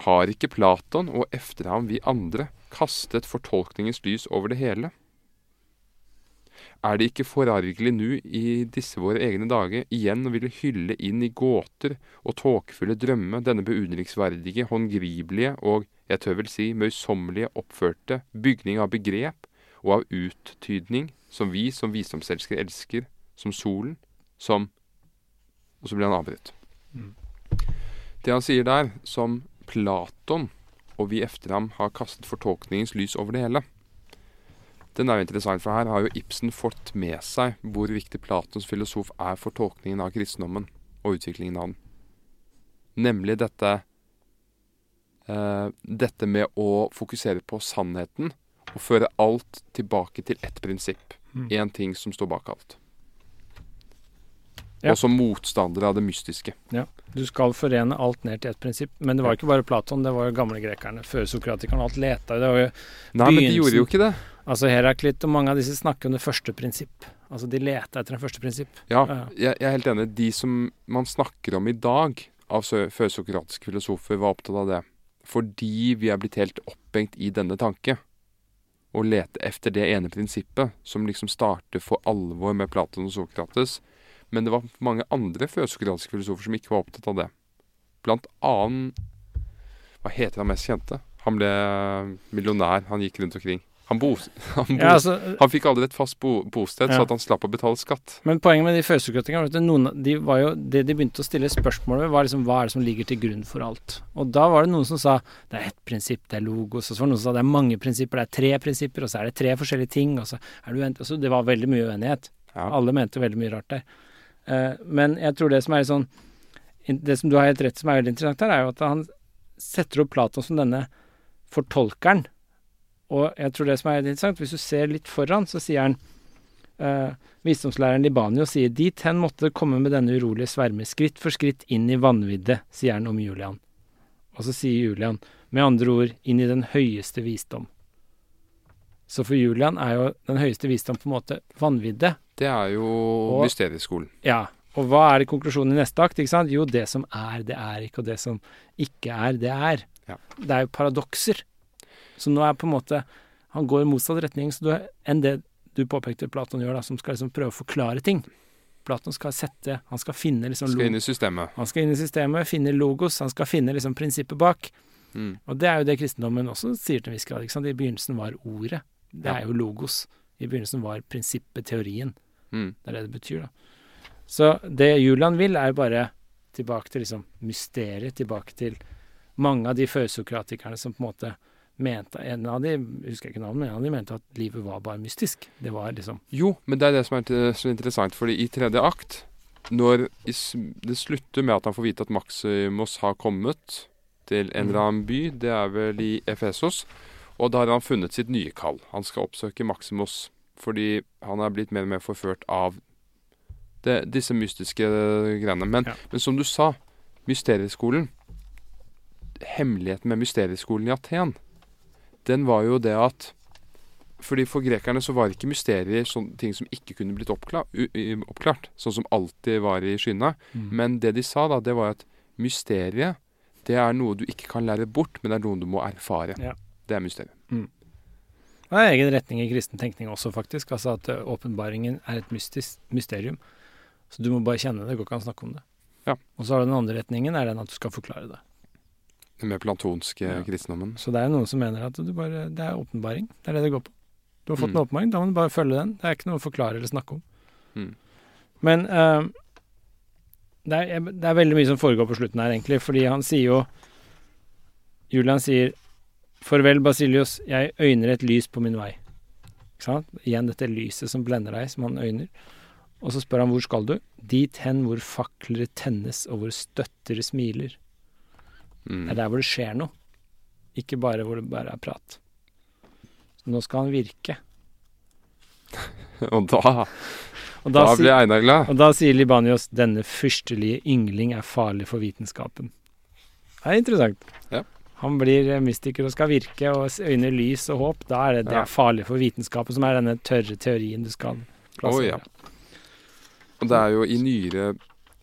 S2: Har ikke Platon og efter ham vi andre kastet fortolkningens lys over det hele? Er det ikke forargelig nu i disse våre egne dager igjen å ville hylle inn i gåter og tåkefulle drømme denne beundringsverdige, håndgripelige og, jeg tør vel si, møysommelige oppførte bygning av begrep og av uttydning som vi som visdomselskere elsker, som solen, som Og så blir han avbrutt. Det han sier der, som Platon og vi efter ham har kastet fortolkningens lys over det hele. Den er jo interessant, for her har jo Ibsen fått med seg hvor viktig Platons filosof er for tolkningen av kristendommen og utviklingen av den. Nemlig dette eh, Dette med å fokusere på sannheten og føre alt tilbake til ett prinsipp. Én ting som står bak alt.
S3: Ja.
S2: Og som motstander av det mystiske.
S3: Ja. Du skal forene alt ned til ett prinsipp. Men det var ikke bare Platon, det var jo gamle grekerne. Før sokratikerne. Alt leta jo.
S2: Nei, men de gjorde jo ikke det.
S3: Altså Heraklit og mange av disse snakker om det første prinsipp. Altså de leta etter det første prinsipp.
S2: Ja, jeg, jeg er helt enig. De som man snakker om i dag, av førsokratiske filosofer, var opptatt av det. Fordi vi er blitt helt opphengt i denne tanke. Å lete efter det ene prinsippet, som liksom starter for alvor med Platon og Sokrates. Men det var mange andre førsokratiske filosofer som ikke var opptatt av det. Blant annet Hva heter han mest kjente? Han ble millionær. Han gikk rundt omkring. Han, bo, han, bo,
S3: Ja, altså,
S2: han fikk aldri et fast bo, bosted,
S3: Ja.
S2: så at han slapp å betale skatt.
S3: men poenget med de førsokratikerne var at noen, de var jo, det de begynte å stille spørsmål ved, var liksom hva er det som ligger til grunn for alt. Og da var det noen som sa det er ett prinsipp, det er logos. Og så var det noen som sa det er mange prinsipper, det er tre prinsipper, og så er det tre forskjellige ting. Og så er det, altså, det var veldig mye uenighet.
S2: Ja.
S3: Alle mente veldig mye rart der. Eh, men jeg tror det som er sånn Det som du har helt rett som er veldig interessant her, er jo at han setter opp Platon som denne fortolkeren. Og jeg tror det som er interessant, hvis du ser litt foran, så sier han eh, Visdomslæreren Libanio sier dit hen måtte det komme med denne urolige sverme, skritt for skritt inn i vanviddet, sier han om Julian. Og så sier Julian, med andre ord, inn i den høyeste visdom. Så for Julian er jo den høyeste visdom på en måte vanviddet.
S2: Det er jo
S3: Og-
S2: mysterieskolen.
S3: Ja. Og hva er det konklusjonen i neste akt? Jo, det som er, det er ikke, og det som ikke er, det er.
S2: Ja.
S3: Det er jo paradokser. Så nå er på en måte Han går i motsatt retning så du, enn det du påpekte Platon gjør, da, som skal liksom prøve å forklare ting. Platon skal sette Han skal finne liksom
S2: Skal inn i systemet.
S3: Han skal inn i systemet, finne logos, han skal finne liksom prinsippet bak.
S2: Mm.
S3: Og det er jo det kristendommen også sier til en viss grad. ikke sant? I begynnelsen var ordet. Det
S2: Ja.
S3: er jo logos. I begynnelsen var prinsippet, teorien.
S2: Mm.
S3: Det er det det betyr, da. Så det Julian vil, er bare tilbake til liksom mysteriet, tilbake til mange av de førsokratikerne som på en måte mente En av de, husker jeg ikke navnet, men en av de mente at livet var bare mystisk. Det var liksom
S2: Jo, men det er det som er så interessant, fordi i tredje akt, når det slutter med at han får vite at Maximus har kommet til en eller annen by, det er vel i Efesos, og da har han funnet sitt nye kall. Han skal oppsøke Maximus fordi han er blitt mer og mer forført av det, disse mystiske greiene. Men,
S3: Ja.
S2: men som du sa, mysterieskolen Hemmeligheten med mysterieskolen i Aten, den var jo det at fordi For grekerne så var ikke mysterier sånne ting som ikke kunne blitt oppklart, oppklart, sånn som alltid var i skyene. Men det de sa, da, det var at mysteriet, det er noe du ikke kan lære bort, men det er noe du må erfare.
S3: Ja.
S2: Det er mysteriet.
S3: Det er egen retning i kristen tenkning også, faktisk. Altså at eh, åpenbaringen er et mystisk mysterium. Så du må bare kjenne det, det går ikke an å snakke om det.
S2: Ja.
S3: Og så har du den andre retningen, er den at du skal forklare det.
S2: Den mer platonske
S3: Ja.
S2: kristendommen.
S3: Så det er noen som mener at du bare, det er åpenbaring. Det er det det går på. Du har fått
S2: Mm.
S3: en åpenbaring, da må du bare følge den. Det er ikke noe å forklare eller snakke om.
S2: Mm.
S3: Men uh, det, er, det er veldig mye som foregår på slutten her, egentlig, fordi han sier jo Julian sier Farvel, Basilius, jeg øyner et lys på min vei. Igjen dette lyset som blender deg, som han øyner. Og så spør han hvor skal du? Dit hen hvor fakler tennes og hvor støtter smiler.
S2: Mm.
S3: Det er der hvor det skjer noe, ikke bare hvor det bare er prat. Så nå skal han virke.
S2: Og da,
S3: Og
S2: da,
S3: da,
S2: blir Einar glad.
S3: og da sier Libanios denne fyrstelige yngling er farlig for vitenskapen. Det er interessant.
S2: Ja.
S3: Han blir eh, mystiker og skal virke og s- øyne lys og håp. Da er det, det er farlig for vitenskapen, som er denne tørre teorien du skal plassere.
S2: Oh, ja. Og det er jo i nyere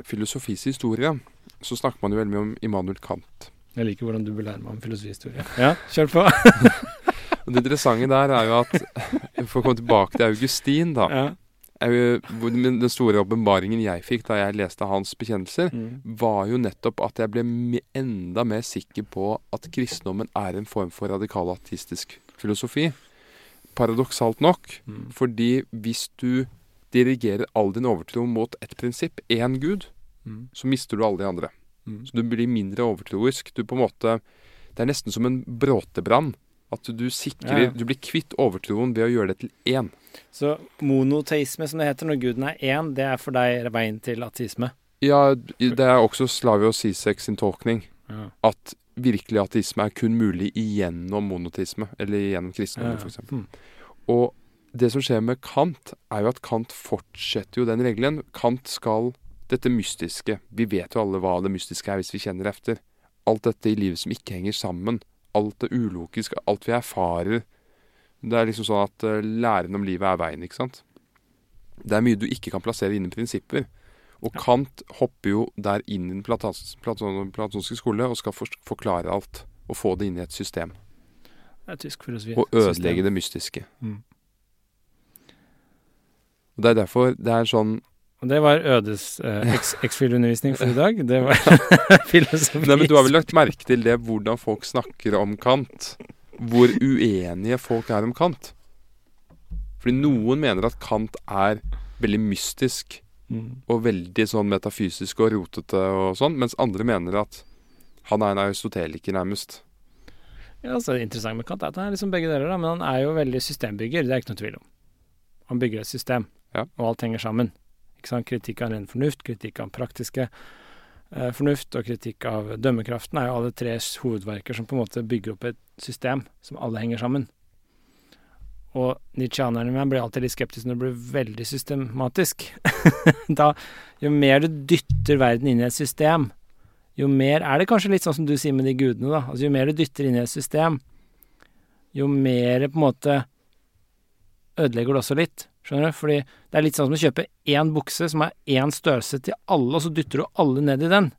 S2: filosofis historie så snakker man jo veldig mye om Immanuel Kant.
S3: Jeg liker hvordan du belærer meg om filosofihistorie. Ja, kjør på.
S2: Det interessante der er jo at For å komme tilbake til Augustin, da.
S3: ja.
S2: Den store åpenbaringen jeg fikk da jeg leste hans bekjennelser,
S3: Mm.
S2: var jo nettopp at jeg ble enda mer sikker på at kristendommen er en form for radikal ateistisk filosofi. Paradoksalt nok.
S3: Mm.
S2: Fordi hvis du dirigerer all din overtro mot ett prinsipp, én gud,
S3: Mm.
S2: så mister du alle de andre.
S3: Mm.
S2: Så du blir mindre overtroisk. Du på en måte Det er nesten som en bråtebrann. At du sikrer
S3: Ja, ja.
S2: Du blir kvitt overtroen ved å gjøre det til én.
S3: Så monoteisme, som det heter, når guden er én, det er for deg veien til ateisme?
S2: Ja, det er også Slavio Sisek sin tolkning.
S3: Ja.
S2: At virkelig ateisme er kun mulig igjennom monoteisme. Eller igjennom kristendommen, f.eks.
S3: Mm.
S2: Og det som skjer med Kant, er jo at Kant fortsetter jo den regelen. Kant skal dette mystiske Vi vet jo alle hva det mystiske er hvis vi kjenner efter. Alt dette i livet som ikke henger sammen. Alt det ulogiske. Alt vi erfarer. Det er liksom sånn at eh, læren om livet er veien, ikke sant. Det er mye du ikke kan plassere inn i prinsipper. Og Kant hopper jo der inn i den platons- platonske skole og skal for forklare alt. Og få det inn i et system.
S3: Det er tysk filosofi.
S2: Og ødelegge det mystiske.
S3: Mm.
S2: Og Det er derfor det er sånn
S3: Og det var Ødes eh, X-Fill-undervisning for i dag. Det var filosofi.
S2: Nei, men Du har vel lagt merke til det, hvordan folk snakker om Kant? Hvor uenige folk er om Kant? Fordi noen mener at Kant er veldig mystisk
S3: Mm.
S2: og veldig sånn metafysisk og rotete og sånn, mens andre mener at han er en aristoteliker, nærmest.
S3: Ja, altså, det interessante med Kant er at han er liksom begge deler, da, men han er jo veldig systembygger. Det er ikke noe tvil om. Han bygger et system,
S2: Ja.
S3: og alt henger sammen. Ikke sant? Kritikk av ren fornuft, kritikk av praktiske eh, fornuft og kritikk av dømmekraften er jo alle tre hovedverker som på en måte bygger opp et system som alle henger sammen. Og nitsjanerne med blir alltid litt skeptiske når det blir veldig systematisk. da, jo mer du dytter verden inn i et system, jo mer er det kanskje litt sånn som du sier med de gudene, da. Altså jo mer du dytter inn i et system, jo mer på en måte ødelegger det også litt. Skjønner du? Fordi det er litt sånn som å kjøpe én bukse som er én størrelse til alle, og så dytter du alle ned i den.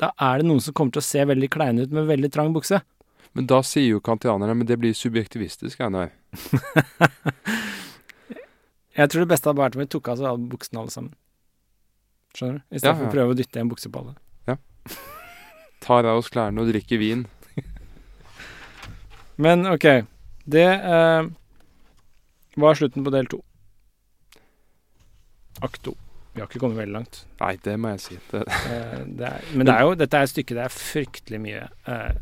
S3: Da er det noen som kommer til å se veldig kleine ut med veldig trang bukse.
S2: Men da sier jo kantianerne men det blir subjektivistisk, Einar.
S3: Jeg tror det beste hadde vært om vi tok av oss alle buksene alle sammen. Skjønner du? I stedet
S2: Ja,
S3: for
S2: ja.
S3: å prøve å dytte en bukse på alle.
S2: Tar av oss klærne og drikker vin.
S3: Men ok, det eh, var slutten på del to. Akt to. Vi har ikke kommet veldig langt.
S2: Nei, det må jeg si. Det,
S3: Eh, det er, men det er jo, dette er et stykke det er fryktelig mye eh,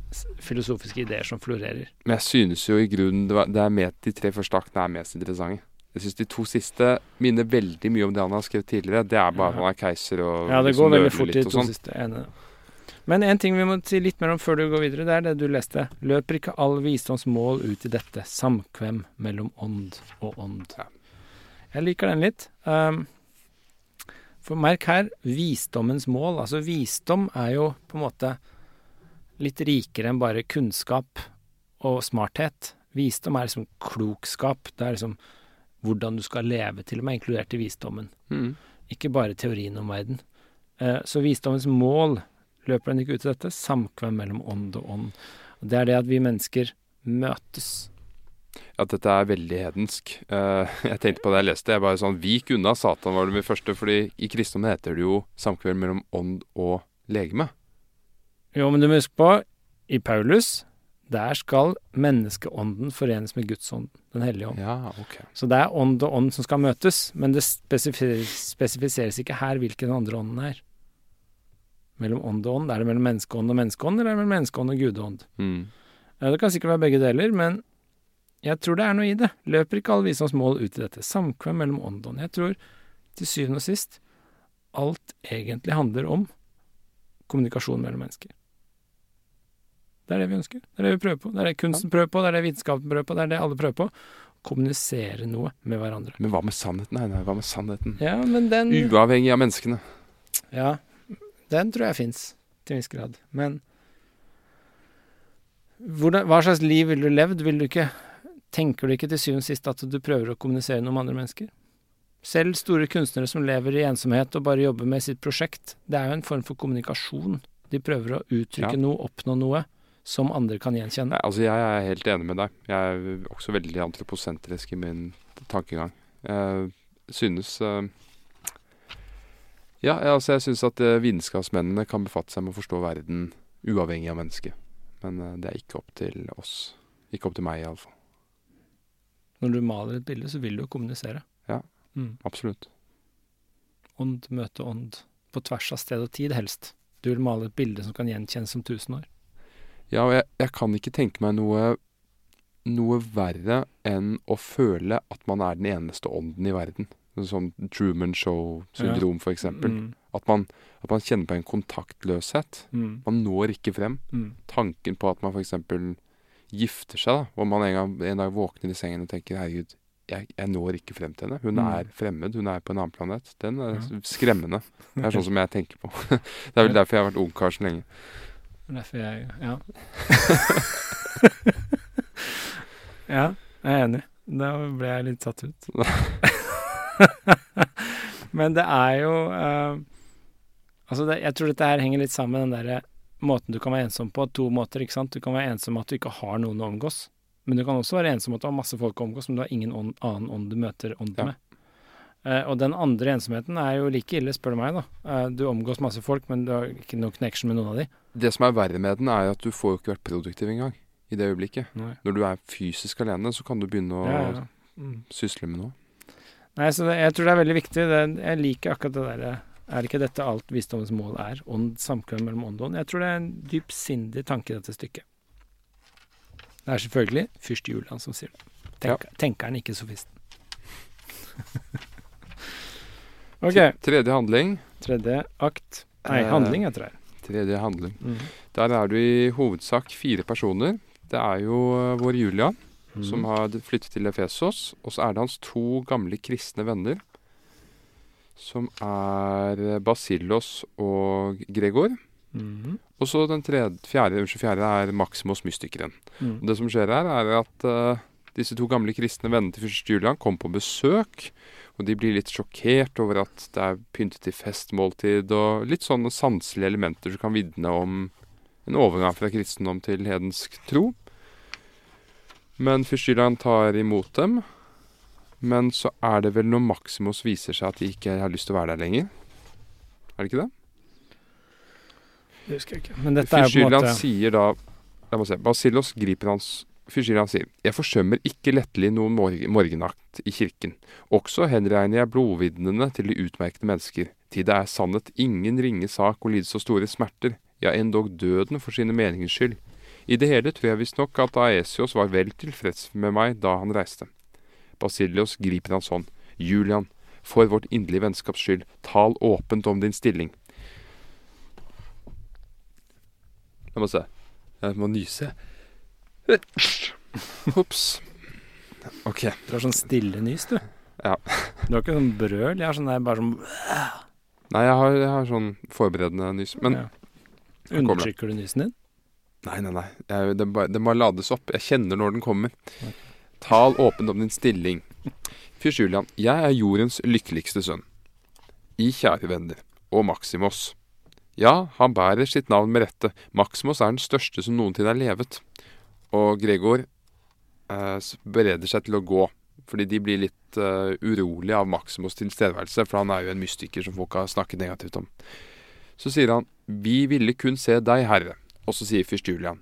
S3: filosofiske ideer som florerer.
S2: Men jeg synes jo i grunnen det, var, det er med de tre første aktene er mest interessante. Jeg synes de to siste minner veldig mye om det han har skrevet tidligere. Det er bare
S3: Ja.
S2: han er keiser og
S3: Ja, det
S2: liksom
S3: går veldig fort i de to
S2: sånn.
S3: siste. Ene. Men en ting vi må si litt mer om før du går videre, det er det du leste. Løper ikke all visdoms mål ut i dette, samkvem mellom ånd og ånd? Jeg liker den litt. Um, for merk her, visdommens mål. Altså visdom er jo på en måte litt rikere enn bare kunnskap og smarthet. Visdom er liksom klokskap. Det er liksom hvordan du skal leve, til og med inkludert i visdommen.
S2: Mm.
S3: Ikke bare teorien om verden. Eh, Så visdommens mål løper den ikke ut i dette, samkvem mellom ånd og ånd. Og Det er det at vi mennesker møtes.
S2: At dette er veldig hedensk. Eh, jeg tenkte på det jeg leste. Jeg bare sånn Vik unna Satan, var det min første. Fordi i kristendommen heter det jo samkveld mellom ånd og legeme.
S3: Jo, men du må huske på, i Paulus, der skal menneskeånden forenes med Gudsånden, Den hellige ånd.
S2: Ja, okay.
S3: Så det er ånd og ånd som skal møtes, men det spesifiseres, spesifiseres ikke her hvilken andre ånden er. Mellom ånd og ånd. Er det mellom menneskeånd og menneskeånd, eller er det mellom menneskeånd og gudeånd?
S2: Mm.
S3: Det kan sikkert være begge deler, men jeg tror det er noe i det. Løper ikke alle visdoms mål ut i dette. Samkvem mellom ånd og ånd. Jeg tror til syvende og sist alt egentlig handler om kommunikasjon mellom mennesker. Det er det vi ønsker. Det er det vi prøver på. Det er det kunsten prøver på, det er det vitenskapen prøver på, det er det alle prøver på. Kommunisere noe med hverandre.
S2: Men hva med sannheten? Nei, nei, hva med sannheten?
S3: Ja, men den
S2: Uavhengig av menneskene.
S3: Ja, den tror jeg fins, til en viss grad. Men hvordan, hva slags liv ville du levd? Vil du ikke, tenker du ikke til syvende og sist at du prøver å kommunisere noe med andre mennesker? Selv store kunstnere som lever i ensomhet og bare jobber med sitt prosjekt, det er jo en form for kommunikasjon. De prøver å uttrykke
S2: Ja.
S3: noe, oppnå noe, som andre kan gjenkjenne.
S2: Nei, altså jeg er helt enig med deg. Jeg er også veldig antroposentrisk i min tankegang. Jeg synes eh, Ja, altså jeg syns at eh, vitenskapsmennene kan befatte seg med å forstå verden uavhengig av mennesket. Men eh, det er ikke opp til oss. Ikke opp til meg, iallfall.
S3: Når du maler et bilde, så vil du jo kommunisere.
S2: Ja.
S3: Mm.
S2: Absolutt.
S3: Ånd møter ånd. På tvers av sted og tid, helst. Du vil male et bilde som kan gjenkjennes om tusen år.
S2: Ja, og jeg, jeg kan ikke tenke meg noe noe verre enn å føle at man er den eneste ånden i verden. Sånn Truman Show-syndrom, for eksempel.
S3: Mm.
S2: At, man, at man kjenner på en kontaktløshet.
S3: Mm.
S2: Man når ikke frem.
S3: Mm.
S2: Tanken på at man f.eks. gifter seg, da, og man en, gang, en dag våkner i sengen og tenker 'herregud, jeg, jeg når ikke frem til henne'. Hun
S3: Mm.
S2: er fremmed, hun er på en annen planet. Den er
S3: Ja.
S2: skremmende. Det er sånn som jeg tenker på. det er vel derfor jeg har vært ungkar så lenge.
S3: Derfor jeg Ja. ja, jeg er enig. Da ble jeg litt satt ut. Men det er jo uh, Altså, det, jeg tror dette her henger litt sammen med den derre måten du kan være ensom på. To måter, ikke sant. Du kan være ensom at du ikke har noen å omgås. Men du kan også være ensom at du har masse folk å omgås, men du har ingen ånd, annen ånd du møter ånd
S2: Ja.
S3: med. Uh, og den andre ensomheten er jo like ille, spør du meg, da. Uh, du omgås masse folk, men du har ikke noe connection med noen av de.
S2: Det som er verre med den, er at du får jo ikke vært produktiv engang. I det øyeblikket.
S3: Nei.
S2: Når du er fysisk alene, så kan du begynne å
S3: Ja, ja. Mm.
S2: sysle med noe.
S3: Nei, så det, jeg tror det er veldig viktig. Det, jeg liker akkurat det derre Er ikke dette alt visdommens mål er? Ånd, samkvem mellom ånd og ånd? Jeg tror det er en dypsindig tanke i dette stykket. Det er selvfølgelig fyrst Julian som sier det. Tenk, Tenkeren, ikke sofisten. OK.
S2: Tredje handling.
S3: Tredje akt. Nei,
S2: handling
S3: handling heter det.
S2: Tredje handling.
S3: Mm.
S2: Der er du i hovedsak fire personer. Det er jo eh, vår Julian,
S3: Mm.
S2: som har flyttet til Efesos. Og så er det hans to gamle kristne venner, som er Basilos og Gregor.
S3: Mm.
S2: Og så den tredje, fjerde, unnskyld, fjerde er Maximus mystikeren.
S3: Mm.
S2: Og det som skjer her, er at uh, disse to gamle kristne vennene til fyrste Julian kommer på besøk. Og de blir litt sjokkert over at det er pyntet til festmåltid og litt sånne sanselige elementer som kan vitne om en overgang fra kristendom til hedensk tro. Men fyrst tar imot dem. Men så er det vel når Maximus viser seg at de ikke har lyst til å være der lenger. Er det ikke det?
S3: Det husker jeg ikke. Men dette er jo på en måte
S2: sier da La meg se. Basilos griper hans Fyrstyrjan sier Jeg forsømmer ikke lettelig noen morg morgenakt i kirken. Også henregner jeg blodvitnene til de utmerkede mennesker. Til det er sannhet ingen ringe sak å lide så store smerter, ja endog døden for sine meningers skyld. I det hele tror jeg visstnok at Aesios var vel tilfreds med meg da han reiste. Basilios griper hans hånd. Julian, for vårt inderlige vennskaps skyld, tal åpent om din stilling. La meg se. Jeg må nyse. Ops. OK.
S3: Du har sånn stille nys, du.
S2: Ja.
S3: Du har ikke sånn brøl. Jeg har sånn der bare sånn
S2: Nei, jeg har, jeg har sånn forberedende nys. Men
S3: ja. Undertrykker du nysen din?
S2: Nei, nei, nei. Jeg, det, bare, det må lades opp. Jeg kjenner når den kommer. Tal åpent om din stilling. Fyrst Julian, jeg er jordens lykkeligste sønn. I kjære venner. Og Maximos. Ja, han bærer sitt navn med rette. Maximos er den største som noensinne er levet. Og Gregor eh, bereder seg til å gå. Fordi de blir litt eh, urolige av Maximos tilstedeværelse, for han er jo en mystiker som folk har snakket negativt om. Så sier han, vi ville kun se deg, herre. Og så sier fyrst Julian,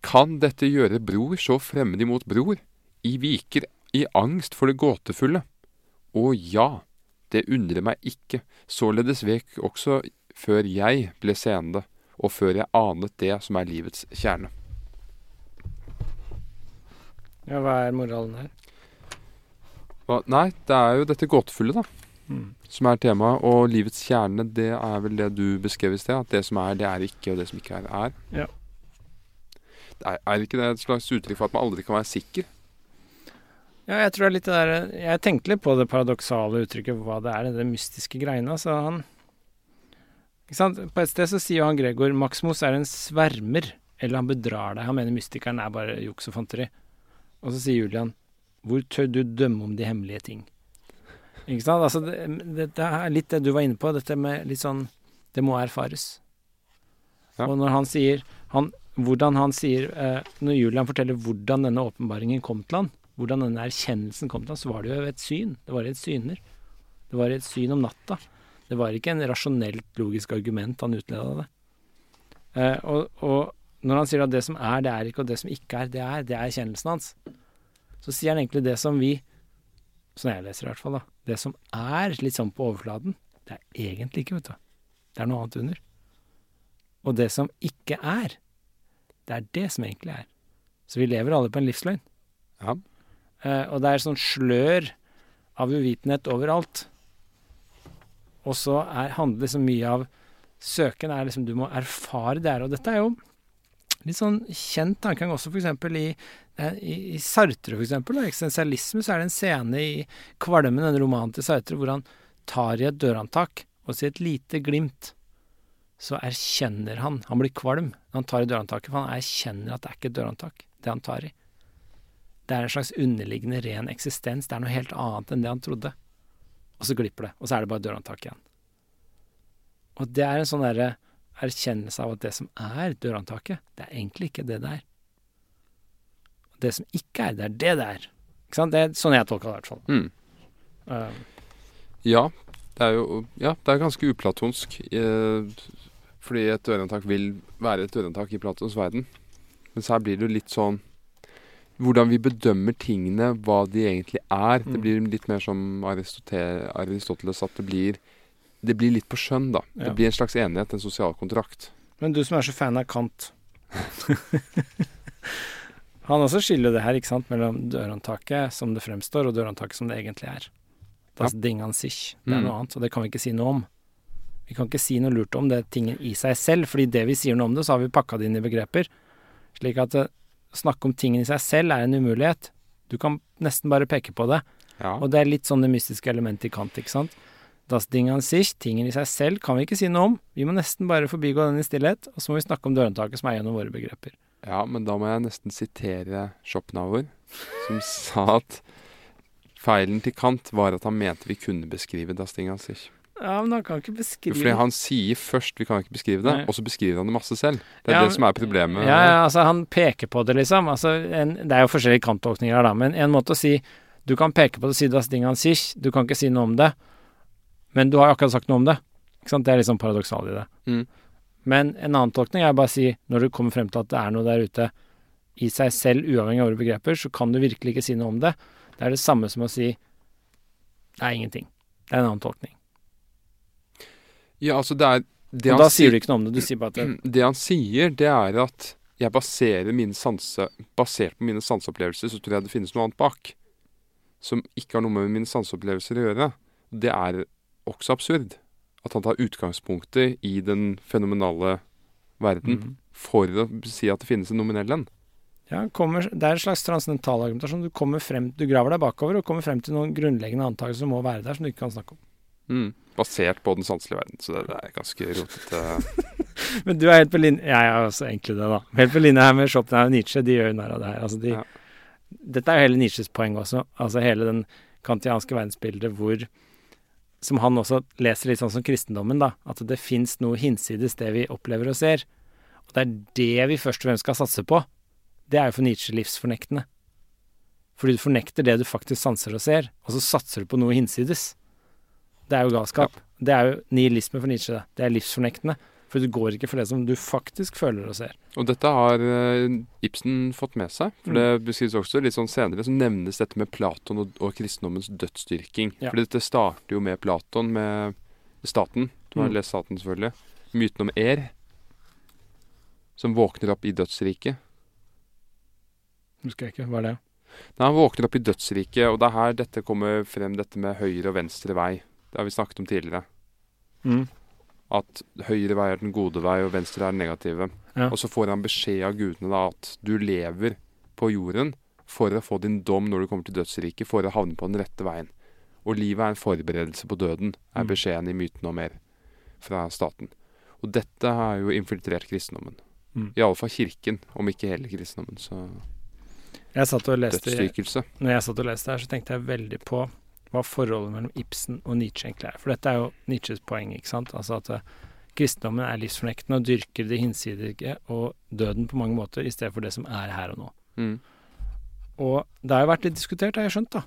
S2: kan dette gjøre bror så fremmed imot bror? I viker i angst for det gåtefulle. Å ja, det undrer meg ikke, således vek også før jeg ble seende, og før jeg anet det som er livets kjerne.
S3: Ja, hva er moralen her?
S2: Hva? Nei, det er jo dette gåtefulle, da.
S3: Mm.
S2: som er temaet. Og livets kjerne, det er vel det du beskrev i sted. At det som er, det er ikke, og det som ikke er, er.
S3: Ja.
S2: Er, er ikke det et slags uttrykk for at man aldri kan være sikker?
S3: Ja, jeg tror det er litt det der Jeg tenkte litt på det paradoksale uttrykket, hva det er, det mystiske greiene. Så han Ikke sant? På et sted så sier han Gregor Maximus er en svermer, eller han bedrar deg. Han mener mystikeren er bare juks og fanteri. Og så sier Julian Hvor tør du dømme om de hemmelige ting? Ikke sant? Altså, det, det, er litt det du var inne på, dette med litt sånn Det må erfares.
S2: Ja.
S3: Og når han sier han, Hvordan han sier eh, Når Julian forteller hvordan denne åpenbaringen kom til han, hvordan denne erkjennelsen kom til han, så var det jo et syn. Det var et syner. Det var et syn om natta. Det var ikke en rasjonelt logisk argument han utleda det. Eh, og, og når han sier at det som er, det er ikke, og det som ikke er, det er, det er kjennelsen hans, så sier han egentlig det som vi, sånn jeg leser i hvert fall, da, det som er litt sånn på overflaten, det er egentlig ikke, vet du. Det er noe annet under. Og det som ikke er, det er det som egentlig er. Så vi lever alle på en livsløgn.
S2: Ja.
S3: Eh, og det er sånn slør av uvitenhet overalt. Og så er, handler liksom mye av søken er liksom Du må erfare det her. Og dette er jo litt sånn kjent tankegang også f.eks. Eh, i, i Sartre, for eksempel. Da, eksistensialisme, så er det en scene i Kvalmen, en romanen til Sartre, hvor han tar i et dørhåndtak, og sier et lite glimt så erkjenner han Han blir kvalm når han tar i dørhåndtaket, for han erkjenner at det er ikke et dørhåndtak, det han tar i. Det er en slags underliggende ren eksistens. Det er noe helt annet enn det han trodde. Og så glipper det, og så er det bare dørhåndtak igjen. Og det er en sånn derre erkjennelse av at det som er dørhåndtaket, det er egentlig ikke det det er. Det som ikke er, det er det det er. Ikke sant? Det er sånn jeg tolker det, i hvert fall.
S2: Mm.
S3: Uh,
S2: Ja, det er jo ja, det er ganske uplatonsk. Eh, fordi et dørhåndtak vil være et dørhåndtak i Platons verden. Mens her blir det jo litt sånn hvordan vi bedømmer tingene, hva de egentlig er. Det
S3: Mm.
S2: blir litt mer som Aristoteles, at det blir, det blir litt på skjønn, da.
S3: Ja.
S2: Det blir en slags enighet, en sosial kontrakt.
S3: Men du som er så fan av Kant Han også skiller det her, ikke sant, mellom dørhåndtaket som det fremstår, og dørhåndtaket som det egentlig er. Das Ding an sich. Det er
S2: Mm.
S3: noe annet, og det kan vi ikke si noe om. Vi kan ikke si noe lurt om det tingen i seg selv, fordi det vi sier noe om det, så har vi pakka det inn i begreper. Slik at eh, å snakke om tingen i seg selv er en umulighet. Du kan nesten bare peke på det.
S2: Ja.
S3: Og det er litt sånn det mystiske elementet i Kant, ikke sant. Das Ding an sich, tingen i seg selv, kan vi ikke si noe om. Vi må nesten bare forbigå den i stillhet, og så må vi snakke om dørhåndtaket som er gjennom våre begreper.
S2: ja, men da må jeg nesten sitere Schopenhauer, som sa at feilen til Kant var at han mente vi kunne beskrive Das Ding an sich.
S3: Ja, men han kan ikke beskrive
S2: Fordi han sier først vi kan ikke beskrive det,
S3: Nei.
S2: og så beskriver han det masse selv. Det er
S3: Ja,
S2: det som er problemet.
S3: Ja, ja, altså han peker på det, liksom. Altså, en, det er jo forskjellige kanttolkninger da, men en måte å si Du kan peke på det og si das Ding an sich, du kan ikke si noe om det, men du har akkurat sagt noe om det. Ikke sant? Det er liksom paradoksalt i det.
S2: Mm.
S3: Men en annen tolkning er bare å si, når du kommer frem til at det er noe der ute i seg selv, uavhengig av våre begreper, så kan du virkelig ikke si noe om det. Det er det samme som å si det er ingenting. Det er en annen tolkning.
S2: Ja, altså det er det
S3: Og da sier du ikke noe om det, du sier bare at det,
S2: Det han sier, det er at jeg baserer mine sanse Basert på mine sanseopplevelser, så tror jeg det finnes noe annet bak. Som ikke har noe med mine sanseopplevelser å gjøre. Det er også absurd. At han tar utgangspunktet i den fenomenale verden
S3: Mhm.
S2: for å si at det finnes en nominell en.
S3: Ja, kommer, det er en slags transcendental argumentasjon. Du, kommer frem, du graver deg bakover og kommer frem til noen grunnleggende antakelser som må være der, som du ikke kan snakke om.
S2: Mm. Basert på den sanselige verden. Så det, det er ganske rotete.
S3: Men du er helt på linje Jeg er også egentlig det, da. Helt på linje her med Schopenhauer og Nietzsche. De gjør jo narr av det her. Altså de,
S2: Ja.
S3: Dette er jo hele Nietzsches poeng også. Altså hele den kantianske verdensbildet hvor Som han også leser litt sånn som kristendommen, da. At det fins noe hinsides det vi opplever og ser. Og det er det vi først og fremst skal satse på. Det er jo for Nietzsche livsfornektende. Fordi du fornekter det du faktisk sanser og ser, og så satser du på noe hinsides. Det er jo galskap. Det er jo nihilisme for Nietzsche. det. Det er livsfornektende. For du går ikke for det som du faktisk føler og ser.
S2: Og dette har eh, Ibsen fått med seg. For det beskrives også litt sånn senere, så nevnes dette med Platon og, og kristendommens dødsdyrking.
S3: Ja.
S2: For dette starter jo med Platon, med staten. Du har
S3: Mm.
S2: lest staten, selvfølgelig. Myten om Er, som våkner opp i dødsriket.
S3: Husker jeg ikke. Hva er det?
S2: Nei, Han våkner opp i dødsriket, og det er her dette kommer frem, dette med høyre og venstre vei. Det har vi snakket om tidligere.
S3: Mm.
S2: At høyre vei er den gode vei, og venstre er den negative.
S3: Ja.
S2: Og så får han beskjed av gudene da at du lever på jorden for å få din dom når du kommer til dødsriket, for å havne på den rette veien. Og livet er en forberedelse på døden, er
S3: Mm.
S2: beskjeden i myten og mer fra staten. Og dette har jo infiltrert kristendommen.
S3: Mm.
S2: I alle fall kirken, om ikke hele kristendommen. Så
S3: Jeg satt og leste
S2: dødsdyrkelse.
S3: Når jeg satt og leste her, så tenkte jeg veldig på hva forholdet mellom Ibsen og Nietzsche egentlig er. For dette er jo Nietzsches poeng, ikke sant. Altså at eh, kristendommen er livsfornektende og dyrker det hinsidige og døden på mange måter, i stedet for det som er her og nå.
S2: Mm.
S3: Og det har jo vært litt diskutert, har jeg skjønt, da.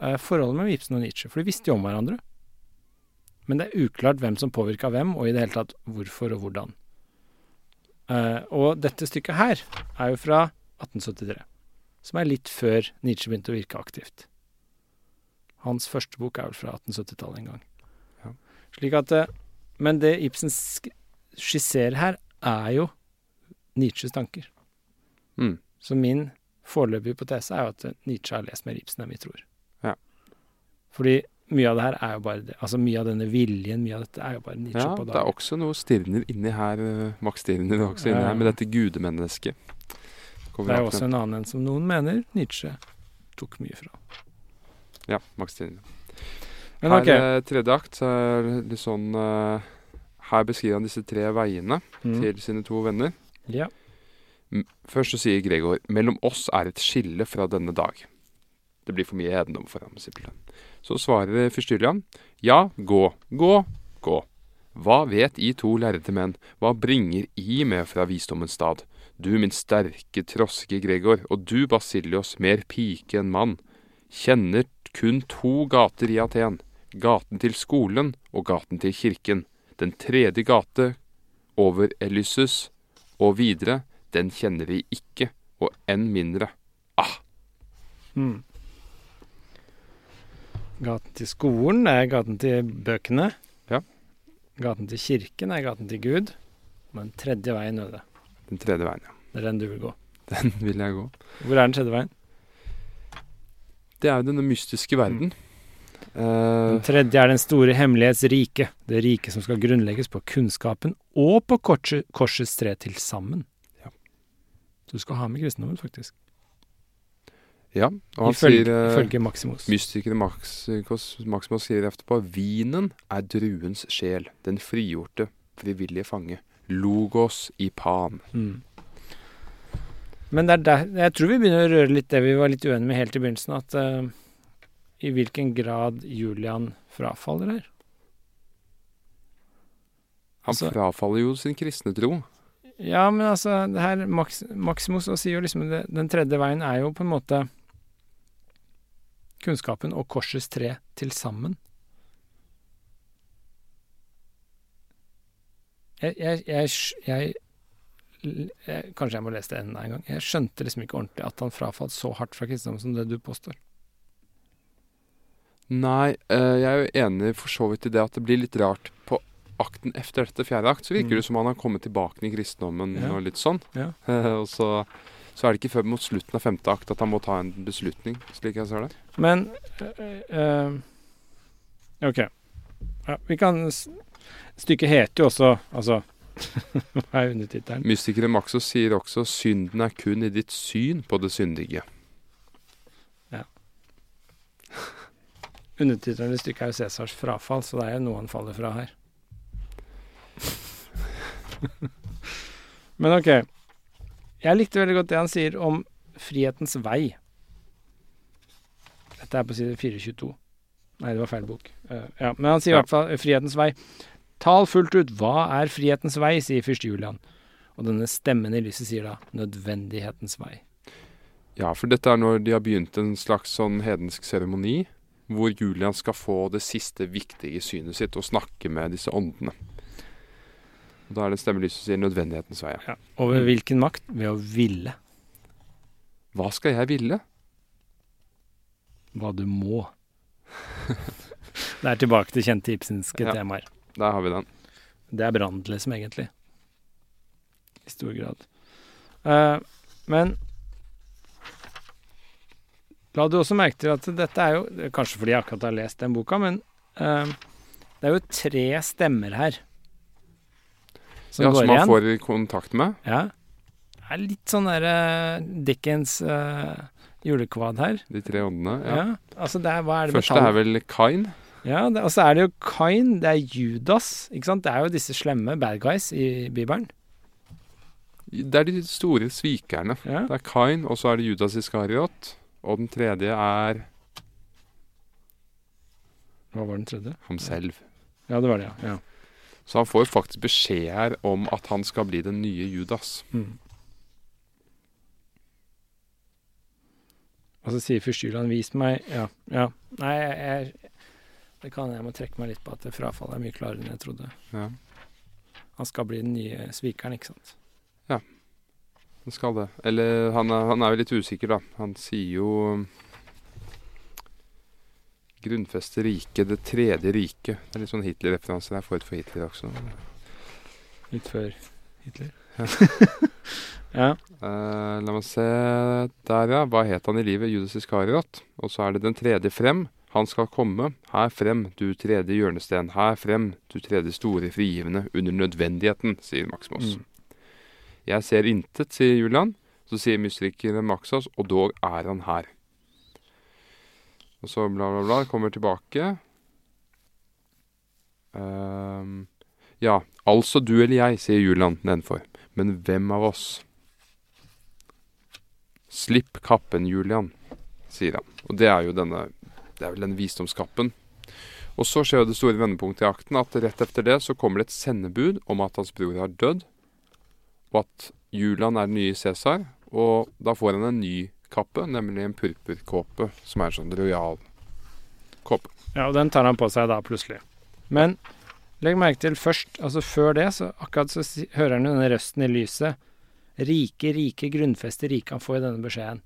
S3: eh, Forholdet mellom Ibsen og Nietzsche. For de visste jo om hverandre. Men det er uklart hvem som påvirka hvem, og i det hele tatt hvorfor og hvordan. Eh, og dette stykket her er jo fra 1873, som er litt før Nietzsche begynte å virke aktivt. Hans første bok er vel fra 1870-tallet en gang.
S2: Ja.
S3: Slik at, eh, men det Ibsen skisserer her, er jo Nietzsches tanker.
S2: Mm.
S3: Så min foreløpige hypotese er jo at Nietzsche har lest mer Ibsen enn vi tror.
S2: Ja.
S3: Fordi mye av det her er jo bare det. Altså mye av denne viljen, mye av dette er jo bare Nietzsche
S2: Ja,
S3: på
S2: det er også noe Stirner inni her, eh, Max Stirner er også inni
S3: Ja, ja.
S2: her, med dette gudemennesket. Kommer
S3: Det er jo også en annen en som noen mener Nietzsche tok mye fra.
S2: Ja, Stirner.
S3: Men
S2: her,
S3: ok.
S2: eh, tredje akt, så er litt sånn uh, Her beskriver han disse tre veiene
S3: Mm.
S2: til sine to venner.
S3: Ja.
S2: Først så sier Gregor mellom oss er et skille fra denne dag. Det blir for mye edendom for ham, simpelthen. Så svarer fyrstyrjan ja, gå, gå, gå. Hva vet I to lærde menn, hva bringer I med fra visdommens stad? Du min sterke, troske Gregor, og du Basilios, mer pike enn mann, kjenner kun to gater i Aten, gaten til skolen og gaten til kirken. Den tredje gate over Elyssus og videre, den kjenner vi ikke, og enn mindre. Ah,
S3: Mm. Gaten til skolen er gaten til bøkene.
S2: Ja.
S3: Gaten til kirken er gaten til Gud. Men tredje veien er det.
S2: den tredje veien, ja.
S3: Det er den du vil gå.
S2: Den vil jeg gå.
S3: Hvor er den tredje veien?
S2: Det er jo denne mystiske verden.
S3: Den
S2: Eh,
S3: tredje er den store hemmelighets rike. Det riket som skal grunnlegges på kunnskapen og på korset, korsets tre til sammen.
S2: Ja.
S3: Så du skal ha med kristendommen, faktisk.
S2: ja, og han
S3: følge,
S2: sier eh,
S3: ifølge Maximus.
S2: Mystikeren Maximus, Maximus sier etterpå vinen er druens sjel, den frigjorte, frivillige fange. Logos i pan.
S3: Mm. Men det er der, jeg tror vi begynner å røre litt det vi var litt uenige med helt i begynnelsen, at uh, i hvilken grad Julian frafaller her.
S2: Han
S3: Altså-
S2: frafaller jo sin kristne tro.
S3: Ja, men altså, det her Max, Maximus sier jo liksom det, Den tredje veien er jo på en måte kunnskapen og korsets tre til sammen. Jeg, jeg, jeg, jeg, jeg Kanskje jeg må lese det enda en gang. Jeg skjønte liksom ikke ordentlig at han frafalt så hardt fra kristendommen som det du påstår.
S2: Nei, eh, jeg er jo enig for så vidt i det at det blir litt rart. På akten etter dette fjerde akt så virker
S3: Mm.
S2: det som han har kommet tilbake i kristendommen
S3: Ja.
S2: og litt sånn.
S3: Ja.
S2: og så, så er det ikke før mot slutten av femte akt at han må ta en beslutning, slik jeg ser det.
S3: Men øh, øh, OK. Ja, vi kan Stykket heter jo også Altså Hva er undertittelen?
S2: Mystikeren Maxos sier også 'synden er kun i ditt syn på det syndige'. Ja.
S3: Undertittelen i stykket er jo Cæsars frafall, så det er jo noe han faller fra her. Men OK. Jeg likte veldig godt det han sier om frihetens vei. Dette er på side 422. Nei, det var feil bok. Uh, ja, men han sier i hvert fall eh, frihetens vei. Tal fullt ut, hva er frihetens vei, sier fyrste Julian. Og denne stemmen i lyset sier da nødvendighetens vei.
S2: Ja, for dette er når de har begynt en slags sånn hedensk seremoni, hvor Julian skal få det siste viktige synet sitt og snakke med disse åndene. Og Da er det en stemme i lyset som sier 'nødvendighetens vei'.
S3: Ja. Og ved hvilken makt? Ved å ville
S2: Hva skal jeg ville?
S3: hva du må. det er tilbake til kjente ibsenske
S2: Ja.
S3: temaer.
S2: Der har vi den.
S3: Det er Brann, liksom, egentlig. I stor grad. Uh, men la du også merke til at dette er jo Kanskje fordi jeg akkurat har lest den boka, men uh, det er jo tre stemmer her. Som
S2: ja,
S3: går
S2: Som man
S3: igjen.
S2: får kontakt med.
S3: Ja. Det er litt sånn derre Dickens eh, julekvad her.
S2: De tre åndene.
S3: Ja.
S2: Ja.
S3: Altså, er, hva er det
S2: Første er vel Kain.
S3: Ja, det, og så er det jo Kain, det er Judas, ikke sant? Det er jo disse slemme bad guys i Bibelen.
S2: Det er de store svikerne.
S3: Ja.
S2: Det er Kain, og så er det Judas Iskariot. Og den tredje er
S3: Hva var den tredje?
S2: ham selv.
S3: Ja, det var det, ja. ja.
S2: Så han får faktisk beskjed her om at han skal bli den nye Judas.
S3: Mm. Og så sier fyrstjulen 'vis meg' Ja. ja. Nei, jeg, jeg Det kan jeg må trekke meg litt på at det frafallet er mye klarere enn jeg trodde.
S2: Ja,
S3: Han skal bli den nye svikeren, ikke sant.
S2: Ja, han skal det. Eller han er, han er jo litt usikker, da. Han sier jo Grunnfeste riket, det tredje riket. Det er litt sånn Hitler-referanse der, forut for Hitler også.
S3: Litt før Hitler.
S2: Ja.
S3: ja.
S2: Uh, la meg se Der, ja. Hva het han i livet? Judas Iskariot. Og så er det den tredje frem. Han skal komme. Her frem, du tredje hjørnesten. Her frem, du tredje store frigivende under nødvendigheten, sier Maximus.
S3: Mm.
S2: Jeg ser intet, sier Julian. Så sier mystikeren Maxas, og dog er han her. Og så bla, bla, bla. Kommer tilbake. Um, ja, altså du eller jeg, sier Julian nedenfor. Men hvem av oss? Slipp kappen, Julian, sier han. Og det er jo denne Det er vel den visdomskappen. Og så skjer jo det store vendepunktet i akten at rett etter det så kommer det et sendebud om at hans bror har dødd, og at Julian er den nye Cæsar. Og da får han en ny kappe, nemlig en purpurkåpe, som er en sånn rojal kåpe.
S3: ja, og den tar han på seg da plutselig. Men legg merke til først, altså før det, så akkurat så hører han jo denne røsten i lyset. Rike, rike, grunnfeste rike. Han får i denne beskjeden.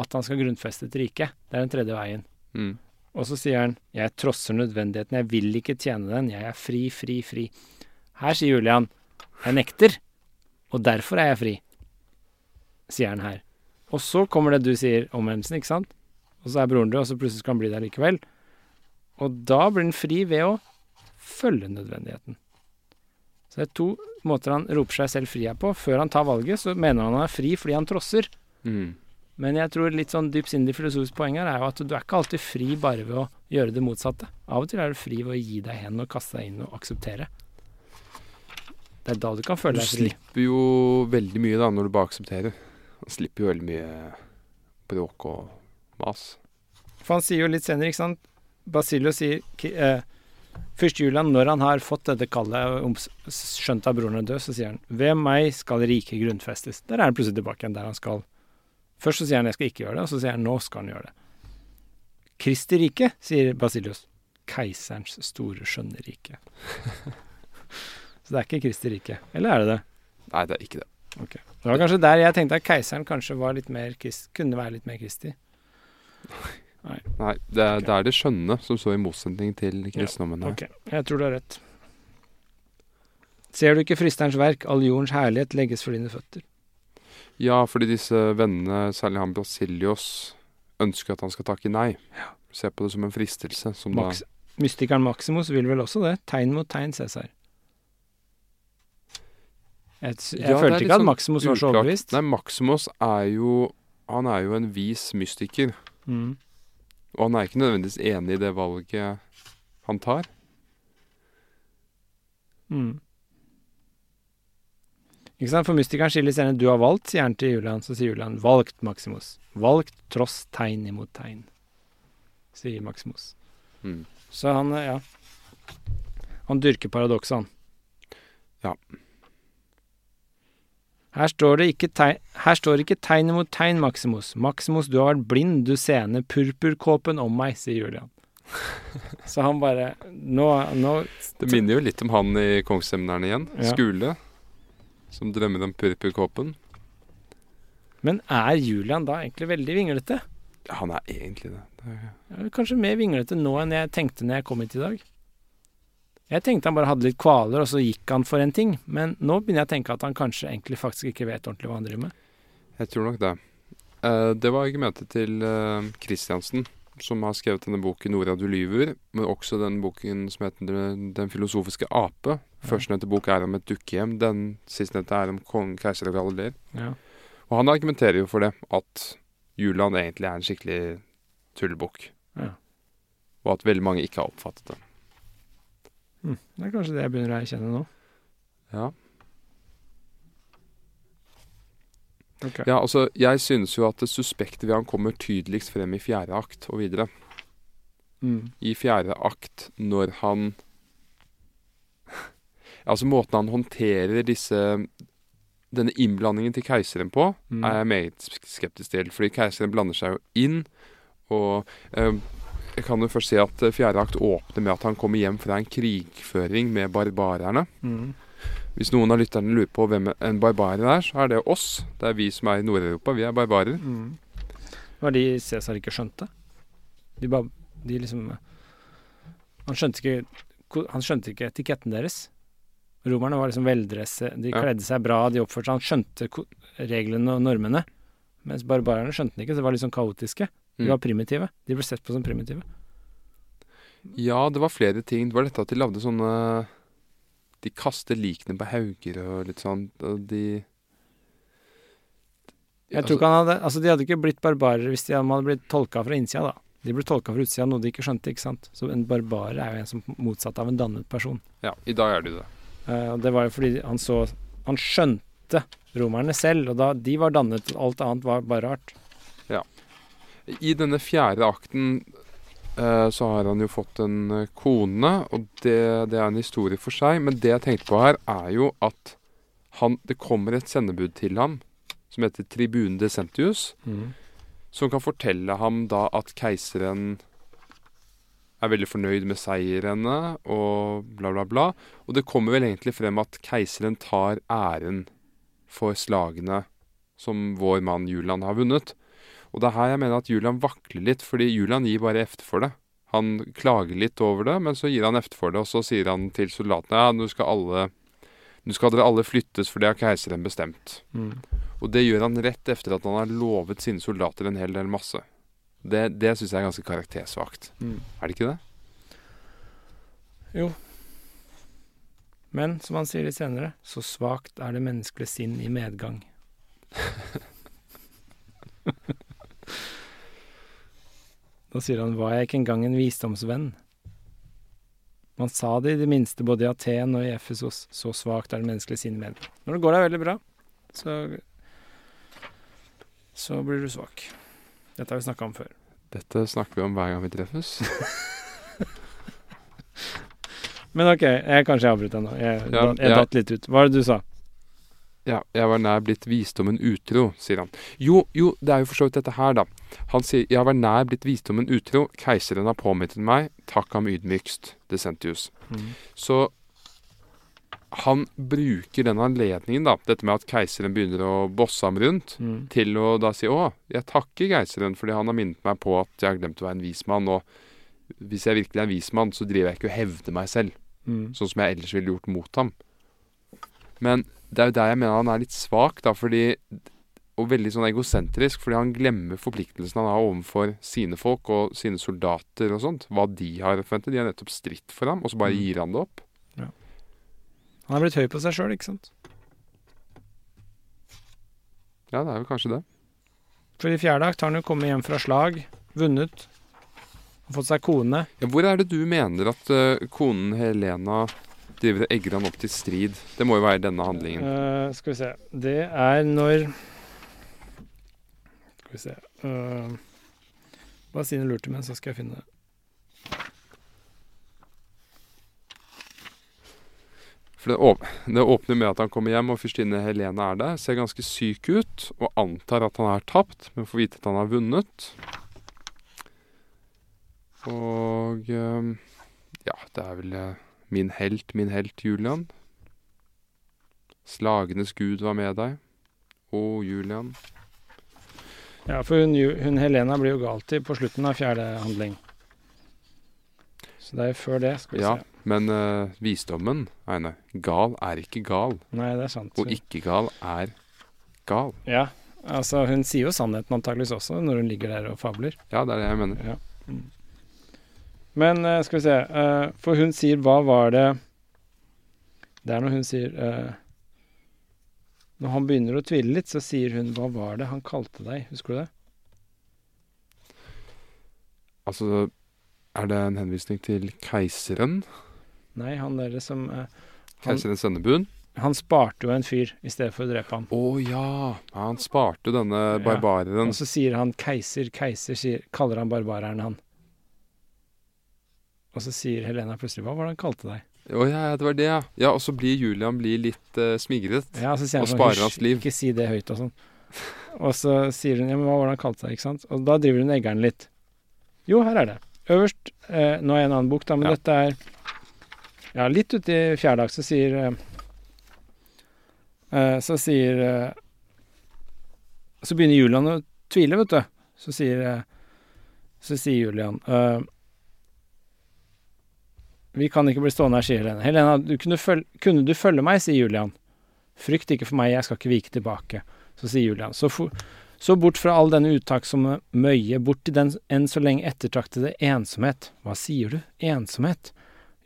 S3: At han skal grunnfeste et rike. Det er den tredje veien.
S2: Mm.
S3: Og så sier han 'Jeg trosser nødvendigheten, jeg vil ikke tjene den, jeg er fri, fri, fri'. Her sier Julian 'Jeg nekter, og derfor er jeg fri', sier han her. Og så kommer det du sier, omvendelsen, ikke sant? Og så er broren død, og så plutselig skal han bli der likevel. Og da blir han fri ved å følge nødvendigheten. Så det er to måter han roper seg selv fri her på. Før han tar valget, så mener han han er fri fordi han trosser.
S2: Mm.
S3: Men jeg tror litt sånn dypsindig filosofisk poeng her er jo at du er ikke alltid fri bare ved å gjøre det motsatte. Av og til er du fri ved å gi deg hen og kaste deg inn og akseptere. Det er da du kan
S2: Du
S3: føle deg fri.
S2: Du slipper jo veldig mye da når du bare aksepterer. Du slipper jo veldig mye bråk og mas.
S3: For han sier jo litt senere, ikke sant Basilio sier eh, Først Julian, når han har fått dette kallet skjønt at broren er død, så sier han Ved meg skal riket grunnfestes. Der er han plutselig tilbake igjen der han skal. Først så sier han jeg skal ikke gjøre det, og så sier han nå skal han gjøre det. Kristi rike, sier Basilius. Keiserens store, skjønne rike. så det er ikke Kristi rike. Eller er det det?
S2: Nei, det er ikke det.
S3: Det var kanskje der jeg tenkte at keiseren kanskje mer kunne være litt mer Kristi.
S2: Nei, det er,
S3: okay.
S2: det er det skjønne som står i motsetning til kristendommen Ja,
S3: Ok, jeg tror du har rett. Ser du ikke fristerens verk, all jordens herlighet legges for dine føtter.
S2: Ja, fordi disse vennene, særlig han Basilios, ønsker at han skal takke nei. Se på det som en fristelse. Som
S3: Max, mystikeren Maximus vil vel også det? Tegn mot tegn, Cæsar. Jeg, jeg
S2: Ja,
S3: følte ikke at
S2: sånn
S3: Maximus var så overbevist.
S2: Nei, Maximus er jo Han er jo en vis mystiker.
S3: Mm.
S2: Og han er ikke nødvendigvis enig i det valget han tar.
S3: Mm. For mystikeren skiller senere 'du har valgt', sier han til Julian. Så sier Julian 'valgt, Maximus'. Valgt tross tegn imot tegn, sier Maximus.
S2: Mm.
S3: Så han, eh, ja Han dyrker paradokset, han.
S2: Ja.
S3: Her står det ikke tegn, her står ikke tegn imot tegn, Maximus. Maximus, du har vært blind, du seende purpurkåpen om meg, sier Julian. Så han bare Nå, nå
S2: Det minner jo litt om han i Kongsseminaren igjen.
S3: Ja.
S2: Skule. Som drømmer om purpurkåpen.
S3: Men er Julian da egentlig veldig vinglete?
S2: Ja, han er egentlig det. det er,
S3: Ja, Kanskje mer vinglete nå enn jeg tenkte når jeg kom hit i dag. Jeg tenkte han bare hadde litt kvaler, og så gikk han for en ting. Men nå begynner jeg å tenke at han kanskje egentlig faktisk ikke vet ordentlig hva han driver med.
S2: jeg tror nok det. Eh, det var argumentet til uh, Christiansen, som har skrevet denne boken 'Nora du lyver', men også den boken som heter 'Den, filosofiske ape'. Førstnevnte bok er om et dukkehjem. Den sistnevnte er om kongen, keiser og galileer.
S3: Ja.
S2: Og han argumenterer jo for det, at Juland egentlig er en skikkelig tullebukk.
S3: Ja.
S2: Og at veldig mange ikke har oppfattet det.
S3: Hm, det er kanskje det jeg begynner å erkjenne nå.
S2: Ja.
S3: Ok.
S2: Ja, altså, jeg synes jo at det suspekte ved han kommer tydeligst frem i fjerde akt og videre.
S3: Mm.
S2: I fjerde akt, når han Altså, måten han håndterer disse Denne innblandingen til keiseren på,
S3: Mm.
S2: er jeg meget skeptisk til. Fordi keiseren blander seg jo inn, og eh, Jeg kan jo først si at eh, fjerde akt åpner med at han kommer hjem fra en krigføring med barbarerne.
S3: Mm.
S2: Hvis noen av lytterne lurer på hvem en barbarer er, så er det oss. Det er vi som er i Nord-Europa. Vi er barbarer.
S3: Mm. Det var de Cæsar ikke skjønte. De bare De liksom Han skjønte ikke Han skjønte ikke etiketten deres. Romerne var liksom veldresse, de
S2: Ja.
S3: kledde seg bra, de oppførte seg Han skjønte reglene og normene. Mens barbarerne skjønte den ikke, så de var litt sånn kaotiske. De
S2: Mm.
S3: var primitive. De ble sett på som primitive.
S2: Ja, det var flere ting. Det var dette at de lagde sånne De kaster likene på hauger og litt sånn. Og de
S3: Jeg tror ikke han hadde Altså, de hadde ikke blitt barbarer hvis de hadde blitt tolka fra innsida, da. De ble tolka fra utsida, noe de ikke skjønte, ikke sant. Så en barbarer er jo en som motsatt av en dannet person.
S2: Ja, i dag er du det.
S3: Og det var jo fordi han så Han skjønte romerne selv, og da de var dannet, alt annet var bare rart. Ja.
S2: I denne fjerde akten så har han jo fått en eh, kone, og det, det er en historie for seg. Men det jeg tenkte på her, er jo at han, det kommer et sendebud til ham som heter Tribune Decentius, som kan fortelle ham da at keiseren er veldig fornøyd med seirene og bla, bla, bla. Og det kommer vel egentlig frem at keiseren tar æren for slagene som vår mann Julian har vunnet. Og det er her jeg mener at Julian vakler litt, fordi Julian gir bare efter for det. Han klager litt over det, men så gir han efter for det, og så sier han til soldatene ja, nå skal alle nå skal dere alle flyttes, for det har keiseren bestemt.
S3: Mm.
S2: Og det gjør han rett etter at han har lovet sine soldater en hel del masse. Det, det syns jeg er ganske karaktersvakt.
S3: Mm.
S2: Er det ikke det?
S3: Jo. Men som han sier litt senere, så svakt er det menneskelige sinn i medgang. da sier han var jeg ikke engang en visdomsvenn? Man sa det i det minste både i Aten og i Efesos, så svakt er det menneskelige sinnet med. Når det går deg veldig bra, så så blir du svak. Dette har vi snakka om før.
S2: Dette snakker vi om hver gang vi treffes.
S3: Men OK, jeg kanskje jeg avbryter nå. Jeg,
S2: Ja,
S3: jeg
S2: jeg-
S3: datt litt ut. Hva var det du sa?
S2: Ja, jeg var nær blitt visdommen utro, sier han. Jo, jo, det er jo for så vidt dette her, da. Han sier jeg var nær blitt visdommen utro, keiseren har påminnet meg, takk ham ydmykst, Decentius. Så han bruker den anledningen, da, dette med at keiseren begynner å bosse ham rundt,
S3: Mm.
S2: til å da si å, jeg takker keiseren fordi han har minnet meg på at jeg har glemt å være en vis mann, og hvis jeg virkelig er en vis mann, så driver jeg ikke og hevder meg selv
S3: Mm.
S2: sånn som jeg ellers ville gjort mot ham. Men det er jo der jeg mener han er litt svak, da, fordi Og veldig sånn egosentrisk, fordi han glemmer forpliktelsen han har overfor sine folk og sine soldater og sånt. Hva de har forventet. De har nettopp stritt for ham, og så bare
S3: Mm.
S2: gir han det opp. Ja.
S3: Han er blitt høy på seg sjøl, ikke sant?
S2: Ja, det er jo kanskje det.
S3: For i fjerde akt har han jo kommet hjem fra slag, vunnet, og fått seg kone.
S2: Ja, hvor er det du mener at uh, konen Helena driver og egger han opp til strid? Det må jo være denne handlingen.
S3: Uh, skal vi se Det er når Skal vi se uh, Bare si lurt til meg, så skal jeg finne det.
S2: For det, åp det åpner med at han kommer hjem, og fyrstinne Helena er der. Ser ganske syk ut, og antar at han har tapt, men får vite at han har vunnet. Og eh, Ja, det er vel eh, min helt, min helt Julian. Slagenes gud var med deg. Å, Julian.
S3: Ja, for hun, hun Helena blir jo galt i på slutten av fjerde handling. Så det er jo før det, skal vi
S2: Ja,
S3: se.
S2: men uh, visdommen, Einar Gal er ikke gal,
S3: Nei, det er sant.
S2: og ikke gal er gal.
S3: Ja, altså hun sier jo sannheten antakeligvis også når hun ligger der og fabler.
S2: Ja, det er det jeg mener.
S3: Ja. Men uh, skal vi se uh, For hun sier 'hva var det' Det er når hun sier uh, Når han begynner å tvile litt, så sier hun 'hva var det han kalte deg'? Husker du det?
S2: Altså, er det en henvisning til keiseren?
S3: Nei, han derre som uh,
S2: Keiserens sendebud?
S3: han sparte jo en fyr i stedet for å drepe ham.
S2: Å ja. ja! Han sparte denne
S3: Ja. Og så sier han 'keiser', 'keiser', sier, kaller han barbareren han. Og så sier Helena plutselig 'hva var det han kalte deg'?
S2: Å ja, ja, det var det, ja. Ja, Og så blir Julian blir litt uh, smigret.
S3: Ja, og sånn,
S2: sparer hans liv».
S3: Ikke si det høyt og sånn. Og så sier hun ja, men hva var det han kalte seg, ikke sant? Og da driver hun eggeren litt. Jo, her er det. øverst eh, Nå er jeg en annen bok, da, men
S2: Ja.
S3: dette er Ja, litt uti fjerde akt så sier eh, eh, Så sier eh, Så begynner Julian å tvile, vet du. Så sier eh, Så sier Julian eh, Vi kan ikke bli stående her, sier Helene. Helena, du kunne, følge, kunne du følge meg, sier Julian. Frykt ikke for meg, jeg skal ikke vike tilbake. Så sier Julian. Så, for, så bort fra all denne uttakksomme møye, bort til den enn så lenge ettertraktede ensomhet. Hva sier du? Ensomhet?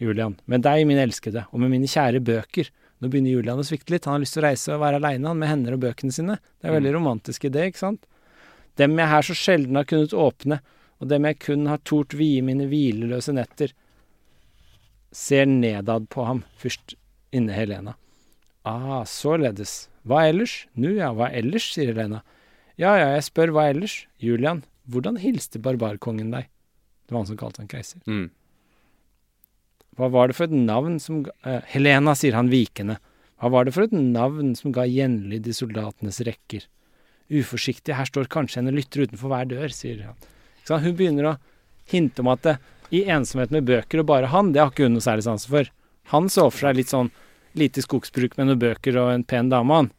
S3: Julian. Med deg, min elskede, og med mine kjære bøker. Nå begynner Julian å svikte litt. Han har lyst til å reise og være aleine, han, med hender og bøkene sine. Det er en veldig romantisk idé, ikke sant? Dem jeg her så sjelden har kunnet åpne, og dem jeg kun har tort vie mine hvileløse netter, ser nedad på ham, først inne Helena. Ah, således. Hva ellers? Nu ja, hva ellers, sier Helena. Ja ja, jeg spør hva ellers. Julian, hvordan hilste barbarkongen deg? Det var han som kalte han keiser.
S2: Mm.
S3: Hva var det for et navn som ga uh, Helena, sier han vikende. Hva var det for et navn som ga gjenlyd i soldatenes rekker? Uforsiktig, her står kanskje en og lytter utenfor hver dør, sier han. Så? Hun begynner å hinte om at det, i ensomhet med bøker og bare han, det har ikke hun noe særlig sansen for. Han så for seg litt sånn lite skogsbruk med noen bøker og en pen dame, han.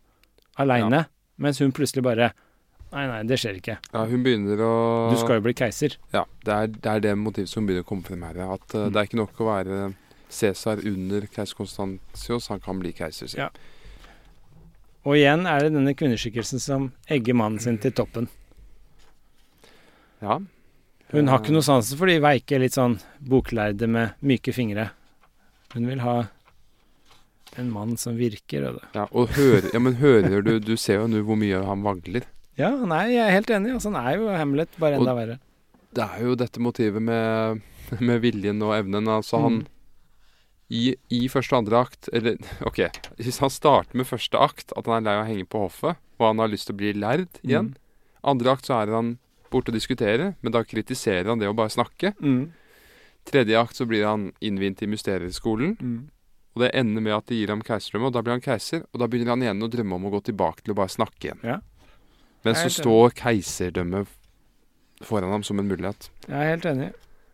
S3: Aleine. Mens hun plutselig bare Nei, nei, det skjer ikke.
S2: Ja, hun begynner å
S3: Du skal jo bli keiser.
S2: Ja, det er, det er det motivet som begynner å komme frem her. At uh,
S3: Mm.
S2: det er ikke nok å være Cæsar under keiser Konstantios, han kan bli keiser. selv.
S3: Ja. Og igjen er det denne kvinneskikkelsen som egger mannen sin til toppen.
S2: Ja.
S3: Hun har ikke noe sansen for de veike, litt sånn boklærde med myke fingre. Hun vil ha en mann som virker. Og.
S2: Ja, og hører, ja, men hører du Du ser jo nå hvor mye han vagler.
S3: Ja, nei, jeg er helt enig. Altså, han er jo Hamlet, bare enda
S2: Og-
S3: verre.
S2: Det er jo dette motivet med, med viljen og evnen. Altså han
S3: Mm.
S2: i, I første og andre akt Eller OK, hvis han starter med første akt, at han er lei av å henge på hoffet, og han har lyst til å bli lærd igjen.
S3: Mm.
S2: Andre akt så er han borte og diskutere, men da kritiserer han det å bare snakke.
S3: Mm.
S2: Tredje akt så blir han innvint i mysterieskolen.
S3: Mm.
S2: Og det ender med at de gir ham keiserdømme, og da blir han keiser. Og da begynner han igjen å drømme om å gå tilbake til å bare snakke igjen.
S3: Ja.
S2: Men så står keiserdømmet foran ham som en mulighet.
S3: Jeg er helt enig.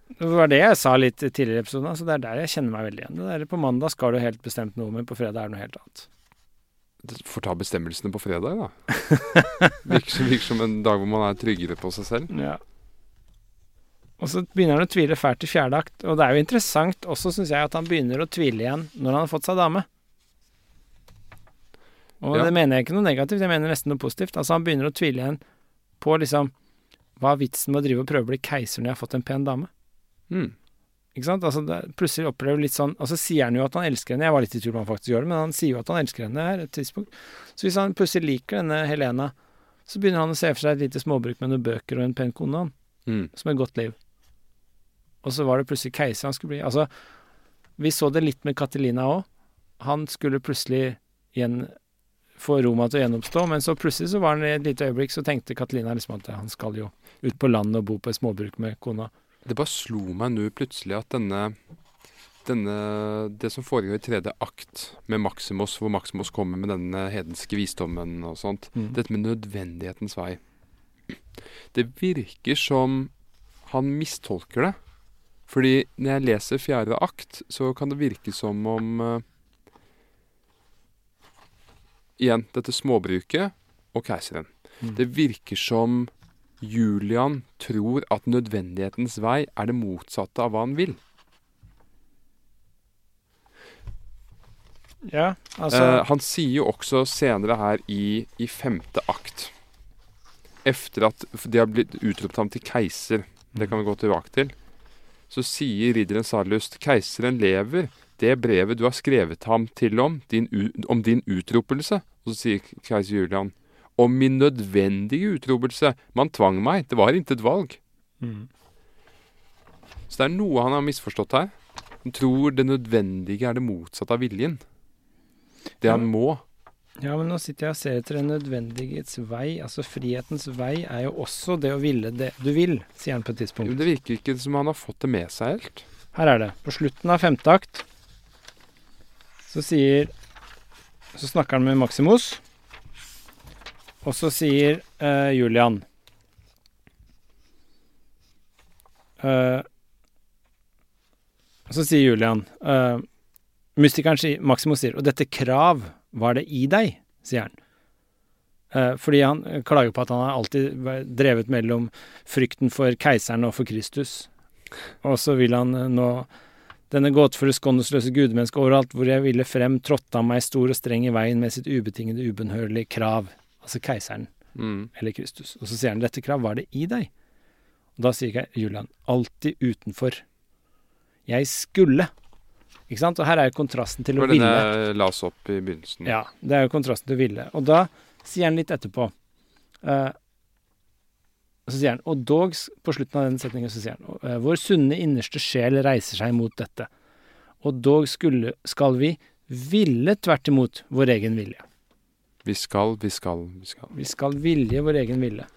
S3: Det var det jeg sa litt tidligere i episoden, så det er der jeg kjenner meg veldig igjen. Det der På mandag skal du helt bestemt noe, men på fredag er det noe helt annet.
S2: Får ta bestemmelsene på fredag, da. Virker, som- virker som en dag hvor man er tryggere på seg selv.
S3: Ja. Og så begynner han å tvile fælt i fjerde akt. Og det er jo interessant også, syns jeg, at han begynner å tvile igjen når han har fått seg dame. Og
S2: Ja.
S3: det mener jeg ikke noe negativt, jeg mener nesten noe positivt. Altså Han begynner å tvile igjen på liksom Hva er vitsen med å drive og prøve å bli keiser når jeg har fått en pen dame?
S2: Mm.
S3: Ikke sant? Altså det, Plutselig opplever litt sånn Og så sier han jo at han elsker henne. Jeg var litt i tvil om han faktisk gjør det, men han sier jo at han elsker henne her et tidspunkt. Så hvis han plutselig liker denne Helena, så begynner han å se for seg et lite småbruk med noen bøker og en pen kone, han
S2: Mm.
S3: som et godt liv. Og så var det plutselig keiser han skulle bli. Altså, vi så det litt med Catelina òg. Han skulle plutselig igjen få Roma til å gjenoppstå, men så plutselig så var han i et lite øyeblikk så tenkte Catelina liksom at han skal jo ut på landet og bo på et småbruk med kona.
S2: Det bare slo meg nå plutselig at denne, denne Det som foregår i tredje akt med Maximus, hvor Maximus kommer med denne hedenske visdommen og sånt,
S3: Mm.
S2: dette med nødvendighetens vei Det virker som han mistolker det. Fordi når jeg leser fjerde akt, så kan det virke som om uh, Igjen, dette småbruket og keiseren.
S3: Mm.
S2: Det virker som Julian tror at nødvendighetens vei er det motsatte av hva han vil.
S3: Ja, altså
S2: Eh, han sier jo også senere her i, i femte akt Efter at de har blitt utropt ham til keiser, det kan vi gå tilbake til, så sier ridderen Sarlust keiseren lever, det brevet du har skrevet ham til om, din, om din utropelse. Og så sier keiser Julian om min nødvendige utropelse. Man tvang meg, det var intet valg.
S3: mm.
S2: Så det er noe han har misforstått her. Han tror det nødvendige er det motsatte av viljen. Det han må.
S3: Ja, men nå sitter jeg og ser etter den nødvendighets vei. Altså frihetens vei er jo også det å ville det du vil, sier han på et
S2: Jo,
S3: tidspunkt.
S2: Det virker ikke som han har fått det med seg helt.
S3: Her er det. På slutten av femte akt så sier Så snakker han med Maximus. Og så sier uh, Julian eh, så sier Julian uh, Mystikeren sier, Maximus sier Og dette krav, var det i deg? sier han. Uh, fordi han klager på at han har alltid drevet mellom frykten for keiseren og for Kristus. Og så vil han uh, nå denne gåtefulle, skåndesløse gudemenneske overalt hvor jeg ville frem, trådte han meg stor og streng i veien med sitt ubetingede, ubønnhørlige krav. Altså keiseren,
S2: Mm.
S3: eller Kristus. Og så sier han dette krav, var det i deg? Og da sier Julian, alltid utenfor. Jeg skulle. Ikke sant? Og her er jo kontrasten til
S2: Det
S3: å
S2: var den
S3: ville.
S2: la oss opp i begynnelsen.
S3: Ja, det er jo kontrasten til å ville. Og da sier han litt etterpå uh, Så sier han Og dog, på slutten av den setningen, så sier han eh, Vår sunne innerste sjel reiser seg mot dette. Og dog skulle, skal vi ville tvert imot vår egen vilje.
S2: Vi skal, vi skal, vi skal.
S3: Vi skal vilje vår egen ville.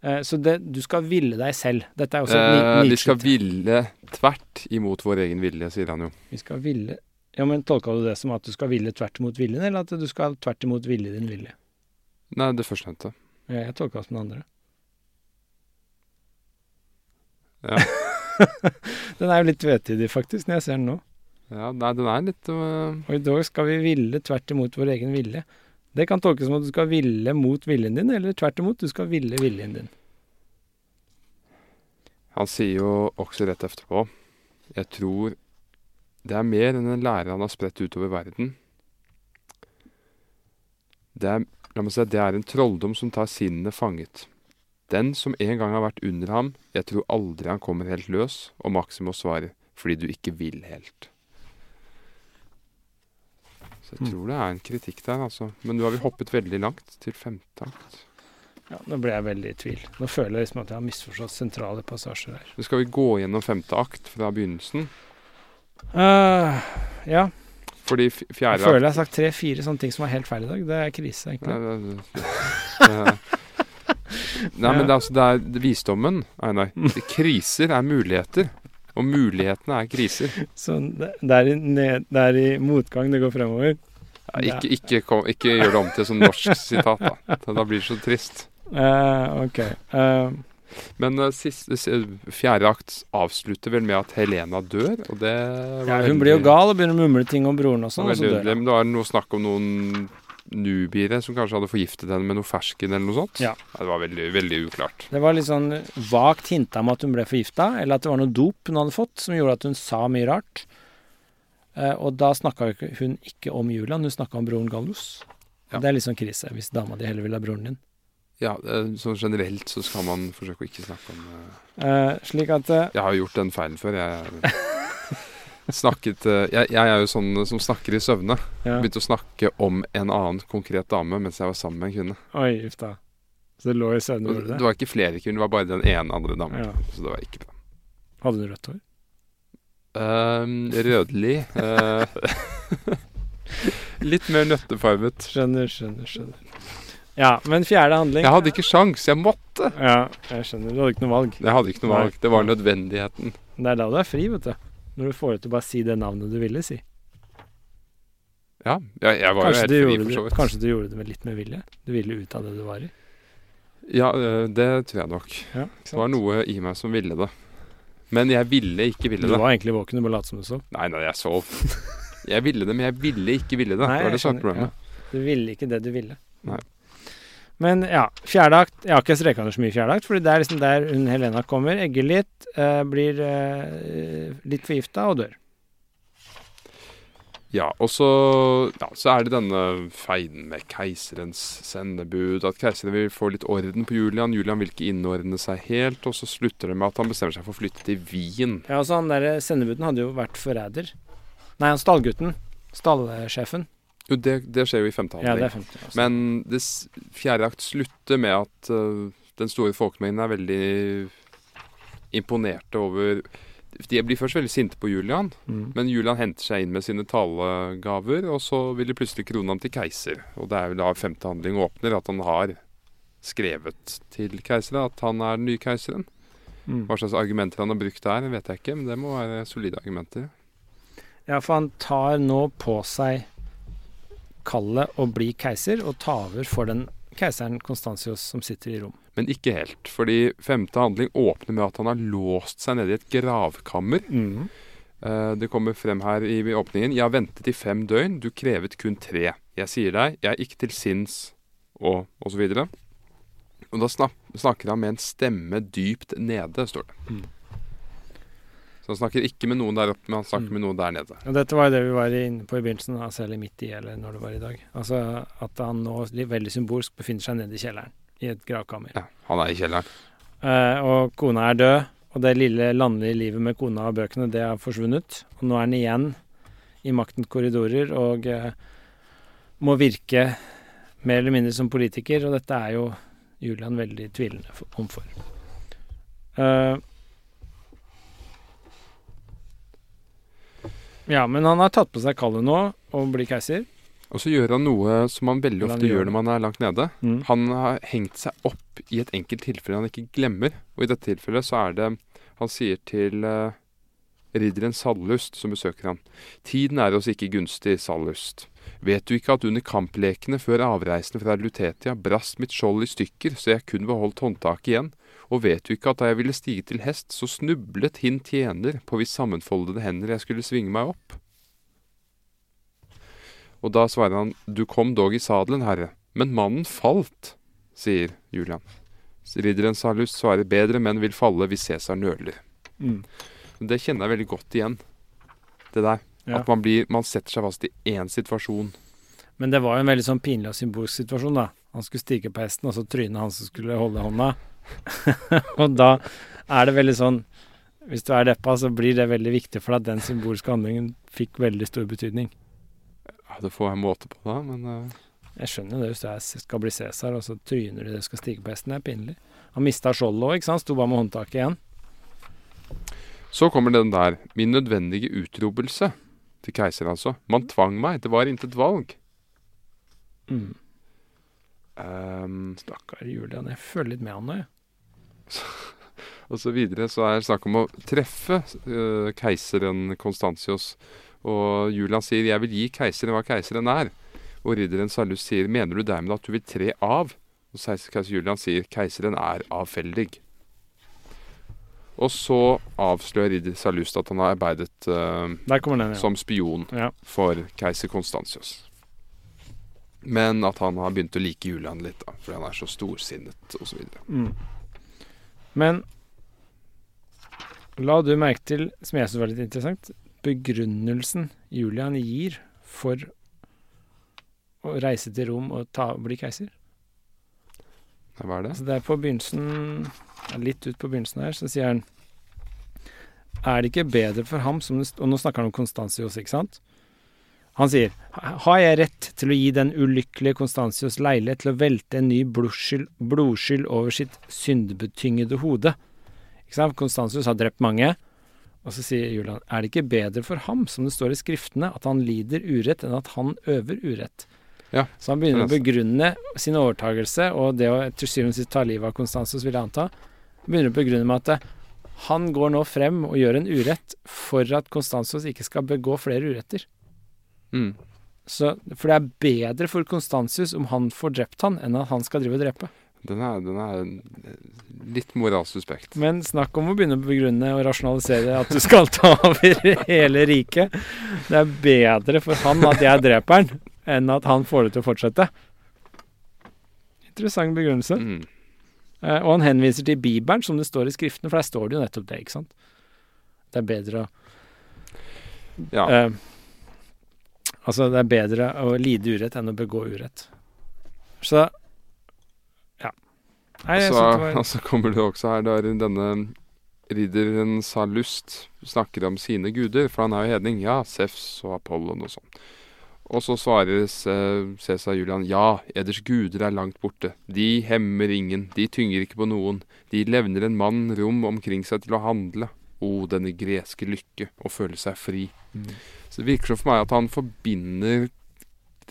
S3: Eh, så det, du skal ville deg selv. Dette er også
S2: Eh, vi skal ville tvert imot vår egen vilje, sier han jo.
S3: Vi skal ville Ja, men tolka du det som at du skal ville tvert imot viljen, eller at du skal tvert imot ville din vilje?
S2: Nei, det førstnevnte.
S3: Ja, jeg tolka det som det andre.
S2: Ja.
S3: Den er jo litt tvetydig, faktisk, når jeg ser den nå.
S2: ja, nei, den er litt uh...
S3: Og i dag skal vi ville tvert imot vår egen vilje. Det kan tolkes som at du skal ville mot viljen din, eller tvert imot, du skal ville viljen din.
S2: Han sier jo også rett etterpå Jeg tror det er mer enn en lærer han har spredt utover verden. Det er, la meg si, det er en trolldom som tar sinnene fanget. Den som en gang har vært under ham, jeg tror aldri han kommer helt løs, og Maximus svarer, fordi du ikke vil helt. Så jeg tror det er en kritikk der, altså. Men nå har vi hoppet veldig langt, til femte akt.
S3: Ja, Nå ble jeg veldig i tvil. Nå føler jeg liksom at jeg har misforstått sentrale passasjer her.
S2: Så skal vi gå gjennom femte akt fra begynnelsen.
S3: Uh, ja,
S2: Fordi f-
S3: jeg føler jeg har sagt tre-fire sånne ting som var helt feil i dag. Det er krise,
S2: Nei,
S3: egentlig.
S2: det, det, Nei, men det er, altså, det er visdommen, Einar. Kriser er muligheter. Og mulighetene er kriser.
S3: Så det, er i ned, det er i motgang det går fremover.
S2: Ja, ikke, ikke, kom, ikke gjør det om til sånn norsk sitat, da. Da blir det så trist.
S3: Uh, ok. Uh.
S2: Men uh, siste, fjerde akt avslutter vel med at Helena dør, og det var
S3: ja, hun blir jo gal og begynner å mumle ting om broren og sånn, og så dør hun.
S2: Men det var noe snakk om noen nubiere som kanskje hadde forgiftet henne med noe fersken eller noe sånt.
S3: Ja.
S2: Det var veldig, veldig uklart.
S3: Det var litt sånn vagt hinta om at hun ble forgifta, eller at det var noe dop hun hadde fått som gjorde at hun sa mye rart. Eh, og da snakka hun ikke om Julian, hun snakka om broren Gallus.
S2: Ja.
S3: Det er litt sånn krise, hvis dama di heller vil ha broren din.
S2: Ja, så sånn generelt så skal man forsøke å ikke snakke om uh,
S3: Eh, slik at uh,
S2: Jeg har gjort den feilen før. Jeg snakket eh, jeg, jeg er jo sånn som snakker i søvne.
S3: ja.
S2: Begynte å snakke om en annen konkret dame mens jeg var sammen med en kvinne.
S3: Oi, uff da. Så det lå i søvne,
S2: det
S3: det?
S2: var ikke flere kvinner, det var bare den ene andre damen.
S3: Ja.
S2: Så det var ikke bra.
S3: Hadde du rødt hår?
S2: Ehm, rødlig uh, Litt mer nøttefarvet.
S3: Skjønner, skjønner, skjønner. Ja, men fjerde handling
S2: Jeg hadde ikke sjans, jeg måtte.
S3: Ja, jeg skjønner. Du hadde ikke noe valg.
S2: Jeg hadde ikke noe valg. Det var nødvendigheten.
S3: Det er da du er fri, vet du. Når du får deg til å bare si det navnet du ville si.
S2: Ja, jeg, jeg var
S3: Kanskje
S2: jo helt fri, for så vidt.
S3: kanskje du gjorde det med litt med vilje? Du ville ut av det du var i?
S2: Ja, det tror jeg nok.
S3: Ja,
S2: Det var noe i meg som ville det. Men jeg ville ikke ville det.
S3: Du
S2: det.
S3: var egentlig våken, du bare lot som du sov.
S2: Nei, nei, jeg sov. Jeg ville det, men jeg ville ikke ville det.
S3: Nei,
S2: det var det som var problemet.
S3: Du ville ikke det du ville.
S2: Nei.
S3: Men ja, fjerdeakt Jeg har ikke streka under så mye fjerdeakt, for det er liksom der hun Helena kommer, egger litt, eh, blir eh, litt forgifta og dør.
S2: Ja, og så, ja, så er det denne feiden med keiserens sendebud. At keiseren vil få litt orden på Julian. Julian vil ikke innordne seg helt. Og så slutter det med at han bestemmer seg for å flytte til Wien.
S3: Ja, altså Han der sendebuden hadde jo vært forræder. Nei, han stallgutten. Stallsjefen.
S2: Jo, det, det skjer jo i femte
S3: Ja, det er 50. Altså.
S2: Men det fjerde akt slutter med at uh, den store folkemengden er veldig imponerte over De blir først veldig sinte på Julian,
S3: mm.
S2: men Julian henter seg inn med sine talegaver, og så vil de plutselig krone ham til keiser. Og det er jo da femte handling åpner, at han har skrevet til keiseren at han er den nye keiseren.
S3: Mm.
S2: Hva slags argumenter han har brukt der, vet jeg ikke, men det må være solide argumenter.
S3: Ja, for han tar nå på seg kallet å bli keiser, og ta over for den keiseren Konstantius som sitter i Rom.
S2: Men ikke helt, fordi femte handling åpner med at han har låst seg nede i et gravkammer.
S3: Mm.
S2: Eh, det kommer frem her i åpningen. Jeg har ventet i fem døgn, du krevet kun tre. Jeg sier deg, jeg er ikke til sinns, og og så videre. Og da snakker han med en stemme dypt nede, står det.
S3: Mm.
S2: Så han snakker ikke med noen der oppe, men han snakker
S3: Mm.
S2: med noen der nede.
S3: Og dette var jo det vi var inne på i begynnelsen, altså, eller midt i, eller når det var i dag. Altså at han nå veldig symbolsk befinner seg nede i kjelleren, i et gravkammer.
S2: Ja, han er i kjelleren.
S3: Eh, og kona er død, og det lille landlige livet med kona og bøkene, det har forsvunnet. Og nå er han igjen i maktens korridorer og eh, må virke mer eller mindre som politiker, og dette er jo Julian veldig tvilende for, om for. Eh, ja, men han har tatt på seg kallet nå og blir keiser.
S2: Og så gjør han noe som han veldig ofte
S3: gjør
S2: gjør når man er langt nede.
S3: Mm.
S2: Han har hengt seg opp i et enkelt tilfelle han ikke glemmer. Og i dette tilfellet så er det Han sier til uh, ridderen Sallust, som besøker han. Tiden er oss ikke gunstig, Sallust. Vet du ikke at under kamplekene før avreisen fra Lutetia brast mitt skjold i stykker, så jeg kun beholdt håndtaket igjen? Og vet du ikke at da jeg ville stige til hest, så snublet hin tjener på hvis sammenfoldede hender jeg skulle svinge meg opp? Og da svarer han, du kom dog i sadelen, herre, men mannen falt, sier Julian. Ridderen Salus svarer, bedre menn vil falle hvis Cæsar nøler.
S3: Mm.
S2: Det kjenner jeg veldig godt igjen, det der.
S3: Ja.
S2: At man, blir, man setter seg fast i én situasjon.
S3: Men det var jo en veldig sånn pinlig og symbolsk situasjon, da. Han skulle stige på hesten, og så trynet han som skulle holde hånda. Og da er det veldig sånn Hvis du er deppa, så blir det veldig viktig for deg at den symbolske handlingen fikk veldig stor betydning.
S2: Ja, det får jeg måte på da, men uh...
S3: Jeg skjønner det hvis du skal bli Cæsar, og så tryner du det skal stige på hesten. Det er pinlig. Han mista skjoldet òg, ikke sant. Sto bare med håndtaket igjen.
S2: Så kommer den der. Min nødvendige utrobelse. Til keiser, altså. Man tvang meg. Det var intet valg.
S3: Mm.
S2: Ehm,
S3: Stakkar Julian. Jeg føler litt med han nå, jeg.
S2: og så videre så er det snakk om å treffe uh, keiseren Konstantios. Og Julian sier 'jeg vil gi keiseren hva keiseren er'. Og ridderen Salus sier 'mener du dermed at du vil tre av'? Og keiser Julian sier 'keiseren er avfeldig'. Og så avslører ridder Salust at han har arbeidet
S3: uh, den, ja.
S2: som spion
S3: ja.
S2: for keiser Konstantius. Men at han har begynt å like Julian litt, da, fordi han er så storsinnet osv.
S3: Mm. Men la du merke til, som jeg syns var litt interessant, begrunnelsen Julian gir for å reise til Rom og ta, bli keiser.
S2: Hva er det?
S3: Så det er på begynnelsen Litt ut på begynnelsen her, så sier han Er det ikke bedre for ham som Og nå snakker han om Konstantius, ikke sant? Han sier Har jeg rett til å gi den ulykkelige Konstantius leilighet til å velte en ny blodskyld, blodskyld over sitt syndebetyngede hode? Ikke sant? Konstantius har drept mange. Og så sier Julian Er det ikke bedre for ham, som det står i skriftene, at han lider urett, enn at han øver urett?
S2: Ja,
S3: Så han begynner å begrunne sin overtagelse og det å til syvende og sist ta livet av Konstantius, vil jeg anta. Begynner å begrunne med at han går nå frem og gjør en urett for at Konstantius ikke skal begå flere uretter.
S2: Mm.
S3: Så, for det er bedre for Konstantius om han får drept han, enn at han skal drive og drepe.
S2: Den er, den er litt moralsuspekt.
S3: Men snakk om å begynne å begrunne og rasjonalisere at du skal ta over hele riket. Det er bedre for han at jeg dreper han, enn at han får det til å fortsette. Interessant begrunnelse.
S2: Mm.
S3: Eh, og han henviser til Bibelen, som det står i skriftene, for der står det jo nettopp det, ikke sant? Det er bedre å
S2: Ja.
S3: eh, Altså, det er bedre å lide urett enn å begå urett. Så Ja. Nei,
S2: så,
S3: var
S2: og så kommer det også her der denne ridderen Salust snakker om sine guder, for han er jo hedning. Ja, Sefs og Apollon og sånn. Og så svarer eh, Cæsar Julian ja, eders guder er langt borte. De hemmer ingen, de tynger ikke på noen. De levner en mann rom omkring seg til å handle. O, denne greske lykke, å føle seg fri.
S3: Mm.
S2: Så det virker som for meg at han forbinder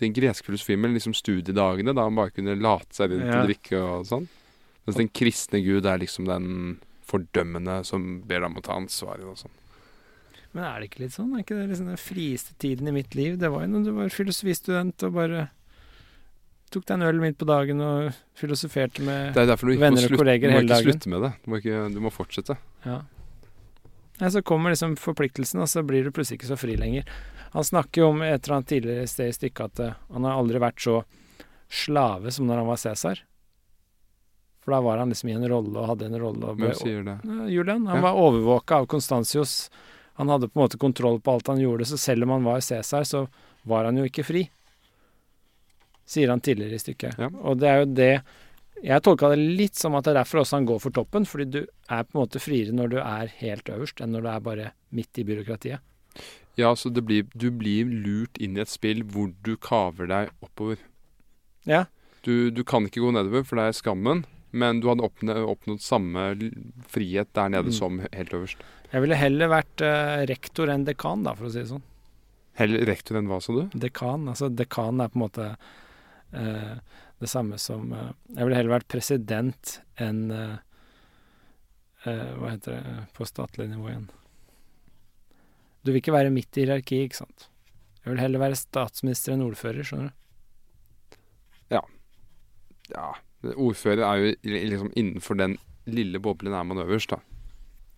S2: den greske filosofien med liksom studiedagene, da han bare kunne late seg rundt
S3: Ja.
S2: og drikke og sånn. Mens den kristne gud er liksom den fordømmende som ber deg om å ta ansvaret og sånn.
S3: Men er det ikke litt sånn? Er ikke det liksom den frieste tiden i mitt liv? Det var jo når du var filosofistudent og bare tok deg en øl midt på dagen og filosoferte med
S2: Det er derfor du dagen.
S3: Det
S2: må
S3: derfor
S2: du må ikke slutte med det. Du må, ikke, du må fortsette.
S3: Ja. Nei, så kommer liksom forpliktelsen, og så blir du plutselig ikke så fri lenger. Han snakker jo om et eller annet tidligere sted i stykket at uh, han har aldri vært så slave som når han var Cæsar. For da var han liksom i en rolle og hadde en rolle.
S2: Hvem sier det?
S3: Julian. Han
S2: Ja.
S3: var overvåka av Konstantius. Han hadde på en måte kontroll på alt han gjorde, så selv om han var Cæsar, så var han jo ikke fri. Sier han tidligere i stykket.
S2: Ja.
S3: Og det er jo det Jeg tolka det litt som at det er derfor også han går for toppen, fordi du er på en måte friere når du er helt øverst, enn når du er bare midt i byråkratiet.
S2: Ja, så det blir, du blir lurt inn i et spill hvor du kaver deg oppover.
S3: Ja.
S2: Du, du kan ikke gå nedover, for det er skammen. Men du hadde oppnå, oppnådd samme frihet der nede
S3: Mm.
S2: som helt øverst.
S3: Jeg ville heller vært uh, rektor enn dekan, da, for å si det sånn.
S2: Heller rektor enn hva, sa du?
S3: Dekan, altså dekan er på en måte eh, det samme som eh, Jeg ville heller vært president enn eh, eh, Hva heter det på statlig nivå igjen? Du vil ikke være midt i hierarkiet, ikke sant? Jeg vil heller være statsminister enn ordfører, skjønner du.
S2: Ja. Ja. Ordfører er jo liksom innenfor den lille boblen er man øverst, da.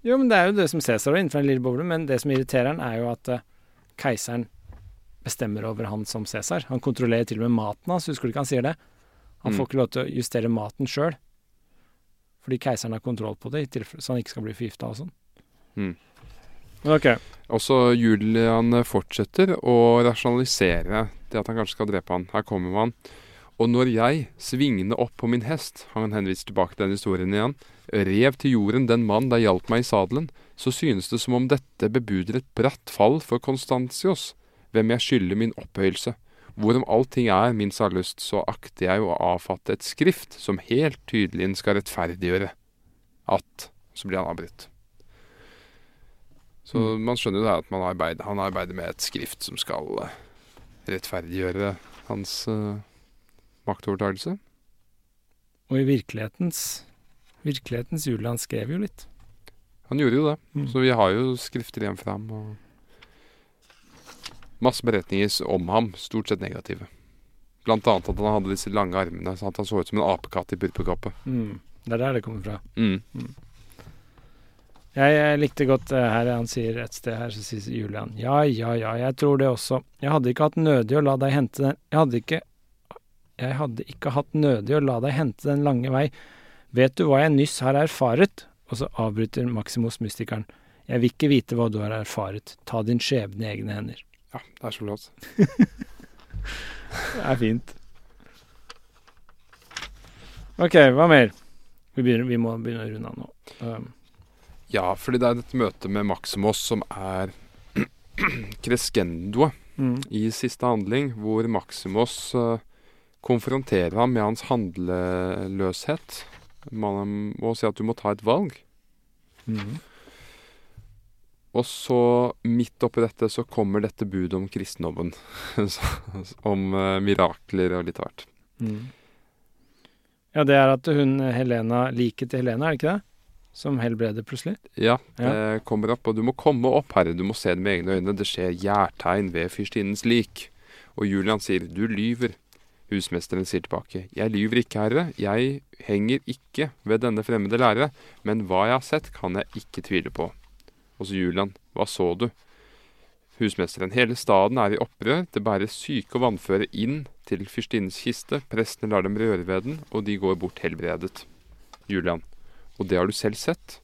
S3: Jo, men det er jo det som Cæsar var innenfor den lille boblen, men det som irriterer han, er jo at keiseren bestemmer over han som Cæsar. Han kontrollerer til og med maten hans, husker du ikke han sier det? Han
S2: Mm.
S3: får ikke lov til å justere maten sjøl, fordi keiseren har kontroll på det, så han ikke skal bli forgifta og sånn.
S2: Mm.
S3: Ok.
S2: Også Julian fortsetter å rasjonalisere det at han kanskje skal drepe han. Her kommer han. Og når jeg, svingende opp på min hest, han henviser tilbake til den historien igjen, rev til jorden den mann der hjalp meg i sadelen, så synes det som om dette bebuder et bratt fall for Konstantios, hvem jeg skylder min opphøyelse. Hvorom allting er min særlyst, så akter jeg å avfatte et skrift som helt tydelig skal rettferdiggjøre at Så blir han avbrutt. Så man skjønner jo det at arbeider, han arbeider med et skrift som skal eh, rettferdiggjøre hans uh, maktovertakelse.
S3: Og i virkelighetens Virkelighetens Julian skrev jo litt.
S2: Han gjorde jo det.
S3: Mm.
S2: Så vi har jo skrifter igjen fra ham. Og masse beretninger om ham, stort sett negative. Blant annet at han hadde disse lange armene, sånn at han så ut som en apekatt i purpurkappe.
S3: Mm. Det er der det kommer fra.
S2: Mm.
S3: Jeg, jeg likte godt eh, her han sier et sted her, så sier Julian Ja, ja, ja, jeg tror det også. Jeg hadde ikke hatt nødig å la deg hente den Jeg hadde ikke Jeg hadde ikke hatt nødig å la deg hente den lange vei. Vet du hva jeg nyss har erfaret? Og så avbryter Maximus mystikeren. Jeg vil ikke vite hva du har erfaret. Ta din skjebne i egne hender.
S2: Ja, det er så flott.
S3: Det er fint. OK, hva mer? Vi, begynner, vi må begynne å runde av nå. Um,
S2: Ja, fordi det er dette møtet med Maximus som er crescendoet
S3: mm.
S2: i siste handling, hvor Maximus uh, konfronterer ham med hans handleløshet. Man må si at du må ta et valg.
S3: Mm.
S2: Og så, midt oppi dette, så kommer dette budet om kristendommen. Om uh, mirakler og litt av hvert.
S3: Mm. Ja, det er at hun Helena Liket til Helena, er det ikke det? Som helbreder plutselig?
S2: Ja, det kommer opp, og du må komme opp, herre, du må se det med egne øyne. Det skjer gjærtegn ved fyrstinnens lik. Og Julian sier, du lyver. Husmesteren sier tilbake, jeg lyver ikke, herre, jeg henger ikke ved denne fremmede lære, men hva jeg har sett, kan jeg ikke tvile på. Så Julian, hva så du? Husmesteren, hele staden er i opprør, det bæres syke og vannføre inn til fyrstinnens kiste, prestene lar dem røre ved den, og de går bort helbredet. Julian, og det har du selv sett?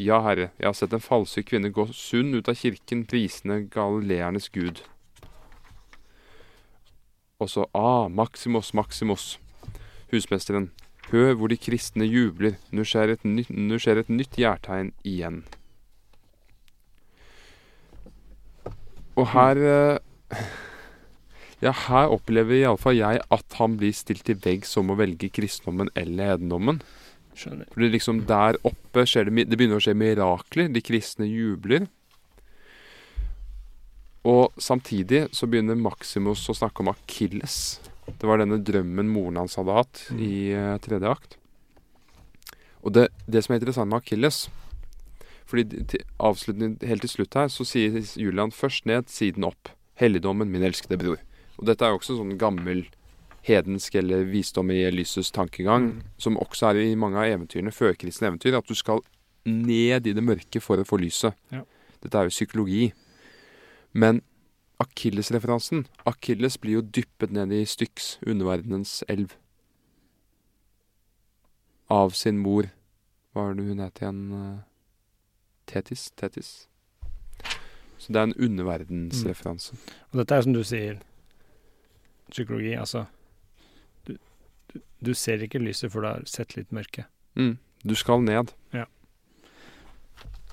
S2: Ja, herre, jeg har sett en falsk kvinne gå sunn ut av kirken, prisende galileernes gud. Og så, ah, Maximus, Maximus. Husmesteren, hør hvor de kristne jubler, nå skjer et, nytt- skjer et nytt jærtegn igjen. Og her eh, Ja, her opplever iallfall jeg at han blir stilt til veggs om å velge kristendommen eller hedendommen.
S3: Skjønner.
S2: Fordi liksom der oppe skjer det, det begynner å skje mirakler. De kristne jubler. Og samtidig så begynner Maximus å snakke om Akilles. Det var denne drømmen moren hans hadde hatt i eh, tredje akt. Og det, det som er interessant med Akilles Fordi til, helt til slutt her så sier Julian først ned, siden opp. Helligdommen, min elskede bror. Og dette er jo også sånn gammel hedensk eller visdom i lysets tankegang,
S3: Mm.
S2: som også er i mange av eventyrene, førkristne eventyr, at du skal ned i det mørke for å få lyset.
S3: Ja.
S2: Dette er jo psykologi. Men Akilles-referansen Akilles blir jo dyppet ned i Styx, underverdenens elv. Av sin mor. Hva er det hun het igjen? Tetis? Tetis. Så det er en underverdensreferanse.
S3: Og dette er jo som du sier, psykologi. Altså, du, du, du ser ikke lyset før du har sett litt mørke.
S2: Mm. Du skal ned.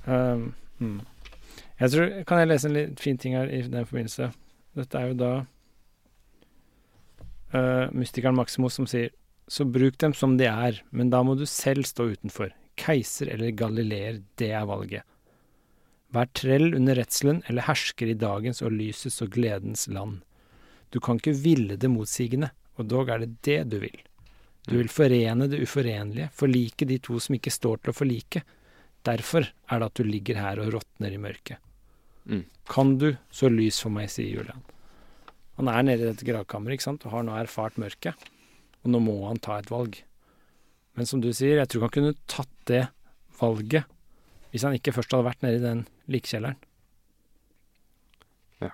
S3: Um, mm. Jeg tror, Kan jeg lese en litt fin ting her i den forbindelse? Dette er jo da uh, mystikeren Maximus som sier Så bruk dem som de er, men da må du selv stå utenfor. Keiser eller galileer, det er valget. Vær trell under redselen eller hersker i dagens og lysets og gledens land. Du kan ikke ville det motsigende, og dog er det det du vil. Du vil forene det uforenlige, forlike de to som ikke står til å forlike. Derfor er det at du ligger her og råtner i mørket.
S2: Mm.
S3: Kan du, så lys for meg, sier Julian. Han er nede i dette gravkammeret ikke sant? og har nå erfart mørket. Og nå må han ta et valg. Men som du sier, jeg tror han kunne tatt det valget hvis han ikke først hadde vært nede i den likkjelleren. Ja.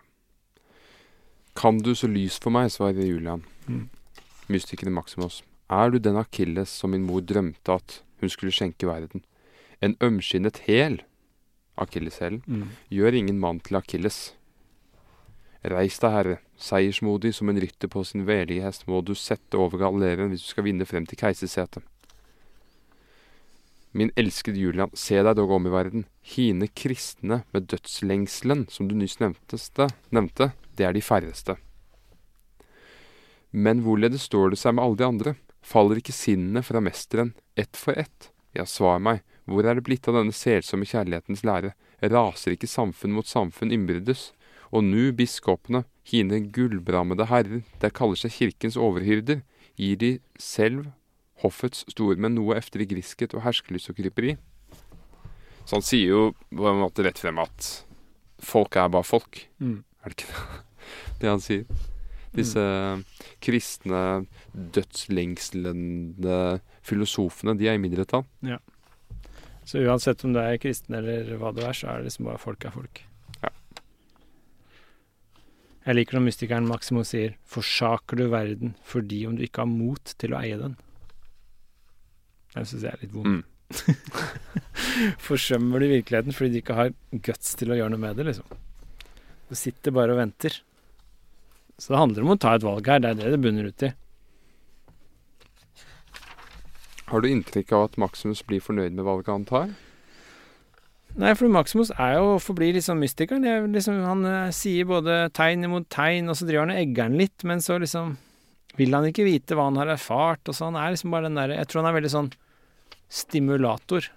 S2: Kan du så lys for meg, svarer Julian.
S3: Mm.
S2: Mystikeren Maximus. Er du den Akilles som min mor drømte at hun skulle skjenke verden? En ømskinnet hæl, akilleshælen,
S3: Mm.
S2: gjør ingen mann til Akilles. Reis deg, herre, seiersmodig som en rytter på sin velige hest må du sette over galleren hvis du skal vinne frem til keisersetet. Min elskede Julian, se deg dog om i verden. Hine kristne med dødslengselen, som du nyss nevnte, nevnte, det er de færreste. Men hvorledes står det seg med alle de andre? Faller ikke sinnene fra mesteren ett for ett? Ja, svar meg, hvor er det blitt av denne selsomme kjærlighetens lære? Raser ikke samfunn mot samfunn innbyrdes? Og nu, biskopene, hine gullbrammede herrer, der kaller seg kirkens overhyrder, gir de selv hoffets stormenn noe efter i griskhet og herskelyst og kryperi? Så han sier jo på en måte rett frem at folk er bare folk.
S3: Mm.
S2: Er det ikke det, det han sier? Disse kristne, dødslengslende filosofene, de er i mindretall.
S3: Så uansett om du er kristen eller hva du er, så er det liksom bare folk er folk.
S2: Ja.
S3: Jeg liker når mystikeren Maximo sier 'forsaker du verden fordi om du ikke har mot til å eie den'. Den syns jeg er litt vond.
S2: Mm.
S3: Forsømmer du virkeligheten fordi du ikke har guts til å gjøre noe med det, liksom. Du sitter bare og venter. Så det handler om å ta et valg her, det er det det bunner ut i.
S2: Har du inntrykk av at Maximus blir fornøyd med valget han tar?
S3: Nei, for Maximus er jo forblir liksom mystikeren. Jeg, liksom, han uh, sier både tegn imot tegn, og så driver han og egger han litt, men så liksom vil han ikke vite hva han har erfart, og så han er liksom bare den derre Jeg tror han er veldig sånn stimulator,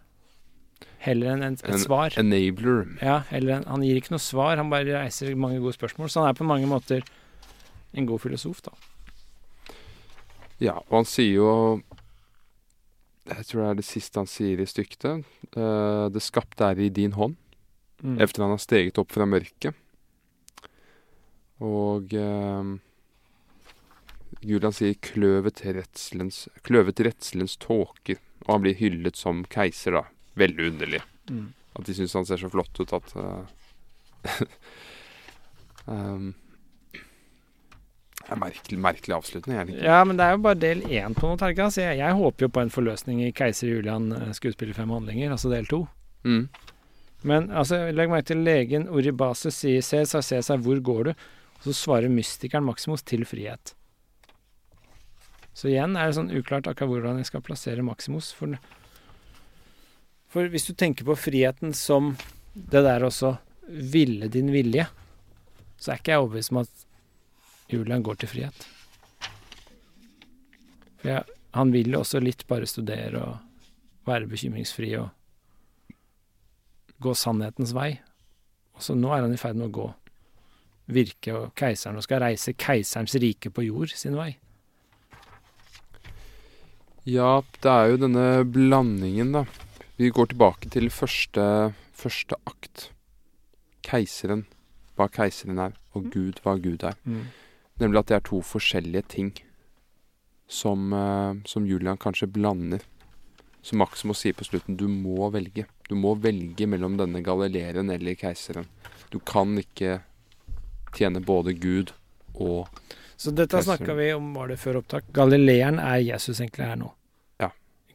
S3: heller enn et
S2: En-
S3: svar.
S2: Enabler.
S3: Ja, eller en, han gir ikke noe svar, han bare reiser mange gode spørsmål. Så han er på mange måter en god filosof, da.
S2: Ja, og han sier jo Jeg tror det er det siste han sier i stykket. Uh, det skapte er i din hånd.
S3: Mm.
S2: Efter han har steget opp fra mørket. Og eh, Julian sier kløvet redselens, kløvet redselens tåker. Og han blir hyllet som keiser, da. Veldig underlig.
S3: Mm.
S2: At de syns han ser så flott ut at uh, um, det er merkelig, merkelig avslutning, er det ikke?
S3: Ja, men det er jo bare del én på noe, Terka. Så jeg, jeg håper jo på en forløsning i Keiser Julian eh, skuespiller fem handlinger, altså del to.
S2: Mm.
S3: Men altså, legg merke til legen Oribase sier Cæsar, Cæsar, hvor går du? Og så svarer mystikeren Maximus til frihet. Så igjen er det sånn uklart akkurat hvordan jeg skal plassere Maximus. For, for hvis du tenker på friheten som det der også ville din vilje, så er ikke jeg overbevist om at Julian går til frihet. For jeg, han vil jo også litt bare studere og være bekymringsfri og gå sannhetens vei. Så nå er han i ferd med å gå virke og keiseren og skal reise keiserens rike på jord sin vei.
S2: Ja, det er jo denne blandingen, da. Vi går tilbake til første, første akt. Keiseren, hva keiseren er, og Gud, hva Gud er. Nemlig at det er to forskjellige ting som, eh, som Julian kanskje blander. Som Maximo sier på slutten, du må velge. Du må velge mellom denne galileeren eller keiseren. Du kan ikke tjene både Gud og
S3: Så dette snakka vi om, var det før opptak? Galileeren er Jesus egentlig her nå.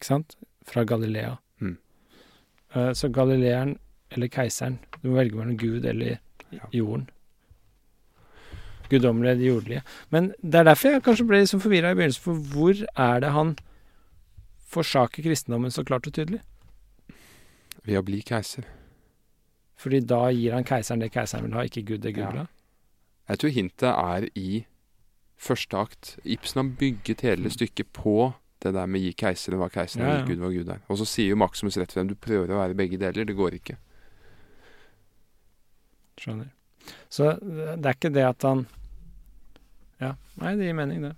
S2: Ja.
S3: Ikke sant? Fra Galilea.
S2: Mm.
S3: Uh, så galileeren eller keiseren Du må velge mellom Gud eller
S2: Ja.
S3: jorden. Guddommelige eller jordelige. Men det er derfor jeg kanskje ble liksom forvirra i begynnelsen, for hvor er det han forsaker kristendommen så klart og tydelig?
S2: ved å bli keiser.
S3: Fordi da gir han keiseren det keiseren vil ha, ikke Gud det Gud vil ha.
S2: Jeg tror hintet er i første akt. Ibsen har bygget hele stykket på det der med gi keiseren hva keiseren
S3: Ja,
S2: er,
S3: ja.
S2: gi Gud hva Gud er. Og så sier jo Maximus rett frem du prøver å være begge deler, det går ikke.
S3: Skjønner. Så det er ikke det at han Ja, nei, det gir mening, det.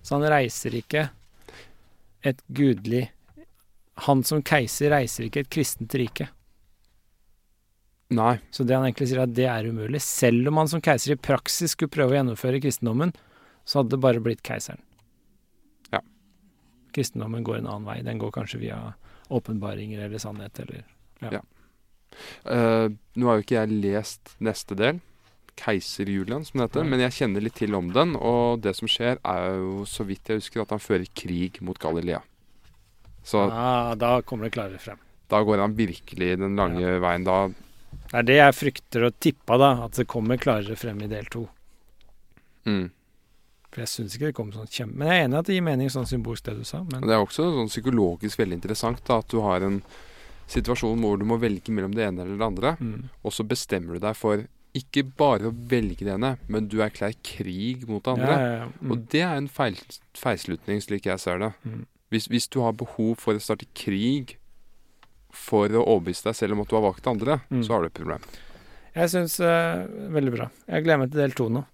S3: Så han reiser ikke et gudelig Han som keiser reiser ikke et kristent rike.
S2: Nei,
S3: Så det han egentlig sier, er at det er umulig. Selv om han som keiser i praksis skulle prøve å gjennomføre kristendommen, så hadde det bare blitt keiseren.
S2: Ja.
S3: Kristendommen går en annen vei. Den går kanskje via åpenbaringer eller sannhet eller
S2: eh, nå har jo ikke jeg lest neste del, Keiser-Julian som det heter,
S3: Nei.
S2: men jeg kjenner litt til om den, og det som skjer er jo, så vidt jeg husker, at han fører krig mot Galilea. Så
S3: ah, Da kommer det klarere frem.
S2: da går han virkelig den lange veien. Da
S3: Det er det jeg frykter og tippa, da. At det kommer klarere frem i del to.
S2: mm.
S3: For jeg syns ikke det kom sånn kjempe... Men jeg er enig i at det gir mening sånn symbolsk, det du sa.
S2: Men det er også sånn psykologisk veldig interessant da, at du har en situasjon hvor du må velge mellom det ene eller det andre,
S3: mm.
S2: og så bestemmer du deg for ikke bare å velge det ene, men du erklærer krig mot det andre.
S3: Ja, ja, ja. Mm.
S2: Og det er en feil, feilslutning, slik jeg ser det.
S3: Mm.
S2: Hvis, hvis du har behov for å starte krig for å overbevise deg selv om at du har valgt det andre,
S3: Mm.
S2: så har du et problem.
S3: Jeg syns Veldig bra. Jeg gleder meg til del to nå.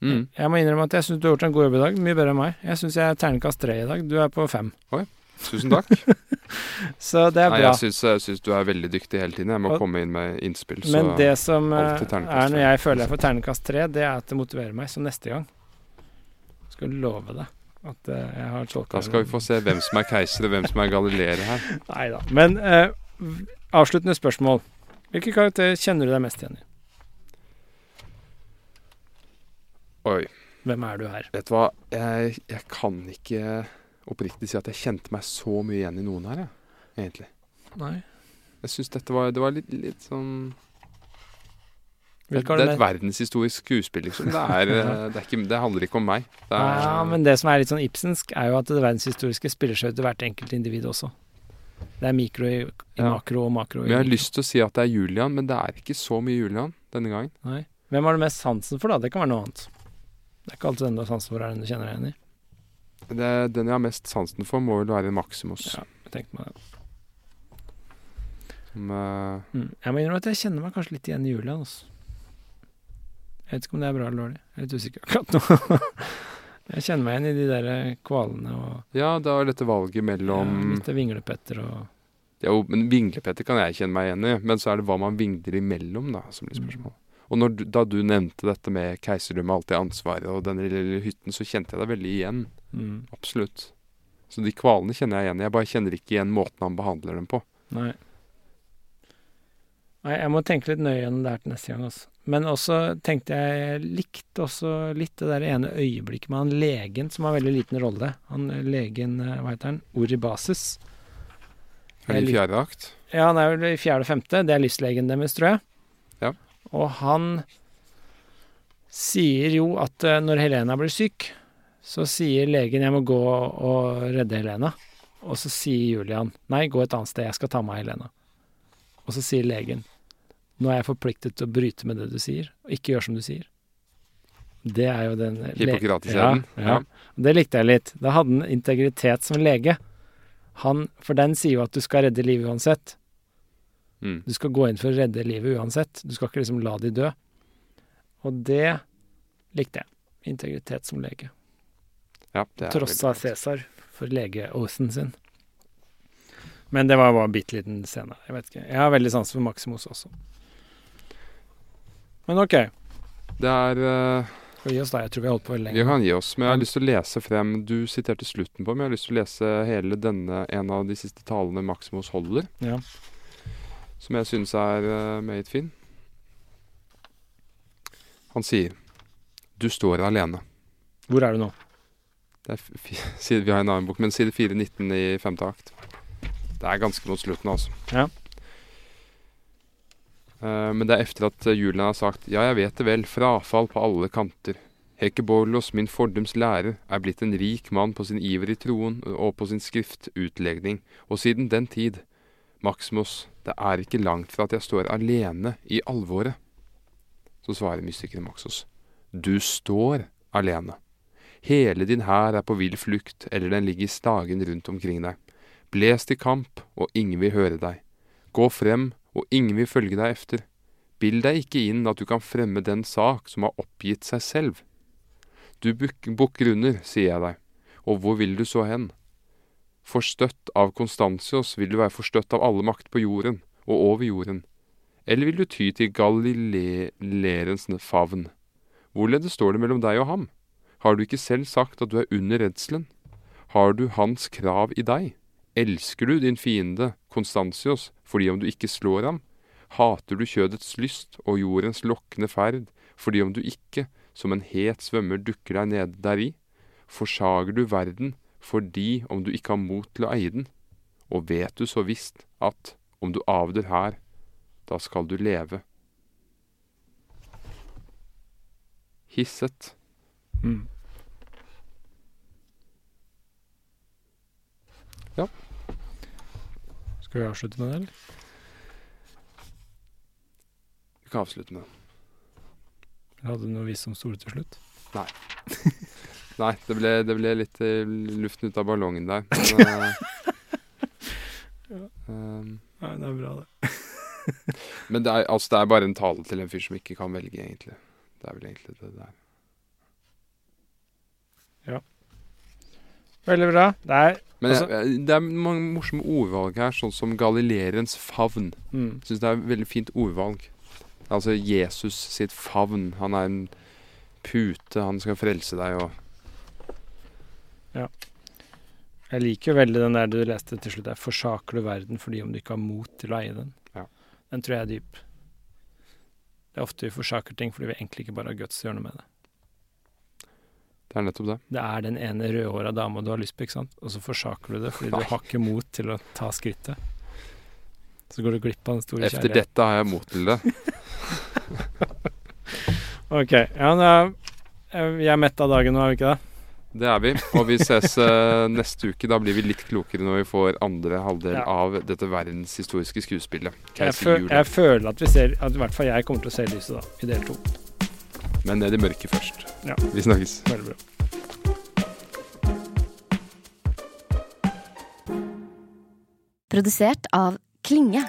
S2: Mm.
S3: Jeg må innrømme at jeg syns du har gjort en god jobb i dag. Mye bedre enn meg. Jeg syns jeg er terningkast tre i dag. Du er på fem.
S2: Tusen takk.
S3: Så det er
S2: Nei,
S3: bra.
S2: jeg syns, jeg syns du er veldig dyktig hele tiden. Jeg må
S3: Og-
S2: komme inn med innspill. Så
S3: Men det som eh, er når jeg føler jeg får terningkast tre, det er at det motiverer meg. Så neste gang skal du love deg at eh, jeg har tolka
S2: da skal vi få se hvem som er keiser og hvem som er galilere her.
S3: Nei da. Men eh, avsluttende spørsmål. Hvilke karakter kjenner du deg mest igjen i?
S2: Oi.
S3: Hvem er du her?
S2: Vet du hva, jeg, jeg kan ikke oppriktig si at jeg kjente meg så mye igjen i noen her, jeg. Egentlig.
S3: Nei.
S2: Jeg syns dette var, det var litt, litt sånn det, det er et verdenshistorisk skuespill, liksom. Det, er, det, er ikke, det handler ikke om meg. Det er,
S3: Ja, men det som er litt sånn ibsensk, er jo at det verdenshistoriske spiller seg ut til hvert enkelt individ også. Det er mikro i, i
S2: Ja.
S3: makro og makro i
S2: men jeg har
S3: mikro.
S2: lyst til å si at det er Julian, men det er ikke så mye Julian denne gangen.
S3: Nei. Hvem har du mest sansen for, da? Det kan være noe annet. Det er ikke alltid den du har sansen for, er den du kjenner deg igjen i.
S2: Det, den jeg har mest sansen for, må vel være Maximus.
S3: Ja, jeg tenkte meg det.
S2: Som, uh,
S3: Mm. Jeg må innrømme at jeg kjenner meg kanskje litt igjen i Julian. Altså. Jeg vet ikke om det er bra eller dårlig. Jeg er litt usikker akkurat nå. jeg kjenner meg igjen i de der eh, kvalene og
S2: ja, det var dette valget mellom
S3: ja, litt vinglepetter og
S2: Jo, men vinglepetter kan jeg kjenne meg igjen i, men så er det hva man vingler imellom, da, som blir spørsmålet. Og når du, da du nevnte dette med keiserdømmet, det ansvaret og den lille hytten, så kjente jeg deg veldig igjen.
S3: mm,
S2: Absolutt. Så de kvalene kjenner jeg igjen. Jeg bare kjenner ikke igjen måten han behandler dem på.
S3: Nei. Nei, jeg må tenke litt nøye gjennom det her til neste gang, altså. Men også tenkte jeg jeg likte også litt det der ene øyeblikket med han legen som har veldig liten rolle. Han eh, legen, eh, hva heter han, Oribasis.
S2: Er det i fjerde akt?
S3: Ja, han er vel i fjerde og femte. Det er livslegen deres, tror jeg.
S2: Ja.
S3: Og han sier jo at eh, når Helena blir syk, så sier legen 'jeg må gå og redde Helena'. Og så sier Julian 'nei, gå et annet sted, jeg skal ta med Helena'. Og så sier legen 'nå er jeg forpliktet til å bryte med det du sier, og ikke gjøre som du sier'. Det er jo den
S2: Hippokrates-eden.
S3: Ja, ja. Det likte jeg litt. Da hadde han integritet som lege. Han, for den sier jo at du skal redde livet uansett.
S2: Mm.
S3: Du skal gå inn for å redde livet uansett. Du skal ikke liksom la de dø. Og det likte jeg. Integritet som lege.
S2: Ja,
S3: av Cæsar for legeosen sin. Men det var bare en bitte liten scene. Jeg vet ikke. Jeg har veldig sans for Maximus også. Men OK.
S2: Det er
S3: uh... Gi oss da? Jeg tror vi har holdt på veldig
S2: Vi kan gi oss, men jeg har lyst til å lese frem Du siterte slutten på, men jeg har lyst til å lese hele denne, en av de siste talene Maximus holder.
S3: Ja.
S2: Som jeg synes er uh, meget fin. Han sier Du står alene.
S3: Hvor er du nå?
S2: Det er side, vi har en annen bok, men side 419 i femte akt. Det er ganske mot slutten, altså.
S3: Ja.
S2: Uh, men det er etter at Julian har sagt Ja, jeg vet det vel, frafall på alle kanter. Hekkeborlos, min fordums lærer, er blitt en rik mann på sin iver i troen og på sin skriftutlegning, og siden den tid, Maximus, det er ikke langt fra at jeg står alene i alvoret. Så svarer mystikeren Maxos, du står alene. Hele din hær er på vill flukt, eller den ligger stagen rundt omkring deg. Bles til kamp, og ingen vil høre deg. Gå frem, og ingen vil følge deg efter. Bill deg ikke inn at du kan fremme den sak som har oppgitt seg selv. Du bukker under, sier jeg deg, og hvor vil du så hen? Forstøtt av Konstantios vil du være forstøtt av alle makt på jorden og over jorden. Eller vil du ty til galilerens favn? Hvorledes står det mellom deg og ham? Har du ikke selv sagt at du er under redselen? Har du hans krav i deg? Elsker du din fiende, Konstantios, fordi om du ikke slår ham? Hater du kjødets lyst og jordens lokkende ferd, fordi om du ikke, som en het svømmer dukker deg nede deri, forsager du verden fordi om du ikke har mot til å eie den, og vet du så visst at om du avdør her, da skal du leve. Hisset.
S3: Mm.
S2: Ja.
S3: Skal vi avslutte med det, eller?
S2: Vi kan avslutte med det.
S3: Hadde du noe visdomsord til slutt?
S2: Nei. Nei, det ble, det ble litt uh, luften ut av ballongen der. Men, uh, um,
S3: Nei, det er bra, det.
S2: men det er, altså, det er bare en tale til en fyr som ikke kan velge, egentlig. Det er vel egentlig det der.
S3: Veldig bra. Det er
S2: Men
S3: Altså-
S2: jeg, det er mange morsomme ordvalg her, sånn som galileerens favn.
S3: mm,
S2: Jeg syns det er et veldig fint ordvalg. Altså Jesus sitt favn. Han er en pute, han skal frelse deg og
S3: Jeg liker jo veldig den der du leste til slutt der. Forsaker du verden fordi om du ikke har mot til å eie den?
S2: Ja.
S3: Den tror jeg er dyp. Det er ofte vi forsaker ting fordi vi egentlig ikke bare har guts til å gjøre noe med det.
S2: Det er nettopp det.
S3: Det er den ene rødhåra dama du har lyst på, ikke sant? Og så forsaker du det fordi
S2: Nei.
S3: du har ikke mot til å ta skrittet. Så går du glipp av den store
S2: Efter
S3: kjærligheten.
S2: dette har jeg mot til det.
S3: Ok. Ja, Vi er mett av dagen nå, er vi ikke det?
S2: Det er vi. Og vi ses uh, neste uke. Da blir vi litt klokere når vi får andre halvdel
S3: Ja.
S2: av dette verdenshistoriske skuespillet.
S3: Jeg,
S2: føl
S3: jeg føler at vi ser At i hvert fall jeg kommer til å se lyset da, i del to.
S2: Men ned i mørket først.
S3: Ja.
S2: Vi snakkes.
S3: Veldig bra.
S7: Produsert av Klinge.